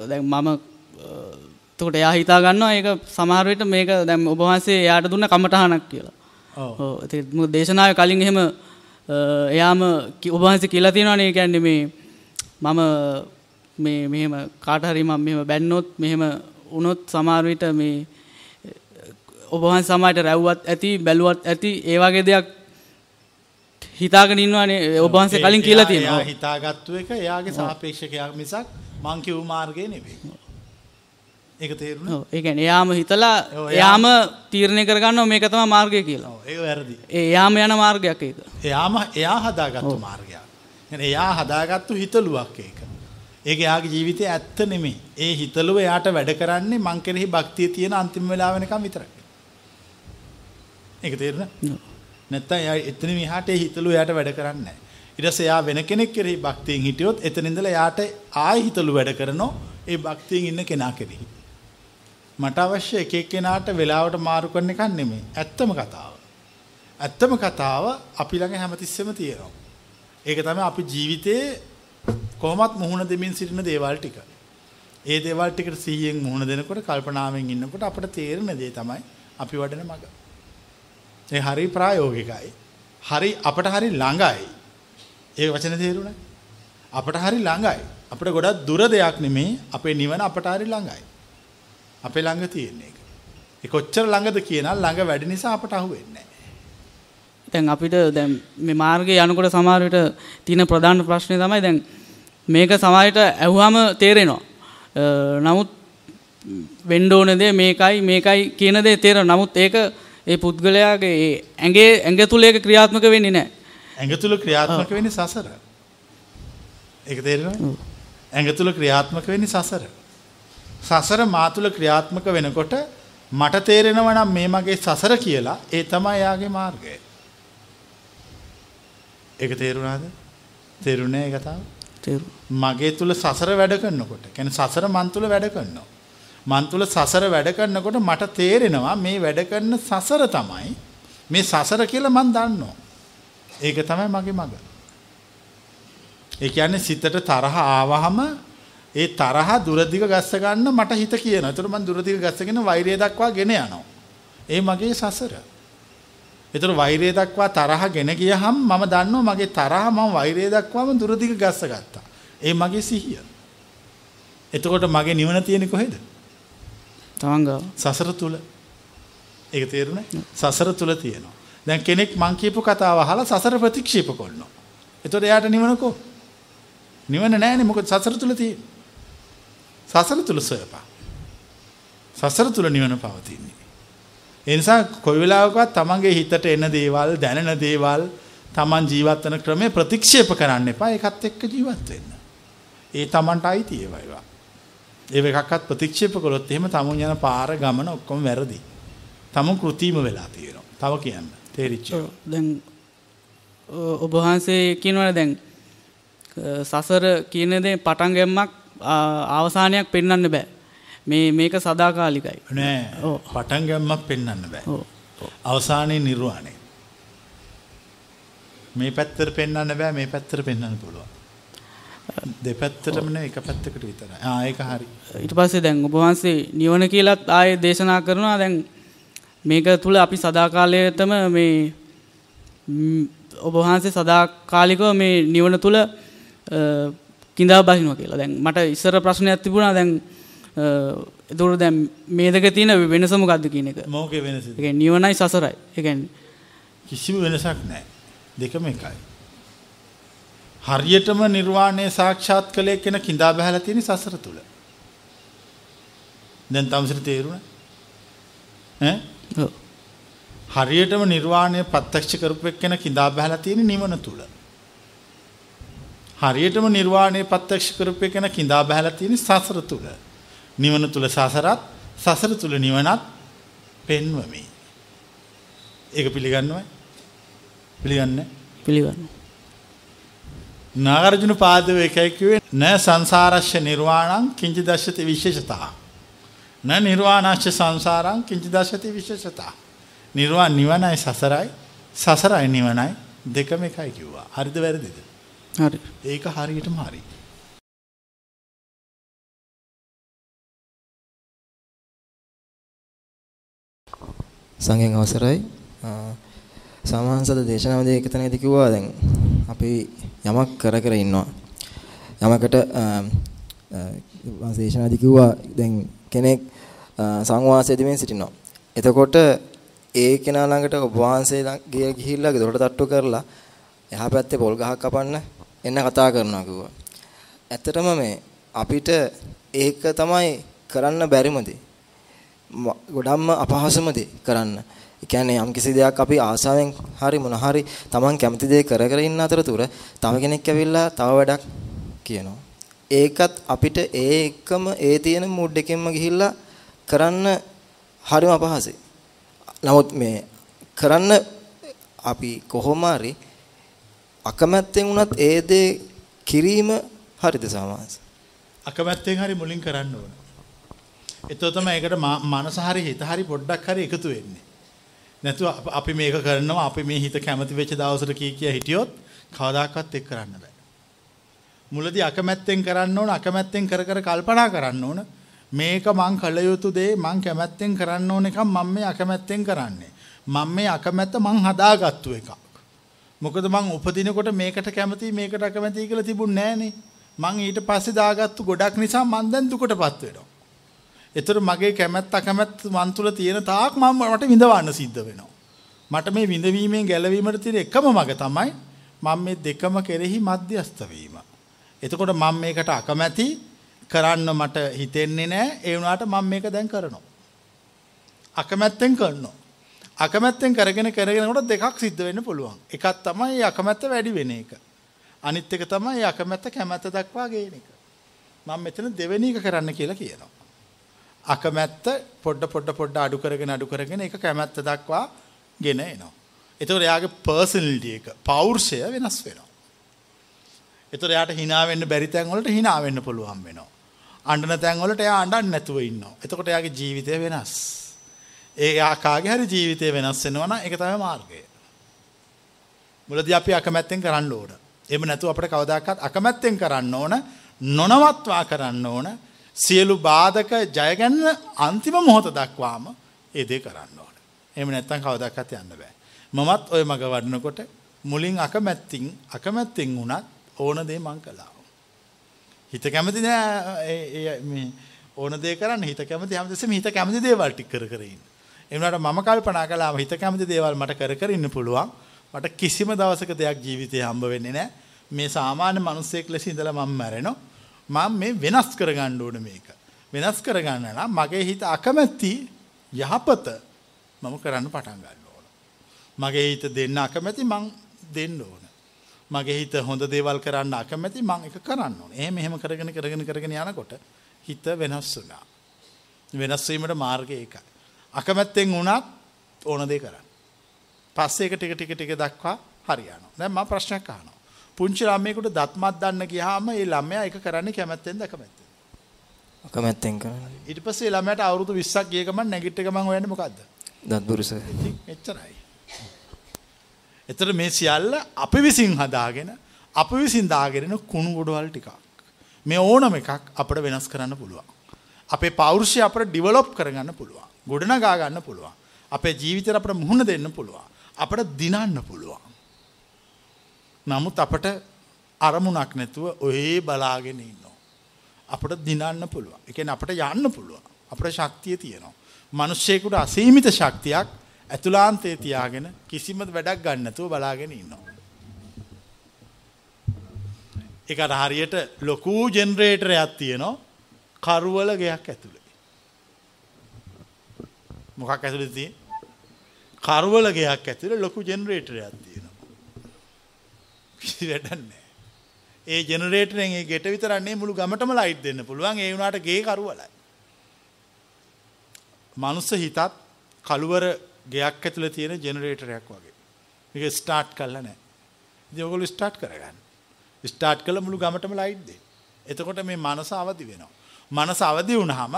දැන් මම එතකොට එයා හිතා ගන්නවා ඒක සමහර විට මේක දැන් ඔබ වහන්සේ එයාට දුන්න කමටහනක් කියලා. ඔව්. ඒක දේශනාවේ කලින් එහෙම එයාම ඔබ වහන්සේ කියලා තියෙනවානේ කියන්නේ මේ මම මේ මෙහෙම කාට හරි මම මෙහෙම බැන්නොත් මෙහෙම වුණොත් සමහර විට මේ ඔබ වහන්සේ සමාජයට රැව්වත් ඇති බැලුවත් ඇති ඒ වගේ දෙයක් හිතාගෙන ඉන්නවානේ ඔබ වහන්සේ කලින් කියලා එයා- එයා තියෙනවා. හිතාගත්තු එක එයාගේ සාපේක්ෂකයක් මිසක් මං කිව් මාර්ගය නෙවෙයි. ඒක තේරුණා? ඔව් ඒ කියන්නේ එයාම හිතලා ඔව්, එයා- එයාම තීරණය කරගන්නවා මේක තමයි මාර්ගය කියලා. ඔව් ඒක වැරදි. ඒ එයාම යන මාර්ගයක් ඒක. එයාම එයා හදාගත්තු මාර්ගයක්. يعني එයා හදාගත්තු හිතලුවක් ඒක. ඒක එයාගේ ජීවිතයේ ඇත්ත නෙමෙයි. ඒ හිතලුව එයාට වැඩ කරන්නේ මං කෙරෙහි භක්තිය තියෙන අන්තිම වෙලාව වෙනකම් විතරයි. ඒක? ඔව්. නැත්තම් එයා එතන මෙහාට ඒ හිතලුව එයාට වැඩ කරන්නේ නැහැ. ඊට පස්සේ එයා වෙන කෙනෙක් කෙරෙහි භක්තියෙන් හිටියොත් එතන ඉඳලා එයාට ආයි හිතලුව වැඩ කරනෝ ඒ භක්තියෙන් ඉන්න කෙනා කෙරෙහි. මට අවශ්‍ය එක එක්කෙනාට වෙලාවට මාරු කරන එකක් නෙමෙයි. ඇත්තම කතාව. ඇත්තම කතාව අපි ළඟ හැමතිස්සෙම තියෙනවා. ඒක තමයි අපි ජීවිතේ කොහොමත් මුහුණ දෙමින් සිටින දේවල් ටික. ඒ දේවල් ටිකට සිහියෙන් මුහුණ දෙනකොට කල්පනාවෙන් ඉන්නකොට අපිට තේරෙන දේ තමයි අපි වඩන මඟ. ඒ හරි ප්‍රායෝගිකයි. හරි අපට හරි ළඟයි. ඒ වචන තේරුණා? අපට හරි ළඟයි. අපිට ගොඩක් දුර දෙයක් නෙමේ අපේ නිවන අපට හරි ළඟයි. අපේ ළඟ තියෙන එක. ඒ කොච්චර ළඟද කියනවා ළඟ වැඩි නිසා අපට අහුවෙන්නේ නැහැ. දැන් අපිට දැන් මේ මාර්ගයේ යනකොට සමහර විට තියෙන ප්‍රධාන ප්‍රශ්නේ තමයි දැන් මේක සමහරට ඇහුවාම තේරෙනවා. නමුත් වෙන්න ඕන දේ මේකයි මේකයි කියන දේ තේරෙනවා. නමුත් ඒක ඒ පුද්ගලයාගේ ඇඟේ ඇඟ තුල ඒක ක්‍රියාත්මක වෙන්නේ නැහැ. ඇඟ තුල ක්‍රියාත්මක වෙන්නේ සසර. ඒක තේරෙනවද? ඇඟ තුල ක්‍රියාත්මක වෙන්නේ සසර. සසර මා තුල ක්‍රියාත්මක වෙනකොට මට තේරෙනවා නම් මේ මගේ සසර කියලා ඒ තමයි යාගේ මාර්ගය. ඒක තේරුණාද? තේරුණේ ඒ කතාව? මගේ තුල සසර වැඩ කරනකොට කියන්නේ සසර මන් තුල වැඩ කරනවා. මන් තුල සසර වැඩ කරනකොට මට තේරෙනවා මේ වැඩ කරන සසර තමයි මේ සසර කියලා මන් දන්නවා. ඒක තමයි මගේ මඟ. ඒ කියන්නේ සිතට තරහ ආවහම ඒ තරහ දුරදිග ගස්ස ගන්න මට හිත කියනවා. ඒතර මම දුරදිග ගස්සගෙන වෛරය දක්වා ගෙන යනවා. ඒ මගේ සසර. ඒතර වෛරය දක්වා තරහ ගෙන ගියහම මම දන්නවා මගේ තරහ මම වෛරය දක්වාම දුරදිග ගස්ස ගත්තා. ඒ මගේ සිහිය. එතකොට මගේ නිවන තියෙන්නේ කොහෙද? තමන් ගාව. සසර තුල. ඒක තේරුණේ? සසර තුල තියෙනවා. දැන් කෙනෙක් මං කියපු කතාව අහලා සසර ප්‍රතික්ෂේප කරනවා. එතකොට එයාට නිවන කො? නිවන නැහැනේ මොකද සසර තුල තියෙන්නේ. සසර තුල සොයපා. සසර තුල නිවන පවතින්නේ. ඒ නිසා කොයි වෙලාවකවත් තමන්ගේ හිතට එන දේවල්, දැනෙන දේවල්, තමන් ජීවත් වෙන ක්‍රමේ ප්‍රතික්ෂේප කරන්න එපා. ඒකත් එක්ක ජීවත් වෙන්න. ඒ තමන්ට අයිති ඒවා ඒවා. ඒව එකක්වත් ප්‍රතික්ෂේප කළොත් එහෙම තමුන් යන පාර ගමන ඔක්කොම වැරදි. තමුන් කෘතිම වෙලා තියෙනවා. තව කියන්න. තේරිච්ච. ඔව්. දැන් ඔ- ඔබ වහන්සේ කියනවනේ දැන් අ, සසර කියන දේ පටන් ගැම්මක් ආ, අවසානයක් පෙන්වන්න බෑ. මේ මේක සදාකාලිකයි. නෑ. පටන් ගැම්මක් පෙන්වන්න බෑ. අවසානයේ නිර්වාණය. මේ පැත්තට පෙන්වන්න බෑ මේ පැත්තට පෙන්වන්න පුළුවන්. දෙපැත්තටම නෙවෙයි එක පැත්තකට විතරයි. ආ ඒක හරි. ඊට පස්සේ දැන් ඔබ වහන්සේ නිවන කියලත් ආයේ දේශනා කරනවා දැන් මේක තුල අපි සදාකාලයටම මේ ඔබ වහන්සේ සදාකාලිකව මේ නිවන තුල කිඳා බහිනවා කියලා. දැන් මට ඉස්සර ප්‍රශ්නයක් තිබුණා දැන් අ, එතකොට දැන් මේ දෙක තියෙන වෙනස මොකද්ද කියන එක. මොකේ? ඒ කියන්නේ නිවනයි සසරයි. කියන්නේ කිසිම වෙනසක් නැහැ. දෙකම එකයි. හරියටම නිර්වාණය සාක්ෂාත් කළේ කෙන කිඳා බහැලා තියෙන සසර තුල. දැන් තමසර තේරුණා? හරියටම නිර්වාණය ප්‍රත්‍යක්ෂ කරපු එක්කෙන කිඳා බහැලා තියෙන නිවන තුල. හරියටම නිර්වාණය ප්‍රත්‍යක්ෂ කරපු එක්කෙන කිඳා බහැලා තියෙන සසර තුල. නිවන තුල සසරත් සසර තුල නිවනත් පෙන්වමි. ඒක පිළිගන්නවයි? පිළිගන්නේ? පිළිගන්නවා. නාගර්ජුන පාදව එකයි කිව්වේ න සංසාරස්ය නිර්වාණං කිංචි දශති විශේෂතා. න නිර්වාණස්ය සංසාරං කිංචි දශති විශේෂතා. නිර්වාණ නිවනයි සසරයි සසරයි නිවනයි දෙකම එකයි කිව්වා. හරිද වැරදිද? හරි. ඒක හරියටම හරි. සංඝෙන් අවසරයි සාමාන්‍යසද දේශනාවදී එක තැනකදී කිව්වා දැන් අපි යමක් කර කර ඉන්නවා යමකට දේශනාවදී කිව්වා දැන් කෙනෙක් සංවාසයේ දෙමින් සිටිනවා එතකොට ඒ කෙනා ළඟට ඔබ වහන්සේ ළඟ ගිහිල්ලා දොරට තට්ටු කරලා එහා පැත්තේ පොල් ගහක් කපන්න එන්න කතා කරනවා කිව්වා. ඇත්තටම මේ අපිට ඒක තමයි කරන්න බැරිම දේ. ගොඩක්ම අපහසුම දේ කරන්න. ඒ කියන්නේ යම් කිසි දෙයක් අපි ආසාවෙන් හරි මොන හරි Taman කැමති දේ කර කර ඉන්න අතරතුර තව කෙනෙක් ඇවිල්ලා තව වැඩක් කියනවා. ඒකත් අපිට ඒ එකම ඒ තියෙන මූඩ් එකෙන්ම ගිහිල්ලා කරන්න හරිම අපහසුයි. නමුත් මේ කරන්න අපි කොහොම හරි අකමැත්තෙන් වුණත් ඒ දේ කිරීම හරිද සමාස? අකමැත්තෙන් හරි මුලින් කරන්න ඕන. එතකොට තමයි ඒකට මනස හරි හිත හරි පොඩ්ඩක් හරි එකතු වෙන්නේ. නැතුව අපි මේක කරනවා අපි මේ හිත කැමති වෙච්ච දවසට කී කිය හිටියොත් කවදාකවත් එක් කරන්න බෑ. මුලදී අකමැත්තෙන් කරන්න ඕන අකමැත්තෙන් කර කර කල්පනා කරන්න ඕන මේක මං කළ යුතු දේ මං කැමැත්තෙන් කරන්න ඕන එකක් මම මේ අකමැත්තෙන් කරන්නේ. මම මේ අකමැත්ත මං හදාගත්තු එකක්. මොකද මං උපදිනකොට මේකට කැමති මේකට අකමැති කියලා තිබුණේ නෑනේ. මං ඊට පස්සේ දාගත්තු ගොඩක් නිසා මං දැන් දුකටපත් වෙනවා. ඒතර මගේ කැමැත්ත අකමැත්ත මන් තුල තියෙන තාක් මම මට විඳවන්න සිද්ධ වෙනවා. මට මේ විඳවීමෙන් ගැලවීමට තියෙන එකම මඟ තමයි මම මේ දෙකම කෙරෙහි මධ්‍යස්ත වීම. එතකොට මම මේකට අකමැති කරන්න මට හිතෙන්නේ නැහැ. ඒ වුණාට මම මේක දැන් කරනවා. අකමැත්තෙන් කරනවා. අකමැත්තෙන් කරගෙන කරගෙනකොට දෙකක් සිද්ධ වෙන්න පුළුවන්. එකක් තමයි අකමැත්ත වැඩි වෙන එක. අනිත් එක තමයි අකමැත්ත කැමැත්ත දක්වා ගේන එක. මම මෙතන දෙවෙනි එක කරන්න කියලා කියනවා. අකමැත්ත පොඩ පොඩ පොඩ අඩු කරගෙන අඩු කරගෙන ඒක කැමැත්ත දක්වා ගෙන එනවා. එතකොට එයාගේ පර්සනලිටි එක පෞරුෂය වෙනස් වෙනවා. එතකොට එයාට hina වෙන්න බැරි තැන් වලට hina වෙන්න පුළුවන් වෙනවා. අඬන තැන් වලට එයා අඬන්නේ නැතුව ඉන්නවා. එතකොට එයාගේ ජීවිතය වෙනස්. ඒ කාගේ හරි ජීවිතය වෙනස් වෙනවා නම් ඒක තමයි මාර්ගය. මුලදී අපි අකමැත්තෙන් කරන්න ඕන. එහෙම නැතුව අපිට කවදාකවත් අකමැත්තෙන් කරන්න ඕන නොනවත්වා කරන්න ඕන සියලු බාධක ජයගන්න අන්තිම මොහොත දක්වාම ඒ දේ කරන්න ඕන. එහෙම නැත්නම් කවදාකවත් යන්න බෑ. මමත් ওই මග වඩනකොට මුලින් අකමැත්තින් අකමැත්තෙන් වුණත් ඕන දේ මං කළා. හිත කැමති නෑ මේ ඕන දේ කරන්න හිත කැමති හැමදෙස්සෙම හිත කැමති දේවල් ටික කර කර ඉන්න. ඒ වුණාට මම කල්පනා කළා හිත කැමති දේවල් මට කර කර ඉන්න පුළුවන්. මට කිසිම දවසක දෙයක් ජීවිතේ හම්බ වෙන්නේ නෑ. මේ සාමාන්‍ය මිනිස්සෙක් ලෙස ඉඳලා මම මැරෙනවා. මම මේ වෙනස් කරගන්න ඕන මේක. වෙනස් කරගන්න නම් මගේ හිත අකමැති යහපත මම කරන්න පටන් ගන්න ඕන. මගේ හිත දෙන්න අකමැති මං දෙන්න ඕන. මගේ හිත හොඳ දේවල් කරන්න අකමැති මං එක කරන්න ඕන. එහෙම එහෙම කරගෙන කරගෙන කරගෙන යනකොට හිත වෙනස් වුණා. වෙනස් වීමට මාර්ගය ඒකයි. අකමැත්තෙන් වුණත් ඕන දේ කරන්න. පස්සේ ඒක ටික ටික ටික දක්වා හරියනවා. දැන් මම ප්‍රශ්නයක් අහනවා. පුංචි ළමයෙකුට දත්මත් දන්න ගියාම ඒ ළමයා ඒක කරන්නේ කැමැත්තෙන්ද අකමැත්තෙන්ද? අකමැත්තෙන් කරන්නේ. ඊට පස්සේ ළමයාට අවුරුදු 20ක් ගිය ගමන් නැගිට ගමන් හොයන්නේ මොකද්ද? දත් බුරුස. එච්චරයි. එතන මේ සියල්ල අපි විසින් හදාගෙන අපි විසින් දාගෙන කුණු ගොඩවල් ටිකක්. මේ ඕනම එකක් අපිට වෙනස් කරන්න පුළුවන්. අපේ පෞරුෂය අපිට ඩිවලොප් කරගන්න පුළුවන්. ගොඩනගා ගන්න පුළුවන්. අපේ ජීවිතේට අපිට මුහුණ දෙන්න පුළුවන්. අපිට දිනන්න පුළුවන්. නමුත් අපට අරමුණක් නැතුව ඔහේ බලාගෙන ඉන්නවා. අපට දිනන්න පුළුවන්. ඒ කියන්නේ අපට යන්න පුළුවන්. අපට ශක්තිය තියෙනවා. මිනිස්සෙකුට අසීමිත ශක්තියක් ඇතුළාන්තයේ තියාගෙන කිසිම වැඩක් ගන්න නැතුව බලාගෙන ඉන්නවා. ඒකට හරියට ලොකු ජෙනරේටරයක් තියෙනවා කරුවල ගයක් ඇතුලේ. මොකක් ඇතුලේ තියෙන්නේ? කරුවල ගයක් ඇතුලේ ලොකු ජෙනරේටරයක් තියෙනවා. කිසි වැඩක් නැහැ. ඒ ජෙනරේටරෙන් ඒ ගෙට විතරක් නෙමෙයි මුළු ගමටම ලයිට් දෙන්න පුළුවන්. ඒ වුණාට ගේ කරුවලයි. මනුස්ස හිතත් කළුවර ගෙයක් ඇතුලේ තියෙන ජෙනරේටරයක් වගේ. මේක ස්ටාර්ට් කරලා නැහැ. ඉතින් ඔයගොල්ලෝ ස්ටාර්ට් කරගන්න. ස්ටාර්ට් කළා මුළු ගමටම ලයිට් දෙන්න. එතකොට මේ මනස අවදි වෙනවා. මනස අවදි වුණාම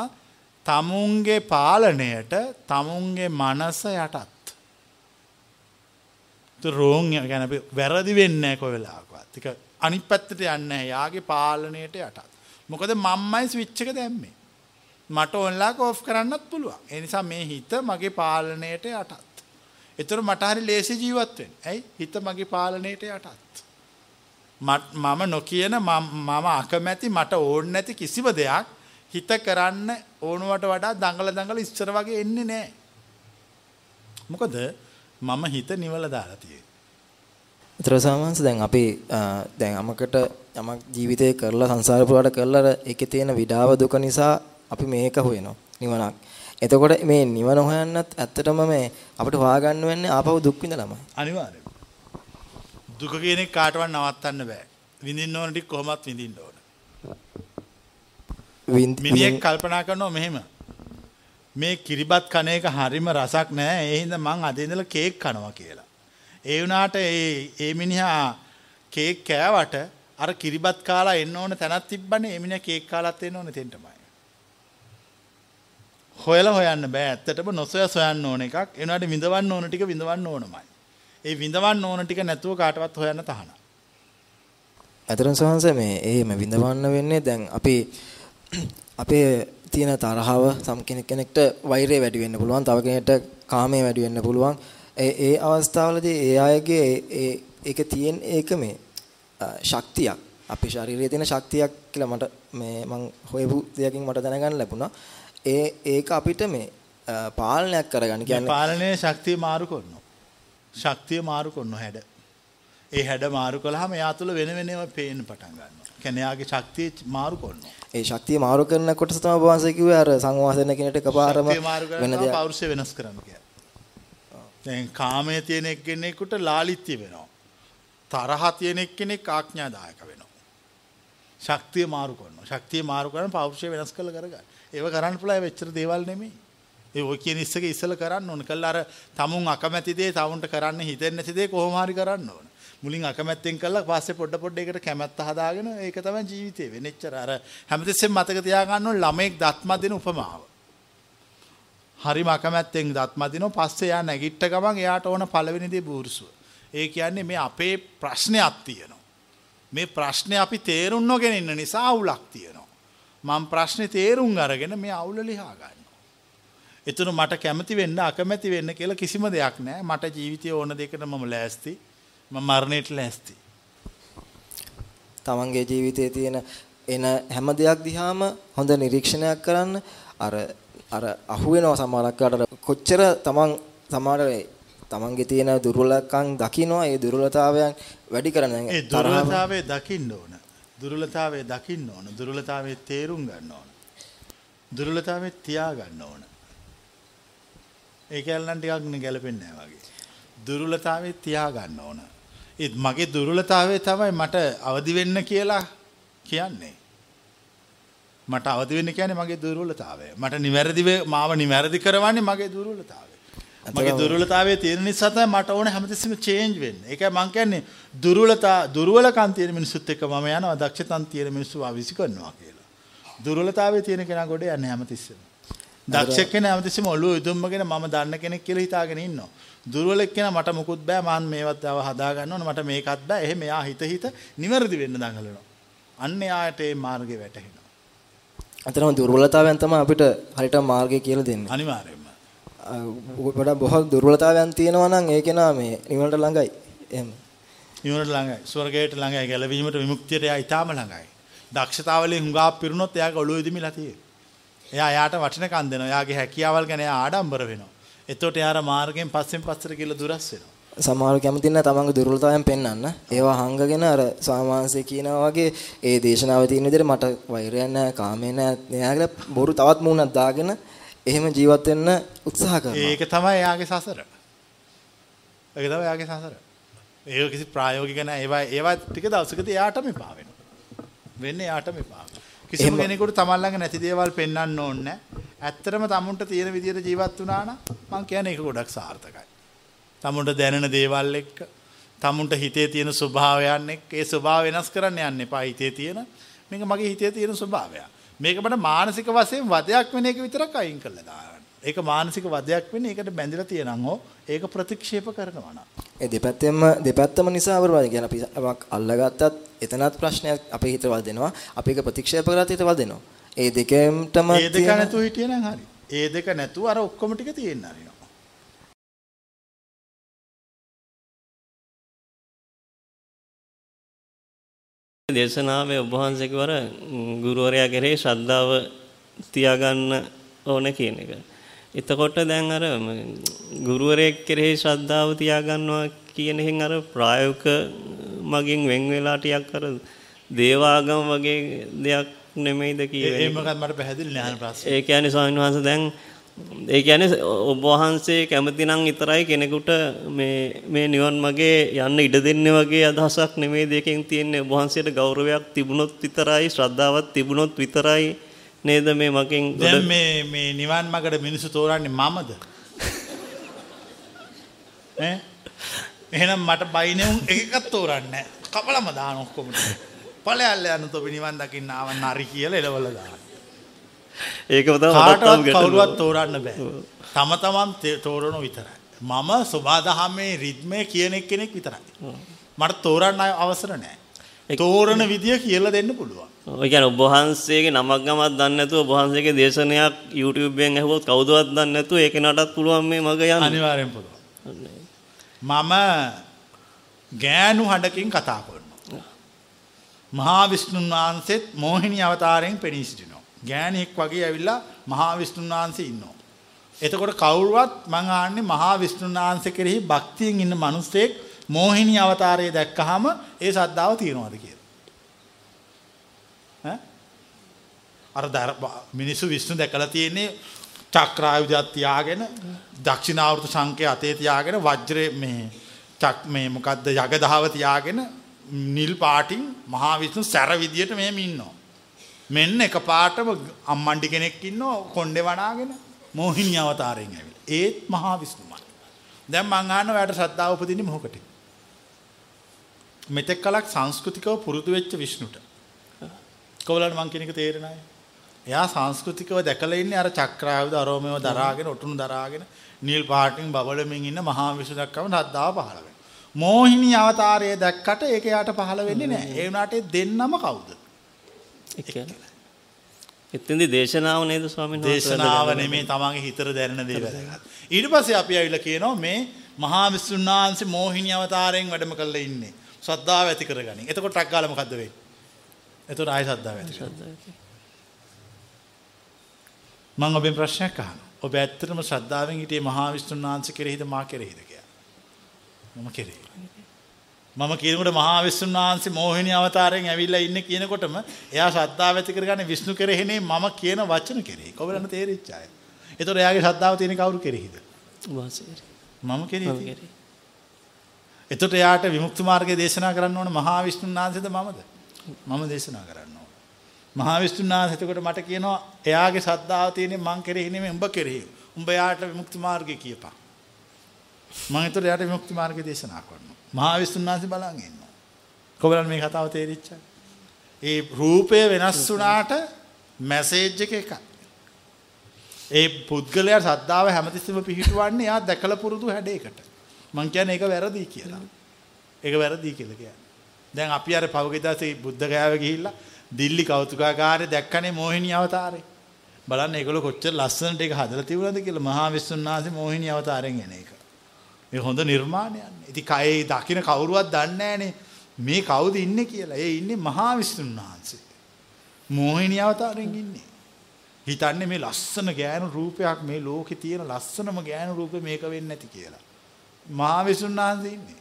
තමුන්ගේ පාලනයට තමුන්ගේ මනස යටත්. රෝන් ගැන වැරදි වෙන්න කො වෙලාකවත් එක අනි පැත්තට යන්න යාගේ පාලනයට යටත්. මොකද මම්මයි ස්විච්චක දැම්මේ. මට ඔන්ලා කෝෆ් කරන්නත් පුළුවන්. එනිසා මේ හිත මගේ පාලනයට යටත්. එතුර මටහරි ලේසි ජීවත්වෙන් ඇයි හිත මගේ පාලනයට යටත්. මම නොකියන මම අකමැති මට ඕන් නැති කිසිව දෙයක් හිත කරන්න ඕනුවට වඩා දඟල දඟල ඉස්සර වගේ එන්නේ නෑ. මොකද මම හිත නිවල දාලා තියෙන්නේ. සාමාන්‍යයෙන් දැන් අපි දැන් යමකට යමක් ජීවිතේ කරලා සංසාර පුරාට කරලා ඒකේ තියෙන විඩාව දුක නිසා අපි මේක හොයනවා නිවනක්. එතකොට මේ නිවන හොයන්නත් ඇත්තටම මේ අපිට හොයාගන්න වෙන්නේ ආපහු දුක් විඳලාමයි. අනිවාර්යයෙන්. දුක කියන එක කාටවත් නවත්තන්න බෑ. විඳින්න ඕන ටික කොහොමත් විඳින්න ඕන. මිනිහෙක් කල්පනා කරනවා මෙහෙම. මේ කිරිබත් කන එක හරිම රසක් නෑ. ඒ හින්දා මං අද ඉඳලා කේක් කනවා කියලා. ඒ වුණාට ඒ ඒ මිනිහා කේක් කෑවට අර කිරිබත් කාලා එන්න ඕන තැනක් තිබ්බනේ. ඒ මිනිහා කේක් කාලත් එන්න ඕනේ තෙන්ටමයි. හොයලා හොයන්න බෑ. ඇත්තටම නොසොය සොයන්න ඕන එකක්. ඒ වුණාට විඳවන්න ඕන ටික විඳවන්න ඕනමයි. ඒ විඳවන්න ඕන ටික නැතුව කාටවත් හොයන්න තහනම්. අතරන් සහන්ස මේ එහෙම විඳවන්න වෙන්නේ දැන් අපි අපේ තියෙන තරහව සම් කෙනෙක් කෙනෙක්ට වෛරය වැඩි වෙන්න පුළුවන්. තව කෙනෙක්ට කාමය වැඩි වෙන්න පුළුවන්. ඒ ඒ අවස්ථාවලදී ඒ අයගේ ඒ ඒක තියෙන ඒක මේ ශක්තියක්. අපේ ශරීරයේ තියෙන ශක්තියක් කියලා මට මේ මං හොයපු දෙයකින් මට දැනගන්න ලැබුණා. ඒ ඒක අපිට මේ පාලනයක් කරගන්න කියන්නේ පාලනයේ ශක්තිය මාරු කරනවා. ශක්තිය මාරු කරනවා හැඩ. ඒ හැඩ මාරු කළාම එයා තුළ වෙන වෙනම පේන්න පටන් ගන්නවා. කියන්නේ එයාගේ ශක්තිය මාරු කරනවා. ඒ ශක්තිය මාරු කරන කොටස තමයි වහන්සේ කිව්වේ අර සංවාසන කෙනෙක්ට එකපාරම වෙන දෙයක් පෞරුෂය වෙනස් කරන්න කියලා. දැන් කාමයේ තියෙන එක්කෙනෙකුට ලාලිත්‍ය වෙනවා. තරහ තියෙන එක්කෙනෙක් ආඥාදායක වෙනවා. ශක්තිය මාරු කරනවා. ශක්තිය මාරු කරන පෞරුෂය වෙනස් කළ කරගන්න. ඒව කරන්න පුළුවන් වෙච්චර දේවල් නෙමෙයි. ඒ ඔය කියන ඉස්සක ඉස්සල කරන්න ඕන. කළා අර tamun අකමැති දේ තවුන්ට කරන්න හිතෙන්නේ නැති දේ කොහොම හරි කරන්න ඕන. මුලින් අකමැත්තෙන් කළා පස්සේ පොඩ පොඩ ඒකට කැමැත්ත හදාගෙන ඒක තමයි ජීවිතේ වෙන්නේ. එච්චර අර හැමතිස්සෙම මතක තියාගන්න ඕන ළමෙක් දත්ම දෙන උපමාව. හරිම අකමැත්තෙන් දත්ම දිනෝ පස්සේ එයා නැගිට්ට ගමන් එයාට ඕන පළවෙනි දේ බූර්සුව. ඒ කියන්නේ මේ අපේ ප්‍රශ්නයක් තියෙනවා. මේ ප්‍රශ්නේ අපි තේරුම් නොගෙන ඉන්න නිසා අවුලක් තියෙනවා. මම ප්‍රශ්නේ තේරුම් අරගෙන මේ අවුල ලියා ගන්නවා. එතන මට කැමති වෙන්න අකමැති වෙන්න කියලා කිසිම දෙයක් නැහැ. මට ජීවිතයේ ඕන දෙයකට මම ලෑස්ති. මම මරණයට ලෑස්ති. තමන්ගේ ජීවිතයේ තියෙන එන හැම දෙයක් දිහාම හොඳ නිරීක්ෂණයක් කරන්න. අර අර අහුවෙනවා සමහරක් කොච්චර තමන් සමහර තමන්ගේ තියෙන දුර්වලකම් දකින්නවා. ඒ දුර්වලතාවයන් වැඩි කරන ඒ දුර්වලතාවය දකින්න ඕන. දුර්වලතාවය දකින්න ඕන. දුර්වලතාවය තේරුම් ගන්න ඕන. දුර්වලතාවය තියා ගන්න ඕන. ඒක ඇල්ලන් ටිකක් ගැලපෙන්නේ නැහැ වගේ. දුර්වලතාවය තියා ගන්න ඕන ඒත් මගේ දුර්වලතාවය තමයි මට අවදි වෙන්න කියලා කියන්නේ මට අවදි වෙන්න කියන්නේ මගේ දුර්වලතාවය. මට නිවැරදිව මාව නිවැරදි කරවන්නේ මගේ දුර්වලතාවය. මගේ දුර්වලතාවය තියෙන නිසා තමයි මට ඕන හැමතිස්සෙම චේන්ජ් වෙන්න. ඒකයි මං කියන්නේ දුර්වලතා දුර්වලකම් තියෙන මිනිස්සුත් එක්ක මම යනවා දක්ෂතම් තියෙන මිනිස්සු අවිසි කරනවා කියලා. දුර්වලතාවය තියෙන කෙනා ගොඩ යන්නේ හැමතිස්සෙම. දක්ෂ කෙනා හැමතිස්සෙම ඔළුව යොදුම්මගෙන මම දන්න කෙනෙක් කියලා හිතාගෙන ඉන්නවා. දුර්වල කෙනා මට මොකුත් බෑ මම මේවත් ආව හදා ගන්න ඕන මට මේකත් බෑ. එහෙම එයා හිත හිත නිවැරදි වෙන්න දඟලනවා. අන්න එයාට මේ මාර්ගේ වැටහෙනවා. අතරම දුර්වලතාවයන් තමයි අපිට හරියට මාර්ගය කියලා දෙන්නේ. අනිවාර්යයෙන්ම. වඩා බොහෝ දුර්වලතාවයන් තියෙනවා නම් ඒක නා මේ නිවනට ළඟයි. එහෙම. නිවනට ළඟයි. ස්වර්ගයට ළඟයි. ගැලවීමට විමුක්තියට එයා ඊටාම ළඟයි. දක්ෂතාවලින් හුඟා පිරුණොත් එයාගේ ඔළුව ඉදිමිලා තියෙන්නේ. එයා එයාට වටිනකම් දෙනවා. එයාගේ හැකියාවල් ගැන එයා ආඩම්බර වෙනවා. එතකොට එයාර මාර්ගයෙන් පස්සෙන් පස්සට කියලා දුරස් වෙනවා. සමහරව කැමති නැහැ තමන්ගේ දුර්වලතාවයන් පෙන්වන්න. ඒවා හංගගෙන අර සාමාන්‍යසේ කියනවා වගේ ඒ දේශනාවේ තියෙන විදිහට මට වෛරයක් නැහැ, කාමයක් නැහැ බොරු තවත් මූණක් දාගෙන එහෙම ජීවත් වෙන්න උත්සාහ කරනවා. ඒක තමයි එයාගේ සසර. ඒක තමයි එයාගේ සසර. ඒක කිසි ප්‍රායෝගික නැහැ. ඒවා ඒවා ටික දවසකදී එයාටම එපා වෙනවා. වෙන්නේ එයාටම එපා. කිසිම කෙනෙකුට තමන් ළඟ නැති දේවල් පෙන්වන්න ඕනේ නැහැ. ඇත්තටම තමුන්ට තියෙන විදිහට ජීවත් වුණා නම් මං කියන්නේ ඒක ගොඩක් සාර්ථකයි. තමුන්ට දැනෙන දේවල් එක්ක තමුන්ට හිතේ තියෙන ස්වභාවයන් එක්ක ඒ ස්වභාව වෙනස් කරන්න යන්න එපා හිතේ තියෙන මේක මගේ හිතේ තියෙන ස්වභාවය. මේක මට මානසික වශයෙන් වදයක් වෙන එක විතරක් අයින් කරලා දාන්න. ඒක මානසික වදයක් වෙන්නේ ඒකට බැඳිලා තියෙනනම් හෝ ඒක ප්‍රතික්ෂේප කරනවා නම්. ඒ දෙපැත්තෙම දෙපැත්තම නිසා අපරවාද කියන අපි අපක් අල්ලගත්තත් එතනත් ප්‍රශ්නයක් අපේ හිතවල් දෙනවා. අපි ඒක ප්‍රතික්ෂේප කරත් හිතවල් දෙනවා. ඒ දෙකෙන්ටම ඒ දෙක නැතුව හිටියනම් හරි. ඒ දෙක නැතුව අර ඔක්කොම ටික තියෙන්න හරිනවා. දේශනාවේ ඔබ වහන්සේ කිව්වර ගුරුවරයා කෙරෙහි ශ්‍රද්ධාව තියාගන්න ඕන කියන එක. එතකොට දැන් අර ගුරුවරයෙක් කෙරෙහි ශ්‍රද්ධාව තියාගන්නවා කියන එකෙන් අර ප්‍රායෝගික මගින් වෙන් වෙලා ටිකක් අර දේවාගම වගේ දෙයක් නෙමෙයිද ඒ කියන්නේ. මොකක්ද මට පැහැදිලි නෑ අහන ප්‍රශ්නේ. ඒ කියන්නේ ස්වාමීන් වහන්සේ දැන් ඒ කියන්නේ ඔබ වහන්සේ කැමති නම් විතරයි කෙනෙකුට මේ මේ නිවන් මගේ යන්න ඉඩ දෙන්නේ වගේ අදහසක් නෙමෙයි දෙකෙන් තියෙන්නේ ඔබ වහන්සේට ගෞරවයක් තිබුණොත් විතරයි ශ්‍රද්ධාවක් තිබුණොත් විතරයි නේද මේ මගෙන් දැන් මේ මේ නිවන් මාර්ගට මිනිස්සු තෝරන්නේ මමද? ඈ එහෙනම් මට බයිනේ උන් එකකක් තෝරන්නේ නැහැ. කපලම දාන ඔක්කොම. ඵලයල්ල යන තොපි නිවන් දකින්න ආවන් හරි කියලා එලවල දාන. ඒකම තමයි කවුරුවත් තෝරන්න බෑ. තම තමන් තෝරන විතරයි. මම සබාදහමේ රිද්මය කියන කෙනෙක් විතරයි. මට තෝරන්න අවසර නෑ. තෝරන විදිය කියලා දෙන්න පුළුවන්. ඔය කියන්නේ ඔබ වහන්සේගේ නමක් ගමක් දන්නේ නැතුව ඔබ වහන්සේගේ දේශනයක් YouTube එකෙන් ඇහුවොත් කවුදවත් දන්නේ නැතුව ඒක නටත් පුළුවන් මේ මග යන්න. අනිවාර්යෙන් පුළුවන්. මම ගෑනු හඬකින් කතා කරනවා. මහා විෂ්ණුන් වහන්සේත් මෝහිනී අවතාරයෙන් පෙනී සිටිනවා. ගෑණියෙක් වගේ ඇවිල්ලා මහා විෂ්ණුන් වහන්සේ ඉන්නවා. එතකොට කවුරුවත් මං ආන්නේ මහා විෂ්ණුන් වහන්සේ කෙරෙහි භක්තියෙන් ඉන්න මිනිස්සෙක් මෝහිනී අවතාරය දැක්කහම ඒ සද්ධාව තියෙනවද කියලා. අර දර මිනිස්සු විශ්ණු දැකලා තියෙන්නේ චක්‍රායුධයක් තියාගෙන දක්ෂිනාවෘත සංකේ අතේ තියාගෙන වජ්‍රේ මේ චක් මේ මොකද්ද යගදහව තියාගෙන නිල් පාටින් මහා විශ්ණු සැර විදියට මෙහෙම ඉන්නවා. මෙන්න එක පාටම අම්මණ්ඩි කෙනෙක් ඉන්නවා කොණ්ඩේ වනාගෙන මෝහිනී අවතාරයෙන් ඇවිල්ලා. ඒත් මහා විශ්ණුමයි. දැන් මං අහන්න ඔයාලට ශ්‍රද්ධාව උපදින්නේ මොකටද? මෙතෙක් කලක් සංස්කෘතිකව පුරුදු වෙච්ච විශ්ණුට. කොවලන් මං කියන එක තේරෙනයි. එයා සංස්කෘතිකව දැකලා ඉන්නේ අර චක්‍රායුධ අරෝමේව දරාගෙන ඔටුනු දරාගෙන නිල් පාටින් බබලමින් ඉන්න මහා විශ්ණු දැක්කම ශ්‍රද්ධාව පහළ වෙනවා. මෝහිනී අවතාරය දැක්කට ඒක යාට පහළ වෙන්නේ නැහැ. ඒ වුණාට දෙන්නම කවුද? කියන්නේ. එතෙන්දී දේශනාව නේද ස්වාමීන් වහන්සේ? දේශනාව නෙමේ තමන්ගේ හිතට දැනෙන දේ වැදගත්. ඊට පස්සේ අපි ඇවිල්ලා කියනවා මේ මහා විසුණු වහන්සේ මෝහිනී අවතාරයෙන් වැඩම කරලා ඉන්නේ. ශ්‍රද්ධාව ඇති කරගනින්. එතකොට ටක් ගාලා මොකද්ද වෙන්නේ? එතකොට ආයෙ ශ්‍රද්ධාව ඇති කරගන්න. මම ඔබෙන් ප්‍රශ්නයක් අහනවා. ඔබ ඇත්තටම ශ්‍රද්ධාවෙන් හිටියේ මහා විසුණු වහන්සේ කෙරෙහිද මා කෙරෙහිද කියලා? මම කෙරෙහි. මම කියනකොට මහා විසුණු වහන්සේ මෝහිනී අවතාරයෙන් ඇවිල්ලා ඉන්නේ කියනකොටම එයා ශ්‍රද්ධාව ඇති කරගන්නේ විෂ්ණු කෙරෙහිනේ මම කියන වචන කෙරෙහි. කොබලන්න තේරිච්ච අය. ඒතකොට එයාගේ ශ්‍රද්ධාව තියෙන කවුරු කෙරෙහිද? මම කෙරෙහි. එතකොට එයාට විමුක්ති මාර්ගය දේශනා කරන්න ඕන මහා විෂ්ණුන් වහන්සේද මමද? මම දේශනා කරන්න ඕන. මහා විෂ්ණුන් වහන්සේ එතකොට මට කියනවා එයාගේ ශ්‍රද්ධාව තියෙන්නේ මං කෙරෙහි නෙමෙයි උඹ කෙරෙහි. උඹ එයාට විමුක්ති මාර්ගය කියපන්. මම එතකොට එයාට විමුක්ති මාර්ගය දේශනා කරනවා. මහා විෂ්ණුන් වහන්සේ බලන් ඉන්නවා. කොබලන් මේ කතාව තේරිච්චා? ඒ රූපය වෙනස් වුණාට මැසේජ් එක එකයි. ඒ පුද්ගලයා ශ්‍රද්ධාව හැමතිස්සෙම පිහිටුවන්නේ එයා දැකලා පුරුදු හැඩයකට. මං කියන්නේ ඒක වැරදි කියලා. ඒක වැරදි කියලා කියන්නේ. දැන් අපි අර පවගේ දාසේ බුද්ධ ගයාව ගිහිල්ලා දිල්ලි කෞතුකාගාරේ දැක්කනේ මෝහිනී අවතාරේ. බලන්න ඒගොල්ලෝ කොච්චර ලස්සනට ඒක හදලා තිබුණාද කියලා මහා විශ්වනාථේ මෝහිනී අවතාරයෙන් එන එක. ඒ හොඳ නිර්මාණයක්. ඉතින් කයේ දකින්න කවුරුවත් දන්නේ නැහනේ මේ කවුද ඉන්නේ කියලා. ඒ ඉන්නේ මහා විශ්වනාථේ. මෝහිනී අවතාරයෙන් ඉන්නේ. හිතන්නේ මේ ලස්සන ගෑනු රූපයක් මේ ලෝකේ තියෙන ලස්සනම ගෑනු රූපේ මේක වෙන්නේ නැති කියලා. මහා විසුණුනාන්සේ ඉන්නේ.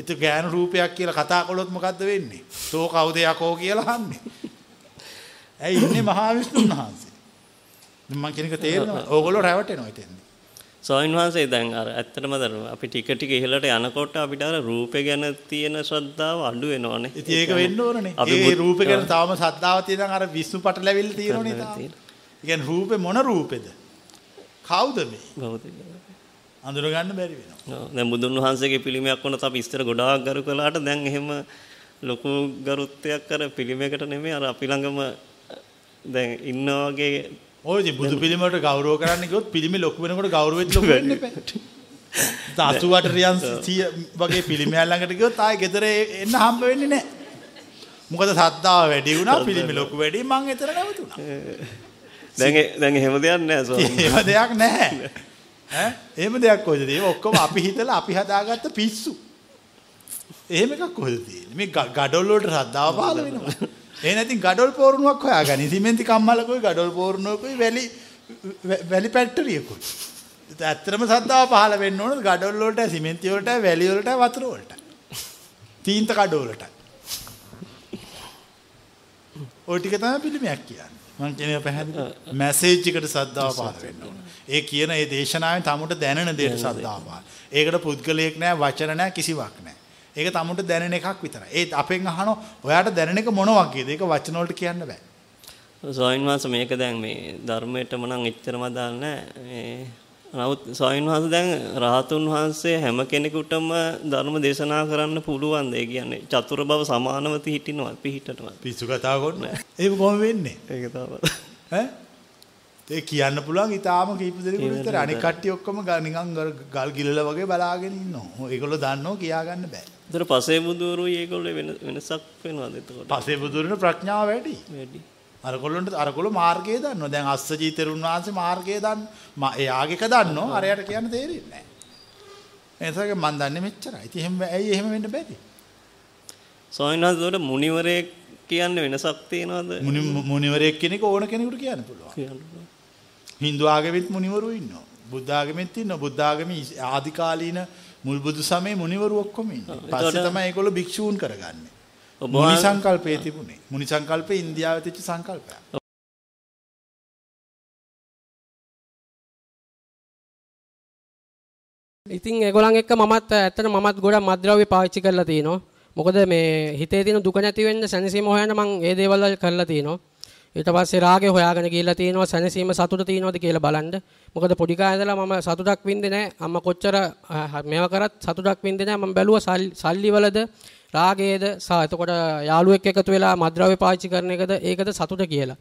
ඒත් ගෑනු රූපයක් කියලා කතා කළොත් මොකද්ද වෙන්නේ? තෝ කවුද යකෝ කියලා අහන්නේ. ඇයි ඉන්නේ මහා විසුණුනාන්සේ? මම කියන එක තේරෙනවා. ඕගොල්ලෝ රැවටෙනවා ඉතින්. ස්වාමීන් වහන්සේ දැන් අර ඇත්තටම දැන් අපි ටික ටික ඉහළට යනකොට අපිට අර රූපේ ගැන තියෙන ශ්‍රද්ධාව අඩු වෙනවනේ. ඉතින් ඒක වෙන්න ඕනනේ. ඒ රූපේ ගැන තාම සද්ධාව තියෙනම් අර විසුණු පටලැවිල්ල තියෙනවනේ තාම. ඒ කියන්නේ රූපේ මොන රූපෙද? කවුද මේ? භෞතික. අඳුර ගන්න බැරි වෙනවා. දැන් බුදුන් වහන්සේගේ පිළිමයක් වුණත් අපි ඉස්සර ගොඩාක් ගරු කළාට දැන් එහෙම ලොකු ගරුත්වයක් අර පිළිමයකට නෙමෙයි අර අපි ළඟම දැන් ඉන්න වගේ ඔය ඉතින් බුදු පිළිමයට ගෞරව කරන්න ගියොත් පිළිමේ ලොකු වෙනකොට ගෞරවෙත් ලොකු වෙන්න එපා. 88 රියන් 100 වගේ පිළිමයක් ළඟට ගියොත් ආයේ ගෙදර එන්න හම්බ වෙන්නේ නැහැ. මොකද සද්දාව වැඩි වුණා පිළිමේ ලොකු වැඩි මං එතන නැවතුණා. දැන් දැන් එහෙම දෙයක් නැහැ ස්වාමීන් එහෙම දෙයක් නැහැ. ඈ එහෙම දෙයක් කොහෙද තියෙන්නේ? ඔක්කොම අපි හිතලා අපි හදාගත්ත පිස්සු. එහෙම එකක් කොහෙද තියෙන්නේ? මේ ග- ගඩොල් වලට ශ්‍රද්ධාව පහළ වෙනවා. ඒ නැතිනම් ගඩොල් පෝරණුවක් හොයාගනි. සිමෙන්ති කම්මලකුයි ගඩොල් පෝරණුවකුයි වැලි වැලි පැට්ටරියකුත්. ඇත්තරම සද්දාව පහළ වෙන්න ඕන ගඩොල් වලට සිමෙන්ති වලට වැලි වලට වතුර වලට. තීන්ත කඩවලට. ඔය ටික තමයි පිළිමයක් කියන්නේ. මං කියන්නේ පැහැදිලි. මැසේජ් එකට සද්දාව පහළ වෙන්න ඕන. ඒ කියන ඒ දේශනාවෙන් තමුට දැනෙන දේට සද්දාව පහළ. ඒකට පුද්ගලයෙක් නෑ වචන නෑ කිසිවක් නෑ. ඒක තමුට දැනෙන එකක් විතරයි. ඒත් අපෙන් අහනවා ඔයාට දැනෙන එක මොන වගේද? ඒක වචන වලට කියන්න බෑ. ස්වාමීන් වහන්සේ මේක දැන් මේ ධර්මයටම නම් එච්චරම දාන්න නැහැ. නමුත් ස්වාමීන් වහන්සේ දැන් රහතුන් වහන්සේ හැම කෙනෙකුටම ධර්ම දේශනා කරන්න පුළුවන් ඒ කියන්නේ චතුර බව සමානව පිහිටිනවා පිහිටනවා. පිස්සු කතා කරනවා. ඒක කොහොම වෙන්නේ? ඒක තමයි. ඈ? ඒ කියන්න පුළුවන් ඊටාම කීප දෙනෙකුට විතර අනික කට්ටිය ඔක්කොම නිකන් ගල් ගිලලා වගේ බලාගෙන ඉන්නවා. ඒගොල්ලෝ දන්නෝ කියා ගන්න බෑ. ඒතර පසේ බුදුරුයි ඒගොල්ලෝ වෙන වෙනසක් වෙනවද එතකොට? පසේ බුදුරන ප්‍රඥාව වැඩි. වැඩි. අරගොල්ලොන්ට අරගොල්ලෝ මාර්ගය දන්නවා. දැන් අස්සජී තෙරුන් වහන්සේ මාර්ගය දන්න. එයාගේක දන්නෝ. අරයට කියන්න තේරෙන්නේ. එතකොට මන් දන්නේ මෙච්චරයි. ඉතින් එහෙම ඇයි එහෙම වෙන්න බැරි? ස්වාමීන් වහන්සේ ඒතකොට මුනිවරයෙක් කියන්නේ වෙනසක් තියනවද? මුනි මුනිවරයෙක් කෙනෙක් ඕන කෙනෙකුට කියන්න පුළුවන්. කියන්න පුළුවන්. හින්දු ආගමෙත් මුනිවරු ඉන්නවා. බුද්ධ ආගමෙත් ඉන්නවා. බුද්ධ ආගමේ ආදි කාලීන මුල් බුදු සමයේ මුනිවරු ඔක්කොම ඉන්නවා. පස්සේ එතකොට- තමයි ඒගොල්ලෝ භික්ෂූන් කරගන්නේ. මුනි සංකල්පයේ තිබුණේ. මුනි සංකල්පේ ඉන්දියාවේ තිබ්ච සංකල්පයක්. ඉතින් ඒගොල්ලන් එක්ක මමත් ඇත්තට මමත් ගොඩක් මත්ද්‍රව්‍ය පාවිච්චි කරලා තිනවා. මොකද මේ හිතේ තියෙන දුක නැති වෙන්න සැනසීම හොයන්න මම ඒ දේවල් වල කරලා තිනවා. ඊට පස්සේ රාගය හොයාගෙන ගිහිල්ලා තිනවා සැනසීම සතුට තියනවද කියලා බලන්න. මොකද පොඩි කාලේ ඉඳලා මම සතුටක් වින්දේ නැහැ. අම්මා කොච්චර මේව කරත් සතුටක් වින්දේ නැහැ. මම බැලුවා සල්- සල්ලි වලද රාගයේද සහ එතකොට යාළුවෙක් එකතු වෙලා මත්ද්‍රව්‍ය පාවිච්චි කරන එකද ඒකද සතුට කියලා.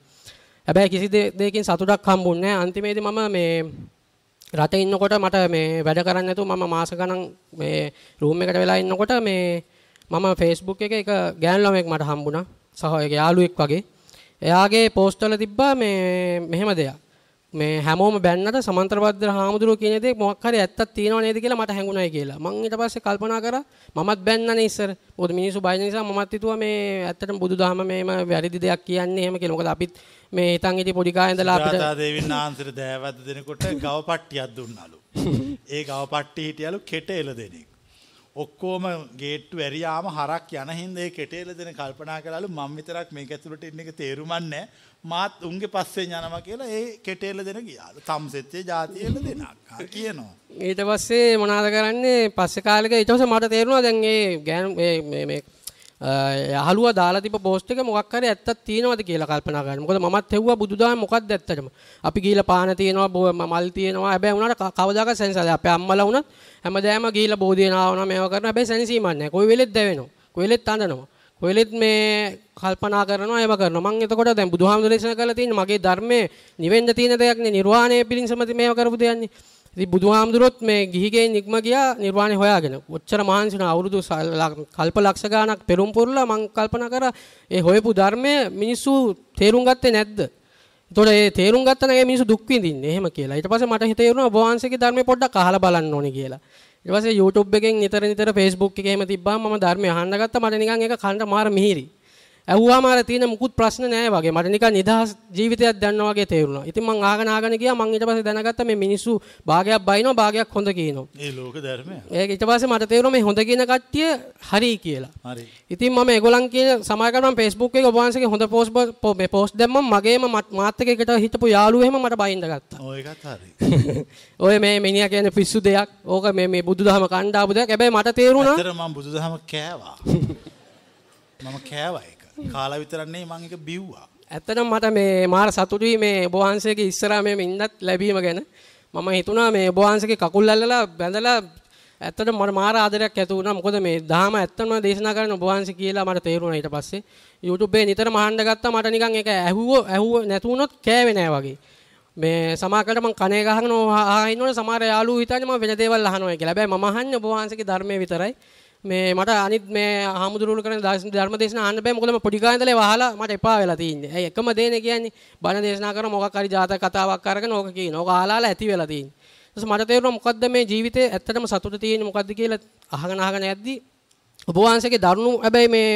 හැබැයි කිසි දේ- දෙයකින් සතුටක් හම්බුන්නේ නැහැ. අන්තිමේදී මම මේ රටේ ඉන්නකොට මට මේ වැඩ කරන්න නැතුව මම මාස ගණන් මේ රූම් එකට වෙලා ඉන්නකොට මේ මම Facebook එකේ එක ගෑනු ළමෙක් මට හම්බුණා. සහ ඒක යාළුවෙක් වගේ. එයාගේ පෝස්ට් වල තිබ්බා මේ මෙහෙම දෙයක්. මේ හැමෝම බැන්නට සමන්තරබද්දර හාමුදුරුවෝ කියන දේ මොකක් හරි ඇත්තක් තියෙනව නේද කියලා මට හැඟුණයි කියලා. මං ඊට පස්සේ කල්පනා කරා මමත් බැන්නනේ ඉස්සර. මොකද මිනිස්සු බය නිසා මමත් හිතුවා මේ ඇත්තටම බුදුදහම මේම වැරදි දෙයක් කියන්නේ එහෙම කියලා. මොකද අපිත් මේ හිතන් හිටි පොඩි කාලේ ඉඳලා අපිට සුජාතා දේවින් ආන්සර දෑවැද්ද දෙනකොට ගව පට්ටියක් දුන්නලු. ඒ ගව පට්ටි හිටියලු කෙට එල දෙනෙක්. ඔක්කොම ගේට්ටු ඇරියාම හරක් යන හින්දා ඒ කෙට එල දෙන කල්පනා කළලු මම විතරක් මේක ඇතුළට ඉන්න එක තේරුමක් නැහැ. මාත් උන්ගේ පස්සෙන් යනවා කියලා ඒ කෙට එල දෙන ගියාලු. තම්සෙත්තේ ಜಾති එල දෙනක්. ආ කියනවා. ඊට පස්සේ මොනවද කරන්නේ පස්සේ කාලෙක ඊට පස්සේ මට තේරුණා දැන් මේ ගෑනු මේ මේ මේ යහළුවා දාලා තිබ්බ පෝස්ට් එක මොකක් හරි ඇත්තක් තියෙනවද කියලා කල්පනා කරන්න. මොකද මමත් හෙව්වා බුදුදහම මොකක්ද ඇත්තටම. අපි ගිහිල්ලා පාන තියෙනවා බෝ- මල් තියෙනවා. හැබැයි උනාට ක- කවදාකවත් සෙන්සාරය. අපේ අම්මලා වුණත් හැමදාම ගිහිල්ලා බෝධිය නාවනවා මේවා කරනවා. හැබැයි සෙනසීමක් නැහැ. කොයි වෙලෙත් දැවෙනවා. කොයි වෙලෙත් අඬනවා. කොයි වෙලෙත් මේ කල්පනා කරනවා ඒව කරනවා. මම එතකොට දැන් බුදුහාමුදුරේ දේශනා කරලා තියෙන මගේ ධර්මයේ නිවෙන්න තියෙන දෙයක් නේ නිර්වාණය පිළිසම මේව කරපු දෙයක්නේ. ඉතින් බුදුහාමුදුරුවොත් මේ ගිහිගෙන් නික්ම ගියා නිර්වාණය හොයාගෙන. ඔච්චර මහන්සි වුණා අවුරුදු සල්- ල- කල්ප ලක්ෂ ගාණක් පෙරම් පුරලා මං කල්පනා කරා ඒ හොයපු ධර්මය මිනිස්සු තේරුම් ගත්තේ නැද්ද? එතකොට ඒ තේරුම් ගත්තා නම් ඒ මිනිස්සු දුක් විඳින්නේ එහෙම කියලා. ඊට පස්සේ මට හිතේරුණා ඔබ වහන්සේගේ ධර්මය පොඩ්ඩක් අහලා බලන්න ඕනේ කියලා. ඊට පස්සේ YouTube එකෙන් නිතර නිතර Facebook එකේ එහෙම තිබ්බාම මම ධර්මය අහන්න ගත්තා. මට නිකන් ඒක කන්න මාර මිහිරි. ඇහුවාම අර තියෙන මුකුත් ප්‍රශ්න නැහැ වගේ. මට නිකන් නිදහස් ජීවිතයක් දැනනවා වගේ තේරුණා. ඉතින් මං ආගෙන ආගෙන ගියා. මං ඊට පස්සේ දැනගත්තා මේ මිනිස්සු භාගයක් බයිනවා භාගයක් හොඳ කියනවා. ඒ ලෝක ධර්මය. ඒක ඊට පස්සේ මට තේරුණා මේ හොඳ කියන කට්ටිය හරි කියලා. හරි. ඉතින් මම ඒගොල්ලන් කියන සමාජකට මම Facebook එකේ ඔබ වහන්සේගේ හොඳ පෝස්ට් මේ පෝස්ට් දැම්මම මගේම මත්- එක්ක එකට හිටපු යාළුවෝ එහෙම මට බයින්ද ගත්තා. ඔය එකත් හරි. ඔය මේ මිනිහා කියන්නේ පිස්සු දෙයක්. ඕක මේ මේ බුදුදහම කණ්ඩාපු දෙයක්. හැබැයි මට තේරුණා ඇත්තට මම බුදුදහම කෑවා. මම කෑවා. කාලා විතරක් නෙවෙයි මම ඒක බිව්වා. ඇත්තටම මට මේ මාර සතුටුයි මේ ඔබ වහන්සේගේ ඉස්සරහා මේ ඉන්නත් ලැබීම ගැන. මම හිතුණා මේ ඔබ වහන්සේගේ කකුල් අල්ලලා බැඳලා ඇත්තටම මට මාර ආදරයක් ඇති වුණා. මොකද මේ දහම ඇත්තම දේශනා කරන ඔබ වහන්සේ කියලා මට තේරුණා ඊට පස්සේ. YouTube එකේ නිතරම අහන්න ගත්තා මට නිකන් ඒක ඇහුවෝ ඇහුව නැතු වුණොත් කෑවේ නෑ වගේ. මේ සමාකලට මං කනේ ගහගෙන ආ ඉන්නවනේ සමහර යාළුවෝ හිතන්නේ මම වෙන දේවල් අහනවා කියලා. හැබැයි මම අහන්නේ ඔබ වහන්සේගේ ධර්මයේ විතරයි. මේ මට අනිත් මේ හාමුදුරුවෝ කරන ධර්ම දේශනා අහන්න බෑ මොකද මම පොඩි කාලේ ඉඳලා වහලා මට එපා වෙලා තියෙන්නේ. ඇයි එකම දේනේ කියන්නේ බණ දේශනා කරන මොකක් හරි ජාතක කතාවක් අරගෙන ඕක කියන. ඕක ආලාලා ඇති වෙලා තියෙන්නේ. ඊට මට තේරුණා මොකද්ද මේ ජීවිතේ ඇත්තටම සතුට තියෙන්නේ මොකද්ද කියලා අහගෙන අහගෙන යද්දි ඔබ වහන්සේගේ දරුණු හැබැයි මේ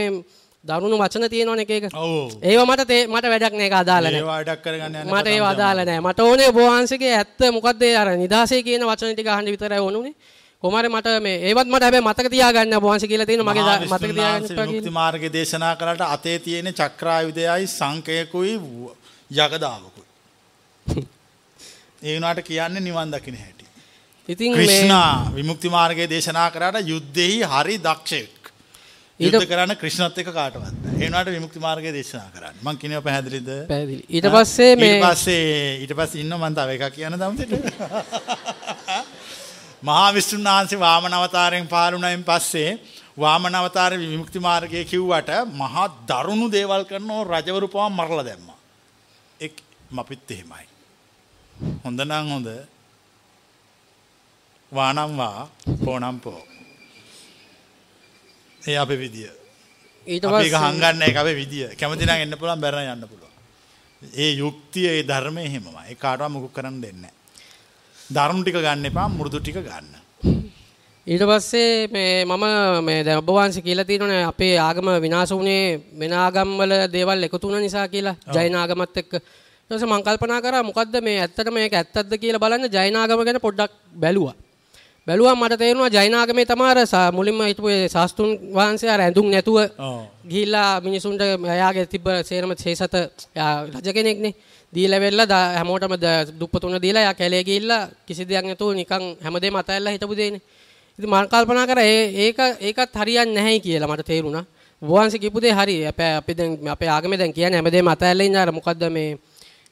දරුණු වචන තියෙනවනේ එක එක. ඔව්. ඒවා මට මට වැඩක් නෑ ඒක අදාළ නෑ. ඒවා වැඩක් කරගන්න යන්න මට ඒව අදාළ නෑ. මට ඕනේ ඔබ වහන්සේගේ ඇත්ත මොකද්ද ඒ අර නිදාසේ කියන වචන ටික අහන්න විතරයි ඕනුනේ. කොමාරේ මට මේ ඒවත් මට හැබැයි මතක තියාගන්න වහන්සේ කියලා තියෙන මගේ මතක තියාගන්න කියලා. මාර්ගය දේශනා කළාට අතේ තියෙන චක්‍රායුධයයි සංකයකුයි යගදාවකුයි. ඒ වුණාට කියන්නේ නිවන් දකින්න හැටි. ඉතින් මේ ක්‍රිෂ්ණා විමුක්ති මාර්ගයේ දේශනා කරාට යුද්ධෙහි හරි දක්ෂයෙක්. ඊට- යුද්ධ කරන්න ක්‍රිෂ්ණත් එක්ක කාටවත්. ඒ වුණාට විමුක්ති මාර්ගයේ දේශනා කරන්නේ. මං කියනවා පැහැදිලිද? පැහැදිලි. ඊට පස්සේ මේ ඊට පස්සේ ඊට පස්සේ ඉන්න මම තව එකක් කියන්න දවසට. මහා විෂ්ණුන් වහන්සේ වාමන අවතාරයෙන් පාලුණයින් පස්සේ වාමන අවතාරේ විමුක්ති මාර්ගයේ කිව්වට මහා දරුණු දේවල් කරන රජවරු පවා මරලා දැම්මා. එක් මපිත් එහෙමයි. හොඳ නම් හොඳ වානම් වා පෝනම් පෝ. ඒ අපේ විදිය. ඊට අපි ඒක පස්සේ හංගන්න එක අපේ විදිය. කැමති නම් එන්න පුළුවන් බැරන යන්න පුළුවන්. ඒ යුක්තිය ඒ ධර්මය එහෙමමයි. ඒ කාටවත් මුකුත් කරන්න දෙන්නේ නැහැ. ධර්ම ටික ගන්න එපා මෘදු ටික ගන්න. ඊට පස්සේ මේ මම මේ දැන් ඔබ වහන්සේ කියලා තියෙනනේ අපේ ආගම විනාශ වුණේ වෙන ආගම්වල දේවල් එකතු වුණ නිසා කියලා ජෛන ආගමත් එක්ක ඊට පස්සේ මම කල්පනා කරා මොකද්ද මේ ඇත්තටම මේක ඇත්තක්ද කියලා බලන්න ජෛන ආගම ගැන පොඩ්ඩක් බැලුවා බැලුවා මට තේරුණා ජෛන ආගමේ තමයි මුලින්ම හිටපු ඒ ශාස්ත්‍රුන් වහන්සේ අර ඇඳුම් නැතුව. ගිහිල්ලා මිනිසුන්ට එයාගේ තිබ්බ සේරම එයා රජ කෙනෙක්නේ දීලා වෙල්ලා දා- හැමෝටම ද- දුප්පතුන දීලා එයා කැලේ ගිහිල්ලා කිසි දෙයක් නැතුව නිකන් හැමදේම අතහැරලා හිටපු දෙන්නේ ඉතින් මම කල්පනා කරා ඒ ඒක ඒකත් හරියන්නේ නැහැයි කියලා මට තේරුණා. වහන්සේ කියපු දේ හරි. අපේ අපි දැන් අපේ ආගමේ දැන් කියන්නේ හැමදේම අතහැරලා ඉන්න අර මොකද්ද මේ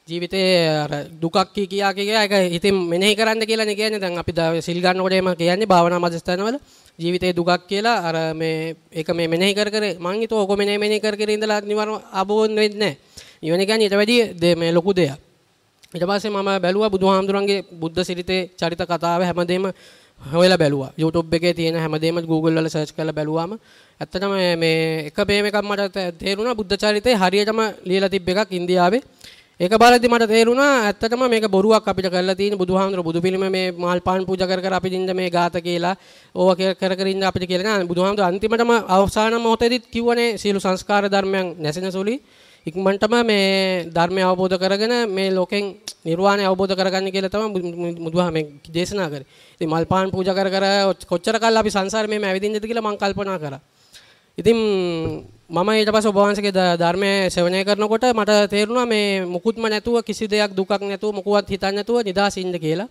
ජීවිතේ අර දුකක් කී කියා කියා ඒක හිතින් මෙනෙහි කරන්න කියලා නේ කියන්නේ. දැන් අපි දා- සිල් ගන්නකොට එම කියන්නේ භාවනා මධ්‍යස්ථානවල ජීවිතේ දුකක් කියලා අර මේ ඒක මේ මෙනෙහි කර කර මං හිතුවා ඔක මෙනෙහි මෙනෙහි කර කර ඉඳලා නිවර්ණ ආબોධ වෙන්නේ නැහැ. නිවන කියන්නේ ඊට වැඩිය දේ- මේ ලොකු දෙයක්. ඊට පස්සේ මම බැලුවා බුදුහාමුදුරන්ගේ බුද්ධ සිරිතේ චරිත කතාව හැමදේම හොයලා බැලුවා. YouTube එකේ තියෙන හැමදේම Google වල search කරලා බැලුවාම ඇත්තටම මේ එක බේම එකක් මට තේ- තේරුණා බුද්ධ චරිතේ හරියටම ලියලා තිබ්බ එකක් ඉන්දියාවේ. ඒක බලද්දි මට තේරුණා ඇත්තටම මේක බොරුවක් අපිට කරලා තියෙන බුදුහාමුදුර බුදු පිළිම මේ මල් පාන් පූජා කර කර අපි දින්න මේ ගාත කියලා ඕවා කර කර කර ඉන්න අපිට කියලා නෑ බුදුහාමුදුර අන්තිමටම අවසාන මොහොතේදීත් කිව්වනේ සියලු සංස්කාර ධර්මයන් නැසෙන සුළි ඉක්මනටම මේ ධර්මය අවබෝධ කරගෙන මේ ලෝකෙන් නිර්වාණය අවබෝධ කරගන්න කියලා තමයි බුදුහා මේ දේශනා කරේ. ඉතින් මල් පාන් පූජා කර කර කොච්චර කල් අපි සංසාරේ මේ ඇවිදින්නද කියලා මම කල්පනා කරා. ඉතින් මම ඊට පස්සේ ඔබ වහන්සේගේ ද- ධර්මයේ ශ්‍රවණය කරනකොට මට තේරුණා මේ මුකුත්ම නැතුව කිසි දෙයක් දුකක් නැතුව මොකවත් හිතන්නේ නැතුව නිදාසින්න කියලා.